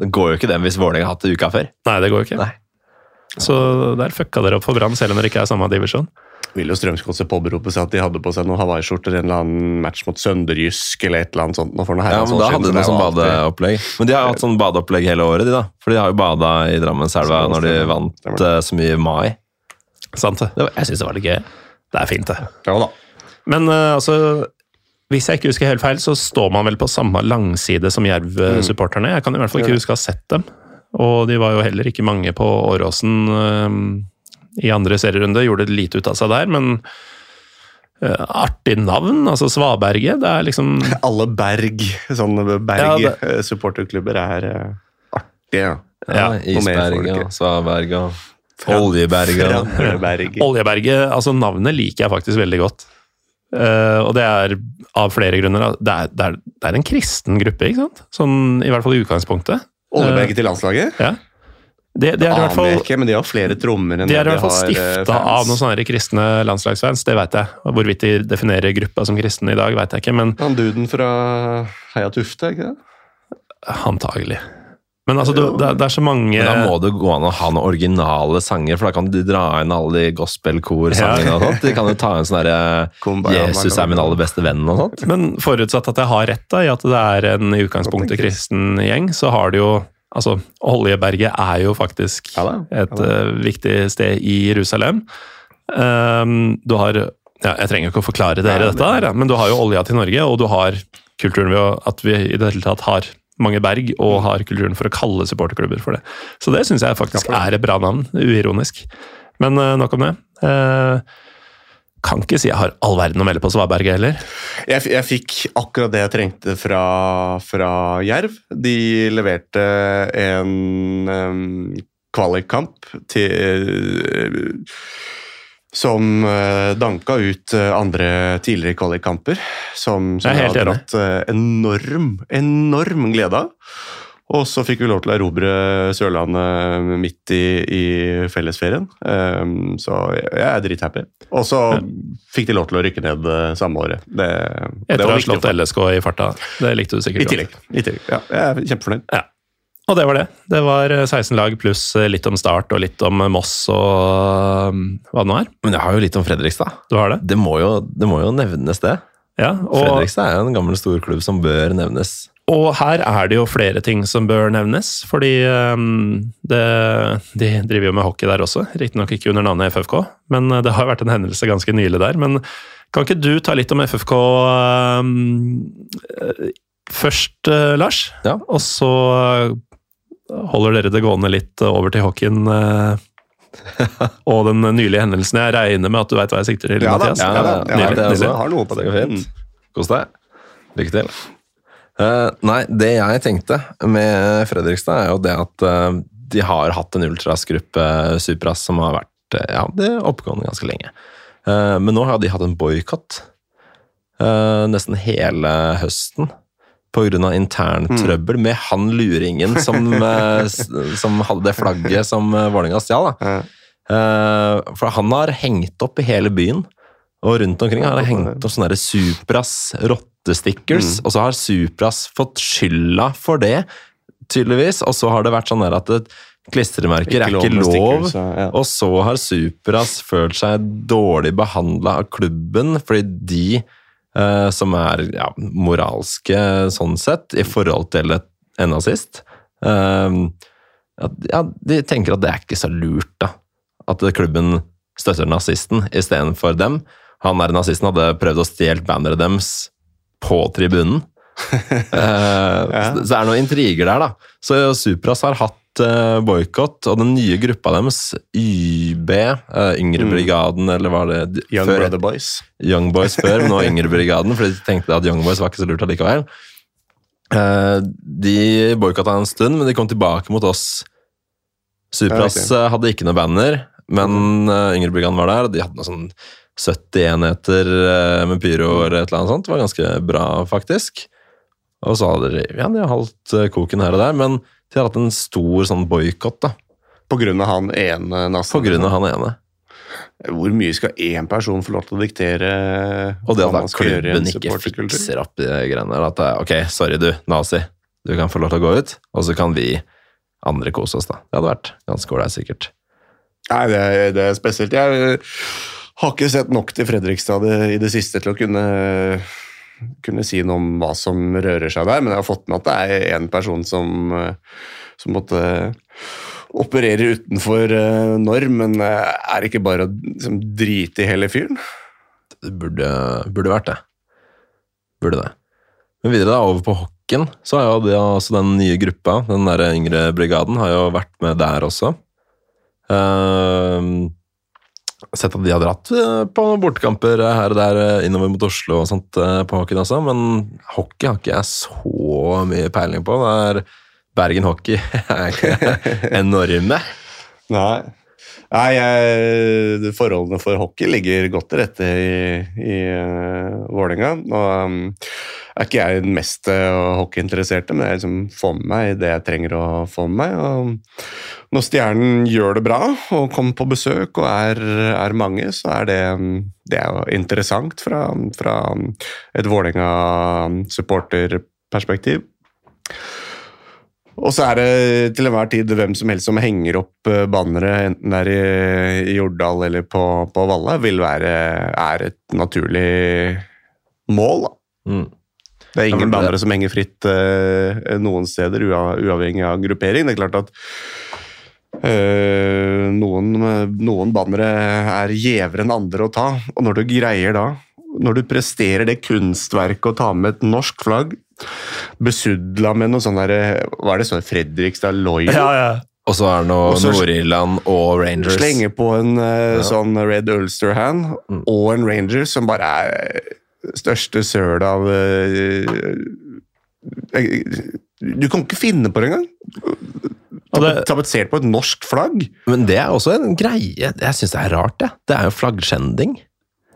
det går jo ikke det hvis Vålerenga har hatt det uka før. Nei, det går jo ikke. Nei. Så der fucka dere opp for Brann, selv om dere ikke er samme divisjon. Vil jo Strømsgodset påberope seg at de hadde på seg noen hawaiiskjorter i en eller annen match mot Sønderjysk eller et eller annet sånt. for noe Ja, men Da hadde de noe sånn badeopplegg. Men de har hatt sånn badeopplegg hele året, de da. For de har jo bada i Drammenselva når de vant eh, så mye i mai. Sant det? Var, jeg syns det var litt gøy. Det er fint, det. Ja da. Men uh, altså Hvis jeg ikke husker helt feil, så står man vel på samme langside som Jerv-supporterne. Jeg kan i hvert fall ikke huske å ha sett dem. Og de var jo heller ikke mange på Åråsen eh, i andre serierunde. Gjorde lite ut av seg der, men eh, artig navn. Altså Svaberget. Det er liksom Alle Berg, sånne Ja, Berg-supporterklubber er eh, artige. Ja. Ja, Isberga. Svaberga, Oljeberga. Oljeberget. Altså Navnet liker jeg faktisk veldig godt. Uh, og det er av flere grunner. Det er, det, er, det er en kristen gruppe, ikke sant? Sånn, I hvert fall i utgangspunktet. Oljeberget til landslaget? Ja. Det, det er i hvert fall ikke, men de har flere trommer enn De er i hvert fall har, eh, stifta av noen sånne kristne landslagsfans, det vet jeg. Hvorvidt de definerer gruppa som kristne i dag, vet jeg ikke, men Han duden fra Heia Tufte, ikke det? antagelig. Men altså, du, det, det er så mange Men da må det gå an å ha noen originale sanger, for da kan de dra inn alle de gospelkorsangene og sånt. De kan jo ta inn sånn derre 'Jesus er min aller beste venn' og sånt. Men forutsatt at jeg har rett da, i at det er en i utgangspunktet kristen gjeng, så har de jo Altså, Oljeberget er jo faktisk Ja da, ja et da. eh, viktig sted i Jerusalem. Um, du har ja, Jeg trenger ikke å forklare dere dette, her, men du har jo olja til Norge, og du har kulturen ved at vi i det hele tatt har mange berg, og Mm. har kulturen for å kalle supporterklubber for det. Så det syns jeg faktisk er et bra navn, uironisk. Men uh, nok om det. Eh, kan ikke si jeg har all verden å melde på Svaberget heller. Jeg, jeg fikk akkurat det jeg trengte fra, fra Jerv. De leverte en um, kvalikkamp til som uh, danka ut uh, andre tidligere kvalikkamper. Som, som Jeg hadde hatt har dratt eh, enorm, enorm glede av. Og så fikk vi lov til å erobre Sørlandet midt i, i fellesferien. Um, så jeg er drithappy. Og så fikk de lov til å rykke ned eh, samme året. Det, det Etter å ha slått. LSK i farta. Det likte du sikkert I tillegg. I tillegg. Ja, jeg er kjempefornøyd. Ja. Og det var det. Det var eh, 16 lag pluss eh, litt om Start og litt om Moss og hva det nå er. Men jeg har jo litt om Fredrikstad. Du har det? Det må jo, det må jo nevnes, det. Ja, og, Fredrikstad er jo en gammel storklubb som bør nevnes. Og her er det jo flere ting som bør nevnes, fordi um, det, de driver jo med hockey der også. Riktignok ikke under navnet FFK, men eh, det har vært en hendelse ganske nylig der. Men kan ikke du ta litt om FFK um, eh, først, uh, Lars? Ja. Og så holder dere det gående litt over til hockeyen. Uh, og den nylige hendelsen. Jeg regner med at du veit hva jeg sikter til, Ja da, Mathias? ja da. ja, Nydelig, det er nydelig. også. Har noe på det. Det fint. Kos deg. Lykke til. Eh, nei, det jeg tenkte med Fredrikstad, er jo det at uh, de har hatt en ultrasgruppe, Supras, som har vært uh, ja, det er oppgående ganske lenge. Eh, men nå har de hatt en boikott eh, nesten hele høsten. På grunn av intern trøbbel med han luringen som, eh, som hadde det flagget som Vålerenga stjal. Ja. Eh, for han har hengt opp i hele byen, og rundt omkring har han hengt opp sånne der Supras mm. og så har Supras fått skylda for det, tydeligvis, og så har det vært sånn der at klistremerker er ikke lov, stickers, ja. og så har Supras følt seg dårlig behandla av klubben, fordi de eh, som er ja, moralske sånn sett, i forhold til et, en nazist eh, ja, De tenker at det er ikke så lurt, da. At klubben støtter nazisten istedenfor dem. Han der nazisten hadde prøvd å stjele banneret deres på tribunen. Eh, så, så det er noen intriger der, da. Så Supras har hatt uh, boikott, og den nye gruppa deres, YB, uh, Yngrebrigaden mm. eller hva er det Young før- Brother Boys. Young Boys før, men nå Yngrebrigaden, for fordi de tenkte at Young Boys var ikke så lurt allikevel. Uh, De boikotta en stund, men de kom tilbake mot oss. Supras Ja, okay. hadde ikke noe banner, men uh, Yngrebrigaden var der. og De hadde noe sånn 70 enheter eh, med pyro eller et eller annet sånt. Det var ganske bra, faktisk. Og så hadde de, ja, de har holdt eh, koken her og der, men de har hatt en stor sånn boikott. På grunn av han ene nassen. På grunn av han ene. Hvor mye skal én person få lov til å diktere Og det at klubben ikke fikser opp de greiene der. At det er, ok, sorry du, nazi. Du kan få lov til å gå ut, og så kan vi andre kose oss, da. Det hadde vært ganske ålreit, sikkert. Nei, det det er spesielt. Jeg har ikke sett nok til Fredrikstad i det siste til å kunne, kunne si noe om hva som rører seg der, men jeg har fått med at det er en person som, eh, som måtte opererer utenfor eh, norm, men eh, er det ikke bare å liksom, drite i hele fyren? Det burde, burde vært det. Burde det. Men videre da, over på hockeyen, så har jo det, altså den nye gruppa, den der yngre brigaden, har jo vært med der også. Ehm, sett at de har dratt eh, på bortekamper her og der eh, innover mot Oslo og sånt eh, på hockeyen også, men hockey har ikke jeg så mye peiling på. Det er Bergen Hockey er ikke enorme. Nei. Nei, jeg, forholdene for hockey ligger godt til rette i, i uh, Vålerenga. Nå um, er ikke jeg den mest uh, hockeyinteresserte, men jeg liksom får med meg det jeg trenger å få med meg. Og når Stjernen gjør det bra og kommer på besøk og er, er mange, så er det, det er interessant fra, fra et Vålerenga-supporterperspektiv. Og så er det til enhver tid hvem som helst som henger opp eh, bannere, enten det er i, i Jordal eller på, på Valle, vil være er et naturlig mål. da. Mm. Det er ingen bannere som henger fritt uh, noen steder, ua- uavhengig av gruppering. Det er klart at uh, noen, noen bannere er gjevere enn andre å ta, og når du greier da når du presterer det kunstverket å ta med et norsk flagg, besudla med noe sånn derre Hva er det sånn Fredrikstad Loyal? Og så er det noe Og Nord-Irland og Rangers. Slenge på en uh, Ja. sånn Red Ulster hand Mm. og en Rangers som bare er største søl av eh, Du kan ikke finne på det engang! Tapetsert på et norsk flagg. Men det er også en greie Jeg syns det er rart, det. Det er jo flaggskjending.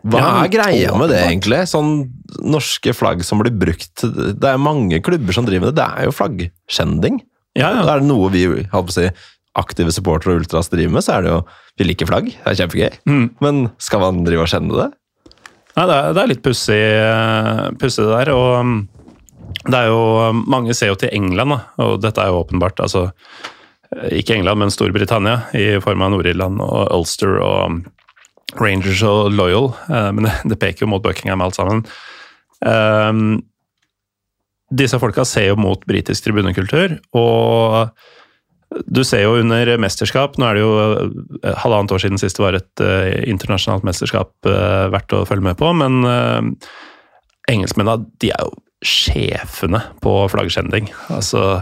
Hva Ja, er greia med det, egentlig? Sånn norske flagg som blir brukt Det er mange klubber som driver med det. Det er jo flaggskjending. Ja, ja. Er det noe vi si, aktive supportere og ultras driver med, så er det jo Vi liker flagg, det er kjempegøy. Mm. Men skal man drive og skjende det? Nei, det er, det er litt pussig det der. Og um, det er jo Mange ser jo til England, da, og dette er jo åpenbart. altså eh, Ikke England, men Storbritannia, i form av Nord-Irland og Ulster og um, Rangers og Loyal. eh, Men det, peker jo mot Buckingham, alt sammen. Um, disse folka ser jo mot britisk tribunekultur, og du ser jo under mesterskap Nå er det jo eh, halvannet år siden sist det var et uh, internasjonalt mesterskap uh, verdt å følge med på, men uh, engelskmennene de er jo sjefene på flaggskjending. Altså,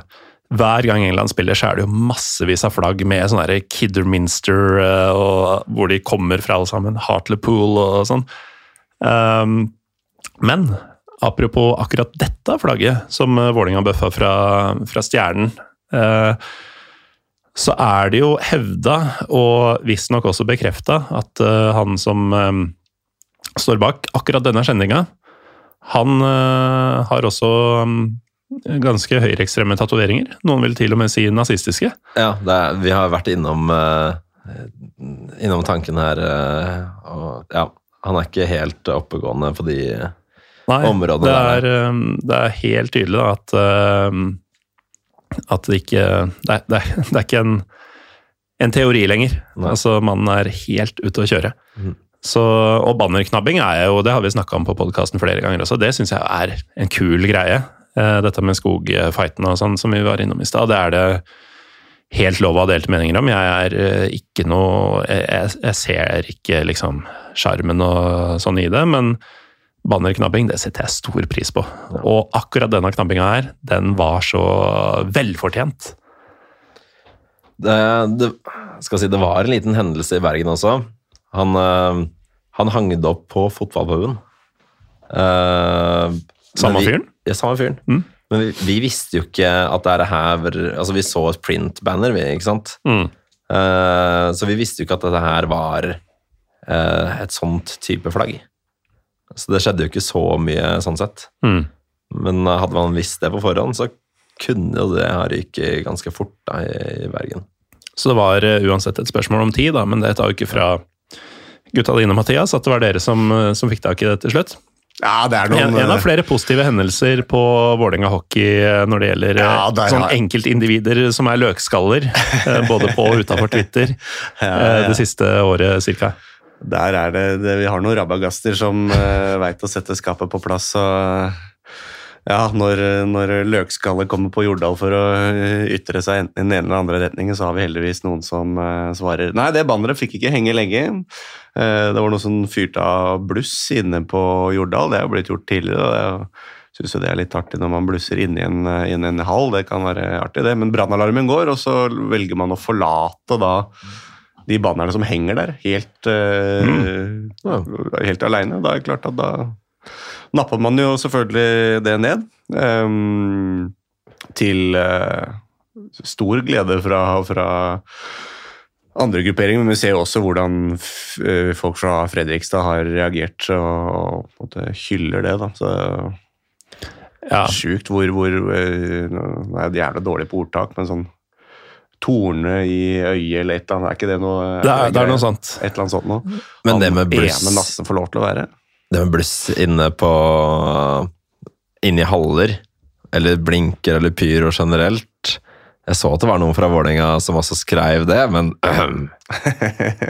hver gang England spiller, så er det jo massevis av flagg med sånne Kidderminster, eh, og hvor de kommer fra alle sammen. Hartlepool og sånn. Um, men apropos akkurat dette flagget, som Vålinga Vålerenga bøffa fra, fra Stjernen, uh, så er det jo hevda, og visstnok også bekrefta, at uh, han som um, står bak akkurat denne sendinga, han uh, har også mm, ganske høyreekstreme tatoveringer. Noen vil til og med si nazistiske. Ja, det er, vi har vært innom uh, Innom tanken her, uh, og ja Han er ikke helt oppegående på de Nei, Områdene det der, er, um, det er helt tydelig da, at, uh, at det ikke Det er, det er, det er ikke en, en teori lenger. Nei. Altså, Mannen er helt ute å kjøre. Mm. Så, og bannerknabbing er jo, det har vi snakka om på podkasten flere ganger også, det syns jeg er en kul greie. Eh, Dette med skogfighten og sånn som vi var innom i stad, det er det helt lov å ha delte meninger om. Jeg er eh, ikke noe Jeg, jeg ser ikke liksom sjarmen og sånn i det, men bannerknabbing, det setter jeg stor pris på. Og akkurat denne knabbinga her, den var så velfortjent. det, det, skal si, det var en liten hendelse i Bergen også. Han, eh, han hang det opp på fotballpuben. Eh, Samme fyren? Ja, samme fyren. Mm. Men vi, vi visste jo ikke at det er her Altså, vi så et print-banner, vi, ikke sant? Mm. Uh, så vi visste jo ikke at dette her var uh, et sånt type flagg. Så det skjedde jo ikke så mye sånn sett. Mm. Men hadde man visst det på forhånd, så kunne jo det ha ryket ganske fort da, i, Bergen. Så det var eh, uansett et spørsmål om tid, da, men det tar jo ikke fra gutta dine, Mathias, at det var dere som, som fikk tak i det til slutt. Ja, er En, noen en av eh, flere positive hendelser på Vålerenga hockey eh, når det gjelder eh, Ja, der sånn enkeltindivider som er løkskaller, eh, både på og utafor Twitter, eh, ja. det siste året cirka. Der er det, det Vi har noen rabagaster som uh, veit å sette skapet på plass. og ja, når, når løkskallet kommer på Jordal for å eh, ytre seg enten i den ene eller andre retningen, så har vi heldigvis noen som eh, svarer Nei, det banneret fikk ikke henge lenge. Eh, det var noe som fyrte av bluss inne på Jordal. Det er jo blitt gjort tidligere. og Jeg syns det er litt artig når man blusser inni en, inn en hall. Det kan være artig, det. Men brannalarmen går, og så velger man å forlate da de bannerne som henger der, helt, uh, Ja. helt aleine. Da er det klart at da napper man jo selvfølgelig det ned. Um, til uh, stor glede fra, fra andre grupperinger, men vi ser jo også hvordan eh, folk fra Fredrikstad har reagert og, og på en måte hyller det. da, så Ja, Sjukt hvor, hvor eh, Nå er jeg jævlig dårlig på ordtak, men sånn torne i øyet eller et eller annet, er ikke det noe det er, det er noe sant. Et eller annet sånt noe. Men det med bluss ene nassen får lov til å være. Det med bluss inne på Inne i haller, eller blinker eller pyro generelt Jeg så at det var noen fra Vålerenga som også skrev det, men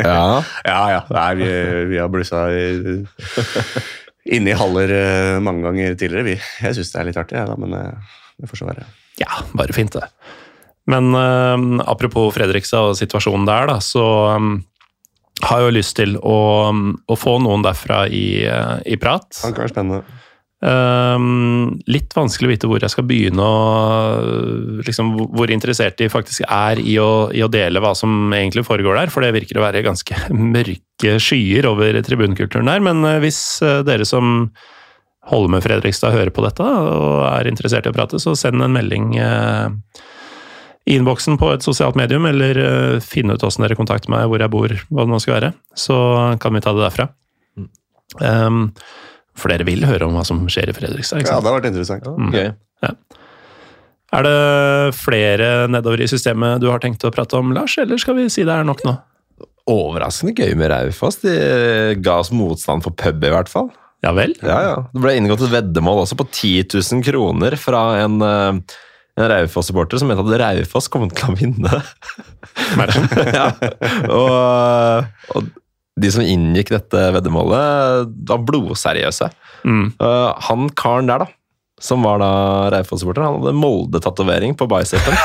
Ja. Ja, ja. Nei, vi, vi har blussa inne i haller eh, mange ganger tidligere, vi. Jeg syns det er litt artig, jeg, da, men eh, det får så være. Ja, bare fint det. Men uh, apropos Fredrikstad og situasjonen der, da, så um, har jo lyst til å, å få noen derfra i, eh, i prat. Det kan være spennende. Um, litt vanskelig å vite hvor jeg skal begynne, og liksom, hvor- interessert de faktisk er i å, i å dele hva som egentlig foregår der, for det virker å være ganske mørke skyer over tribunkulturen der. Men eh, hvis eh, dere som holder med Fredrikstad hører på dette og er interessert i å prate, så send en melding eh, i innboksen på et sosialt medium, eller eh, finne ut åssen dere kontakter meg, hvor jeg bor, hva det nå skal være. Så kan vi ta det derfra. Um, for dere vil høre om hva som skjer i Fredrikstad, ikke Ja, det har vært interessant. Gøy. Er det flere nedover i systemet du har tenkt å prate om, Lars, eller skal vi si det er nok nå? Overraskende gøy med Raufoss. De ga oss motstand for pub, i hvert fall. Ja vel? Ja, ja. Det ble inngått et veddemål også på 10 000 kroner fra en, eh, en Raufoss-supporter som mente at Raufoss kom til å vinne. Matchen? ja. og, og de som inngikk dette veddemålet, var blodseriøse. Mm. Uh, han karen der, da, som var da Raufoss-supporter, han hadde Molde-tatovering på bicepen.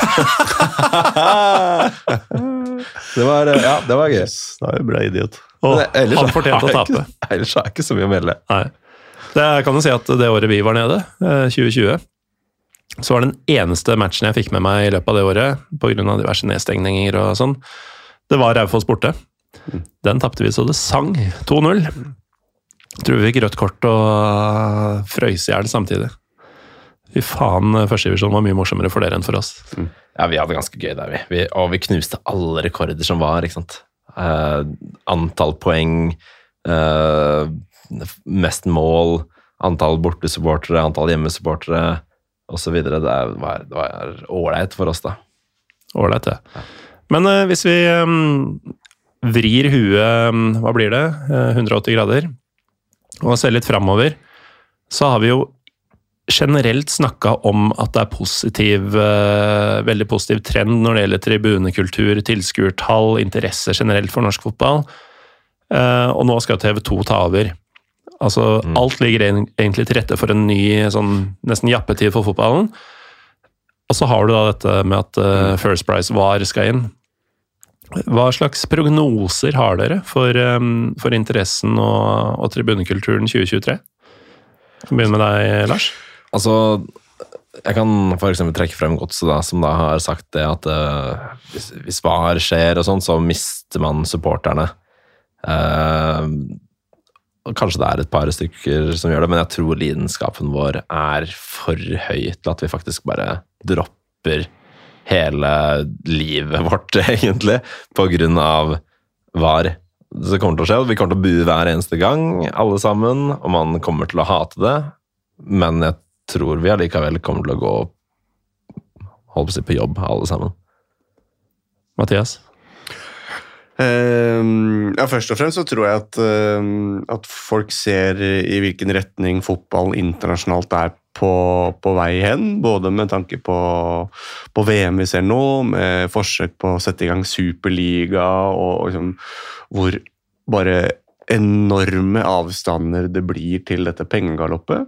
det var, ja, det var gøy. Da er jeg bra idiot. Og ellers han fortjente å tape. ikke- Ellers har jeg ikke så mye å melde. Nei. Det jeg kan jo si at det året vi var nede, eh, 2020, så var den eneste matchen jeg fikk med meg i løpet av det året, pga. diverse nedstengninger og sånn, det var Raufoss borte. Den tapte vi så det sang. 2-0. Tror vi fikk rødt kort og frøys i hjel samtidig. Fy faen, førstedivisjon var mye morsommere for dere enn for oss. Ja, vi hadde ganske gøy der, vi. vi og vi knuste alle rekorder som var, ikke sant. Uh, antall poeng, uh, mest mål, antall bortesupportere, antall hjemmesupportere osv. Det var ålreit for oss, da. Ålreit, det. Men uh, hvis vi um, vrir huet um, Hva blir det? Uh, 180 grader? Og ser litt framover, så har vi jo generelt snakka om at det er positiv, uh, veldig positiv trend når det gjelder tribunekultur, tilskuertall, interesse generelt for norsk fotball. Eh, og nå skal TV 2 ta over. Altså, Alt ligger egentlig til rette for en ny sånn, nesten jappetid for fotballen. Og så har du da dette med at uh, First Price VAR skal inn. Hva slags prognoser har dere for, um, for interessen og, og tribunekulturen 2023? Skal begynne med deg, Lars. Altså, jeg kan eksempel trekke frem Godset, som da har sagt det at uh, hvis, hvis VAR skjer og sånn, så mister man supporterne. Og kanskje det er et par stykker som gjør det, men jeg tror lidenskapen vår er for høy til at vi faktisk bare dropper hele livet vårt, egentlig, på grunn av VAR. Det kommer til å skje, vi kommer til å bue hver eneste gang, alle sammen, og man kommer til å hate det, men jeg tror vi allikevel kommer til å gå holdt på å si på jobb, alle sammen. Mathias? Ehm, ja, først og fremst så tror jeg at, ehm, at folk ser i hvilken retning fotballen internasjonalt er på, på vei hen. Både med tanke på, på VM vi ser nå, med forsøk på å sette i gang superliga, og liksom, hvor bare enorme avstander det blir til dette pengegaloppet,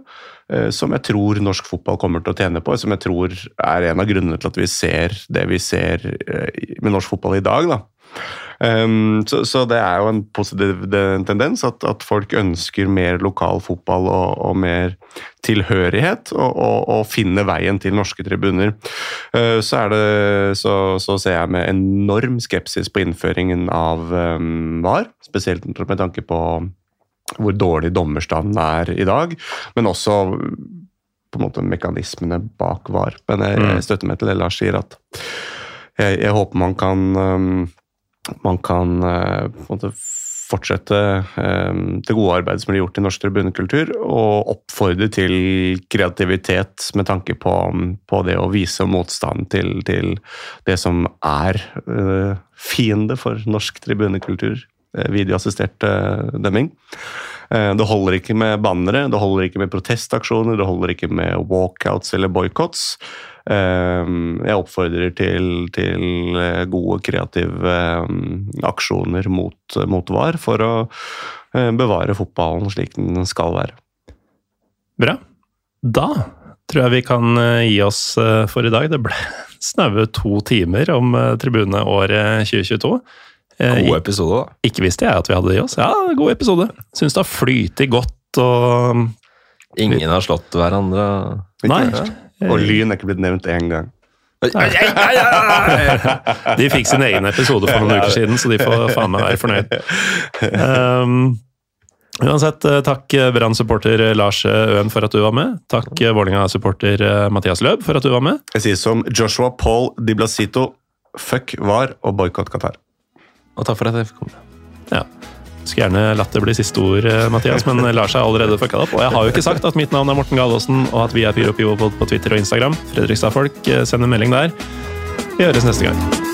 eh, som jeg tror norsk fotball kommer til å tjene på, som jeg tror er en av grunnene til at vi ser det vi ser eh, med norsk fotball i dag. da. Um, så, så det er jo en positiv tendens at, at folk ønsker mer lokal fotball og, og mer tilhørighet, og, og, og finne veien til norske tribuner. Uh, så, det, så, så ser jeg med enorm skepsis på innføringen av um, VAR, spesielt med tanke på hvor dårlig dommerstanden er i dag, men også på en måte mekanismene bak VAR. Men jeg, Mm. jeg støtter meg til det Lars sier, at jeg, jeg håper man kan um, man kan eh, måte fortsette eh, det gode arbeidet som blir gjort i norsk tribunekultur, og oppfordre til kreativitet med tanke på, på det å vise motstand til, til det som er eh, fiende for norsk tribunekultur. Videoassistert dømming. Eh, Det holder ikke med bannere, det holder ikke med protestaksjoner, det holder ikke med walkouts eller boikots. Eh, Jeg oppfordrer til, til eh, gode, kreative aksjoner mot, mot VAR for å bevare fotballen slik den skal være. Bra. Da tror jeg vi kan gi oss for i dag. Det ble snaue to timer om tribuneåret 2022. Eh, God episode, da. Ikke visste jeg at vi hadde det i oss. Ja, god episode. Syns det har flytet godt og Ingen har slått hverandre. Nei. Og Lyn er ikke blitt nevnt én gang. De fikk sin egen episode for noen uker siden, så de får faen meg være fornøyd. Um, uansett, eh, takk eh, Brann-supporter Lars Øen for at du var med. Takk eh, Vålerenga-supporter eh, Mathias Løb for at du var med. Jeg sier som Joshua Paul Di Blasito, fuck VAR og boikott Qatar. Og takk for at jeg fikk komme. Ja. Skulle gjerne latt det bli siste ord, eh, Mathias, men Lars har allerede fucka opp. Og jeg har jo ikke sagt at mitt navn er Morten Galaasen, og at vi er Pyro Pivo på Twitter og Instagram. Fredrikstad-folk, eh, send en melding der. Vi høres neste gang.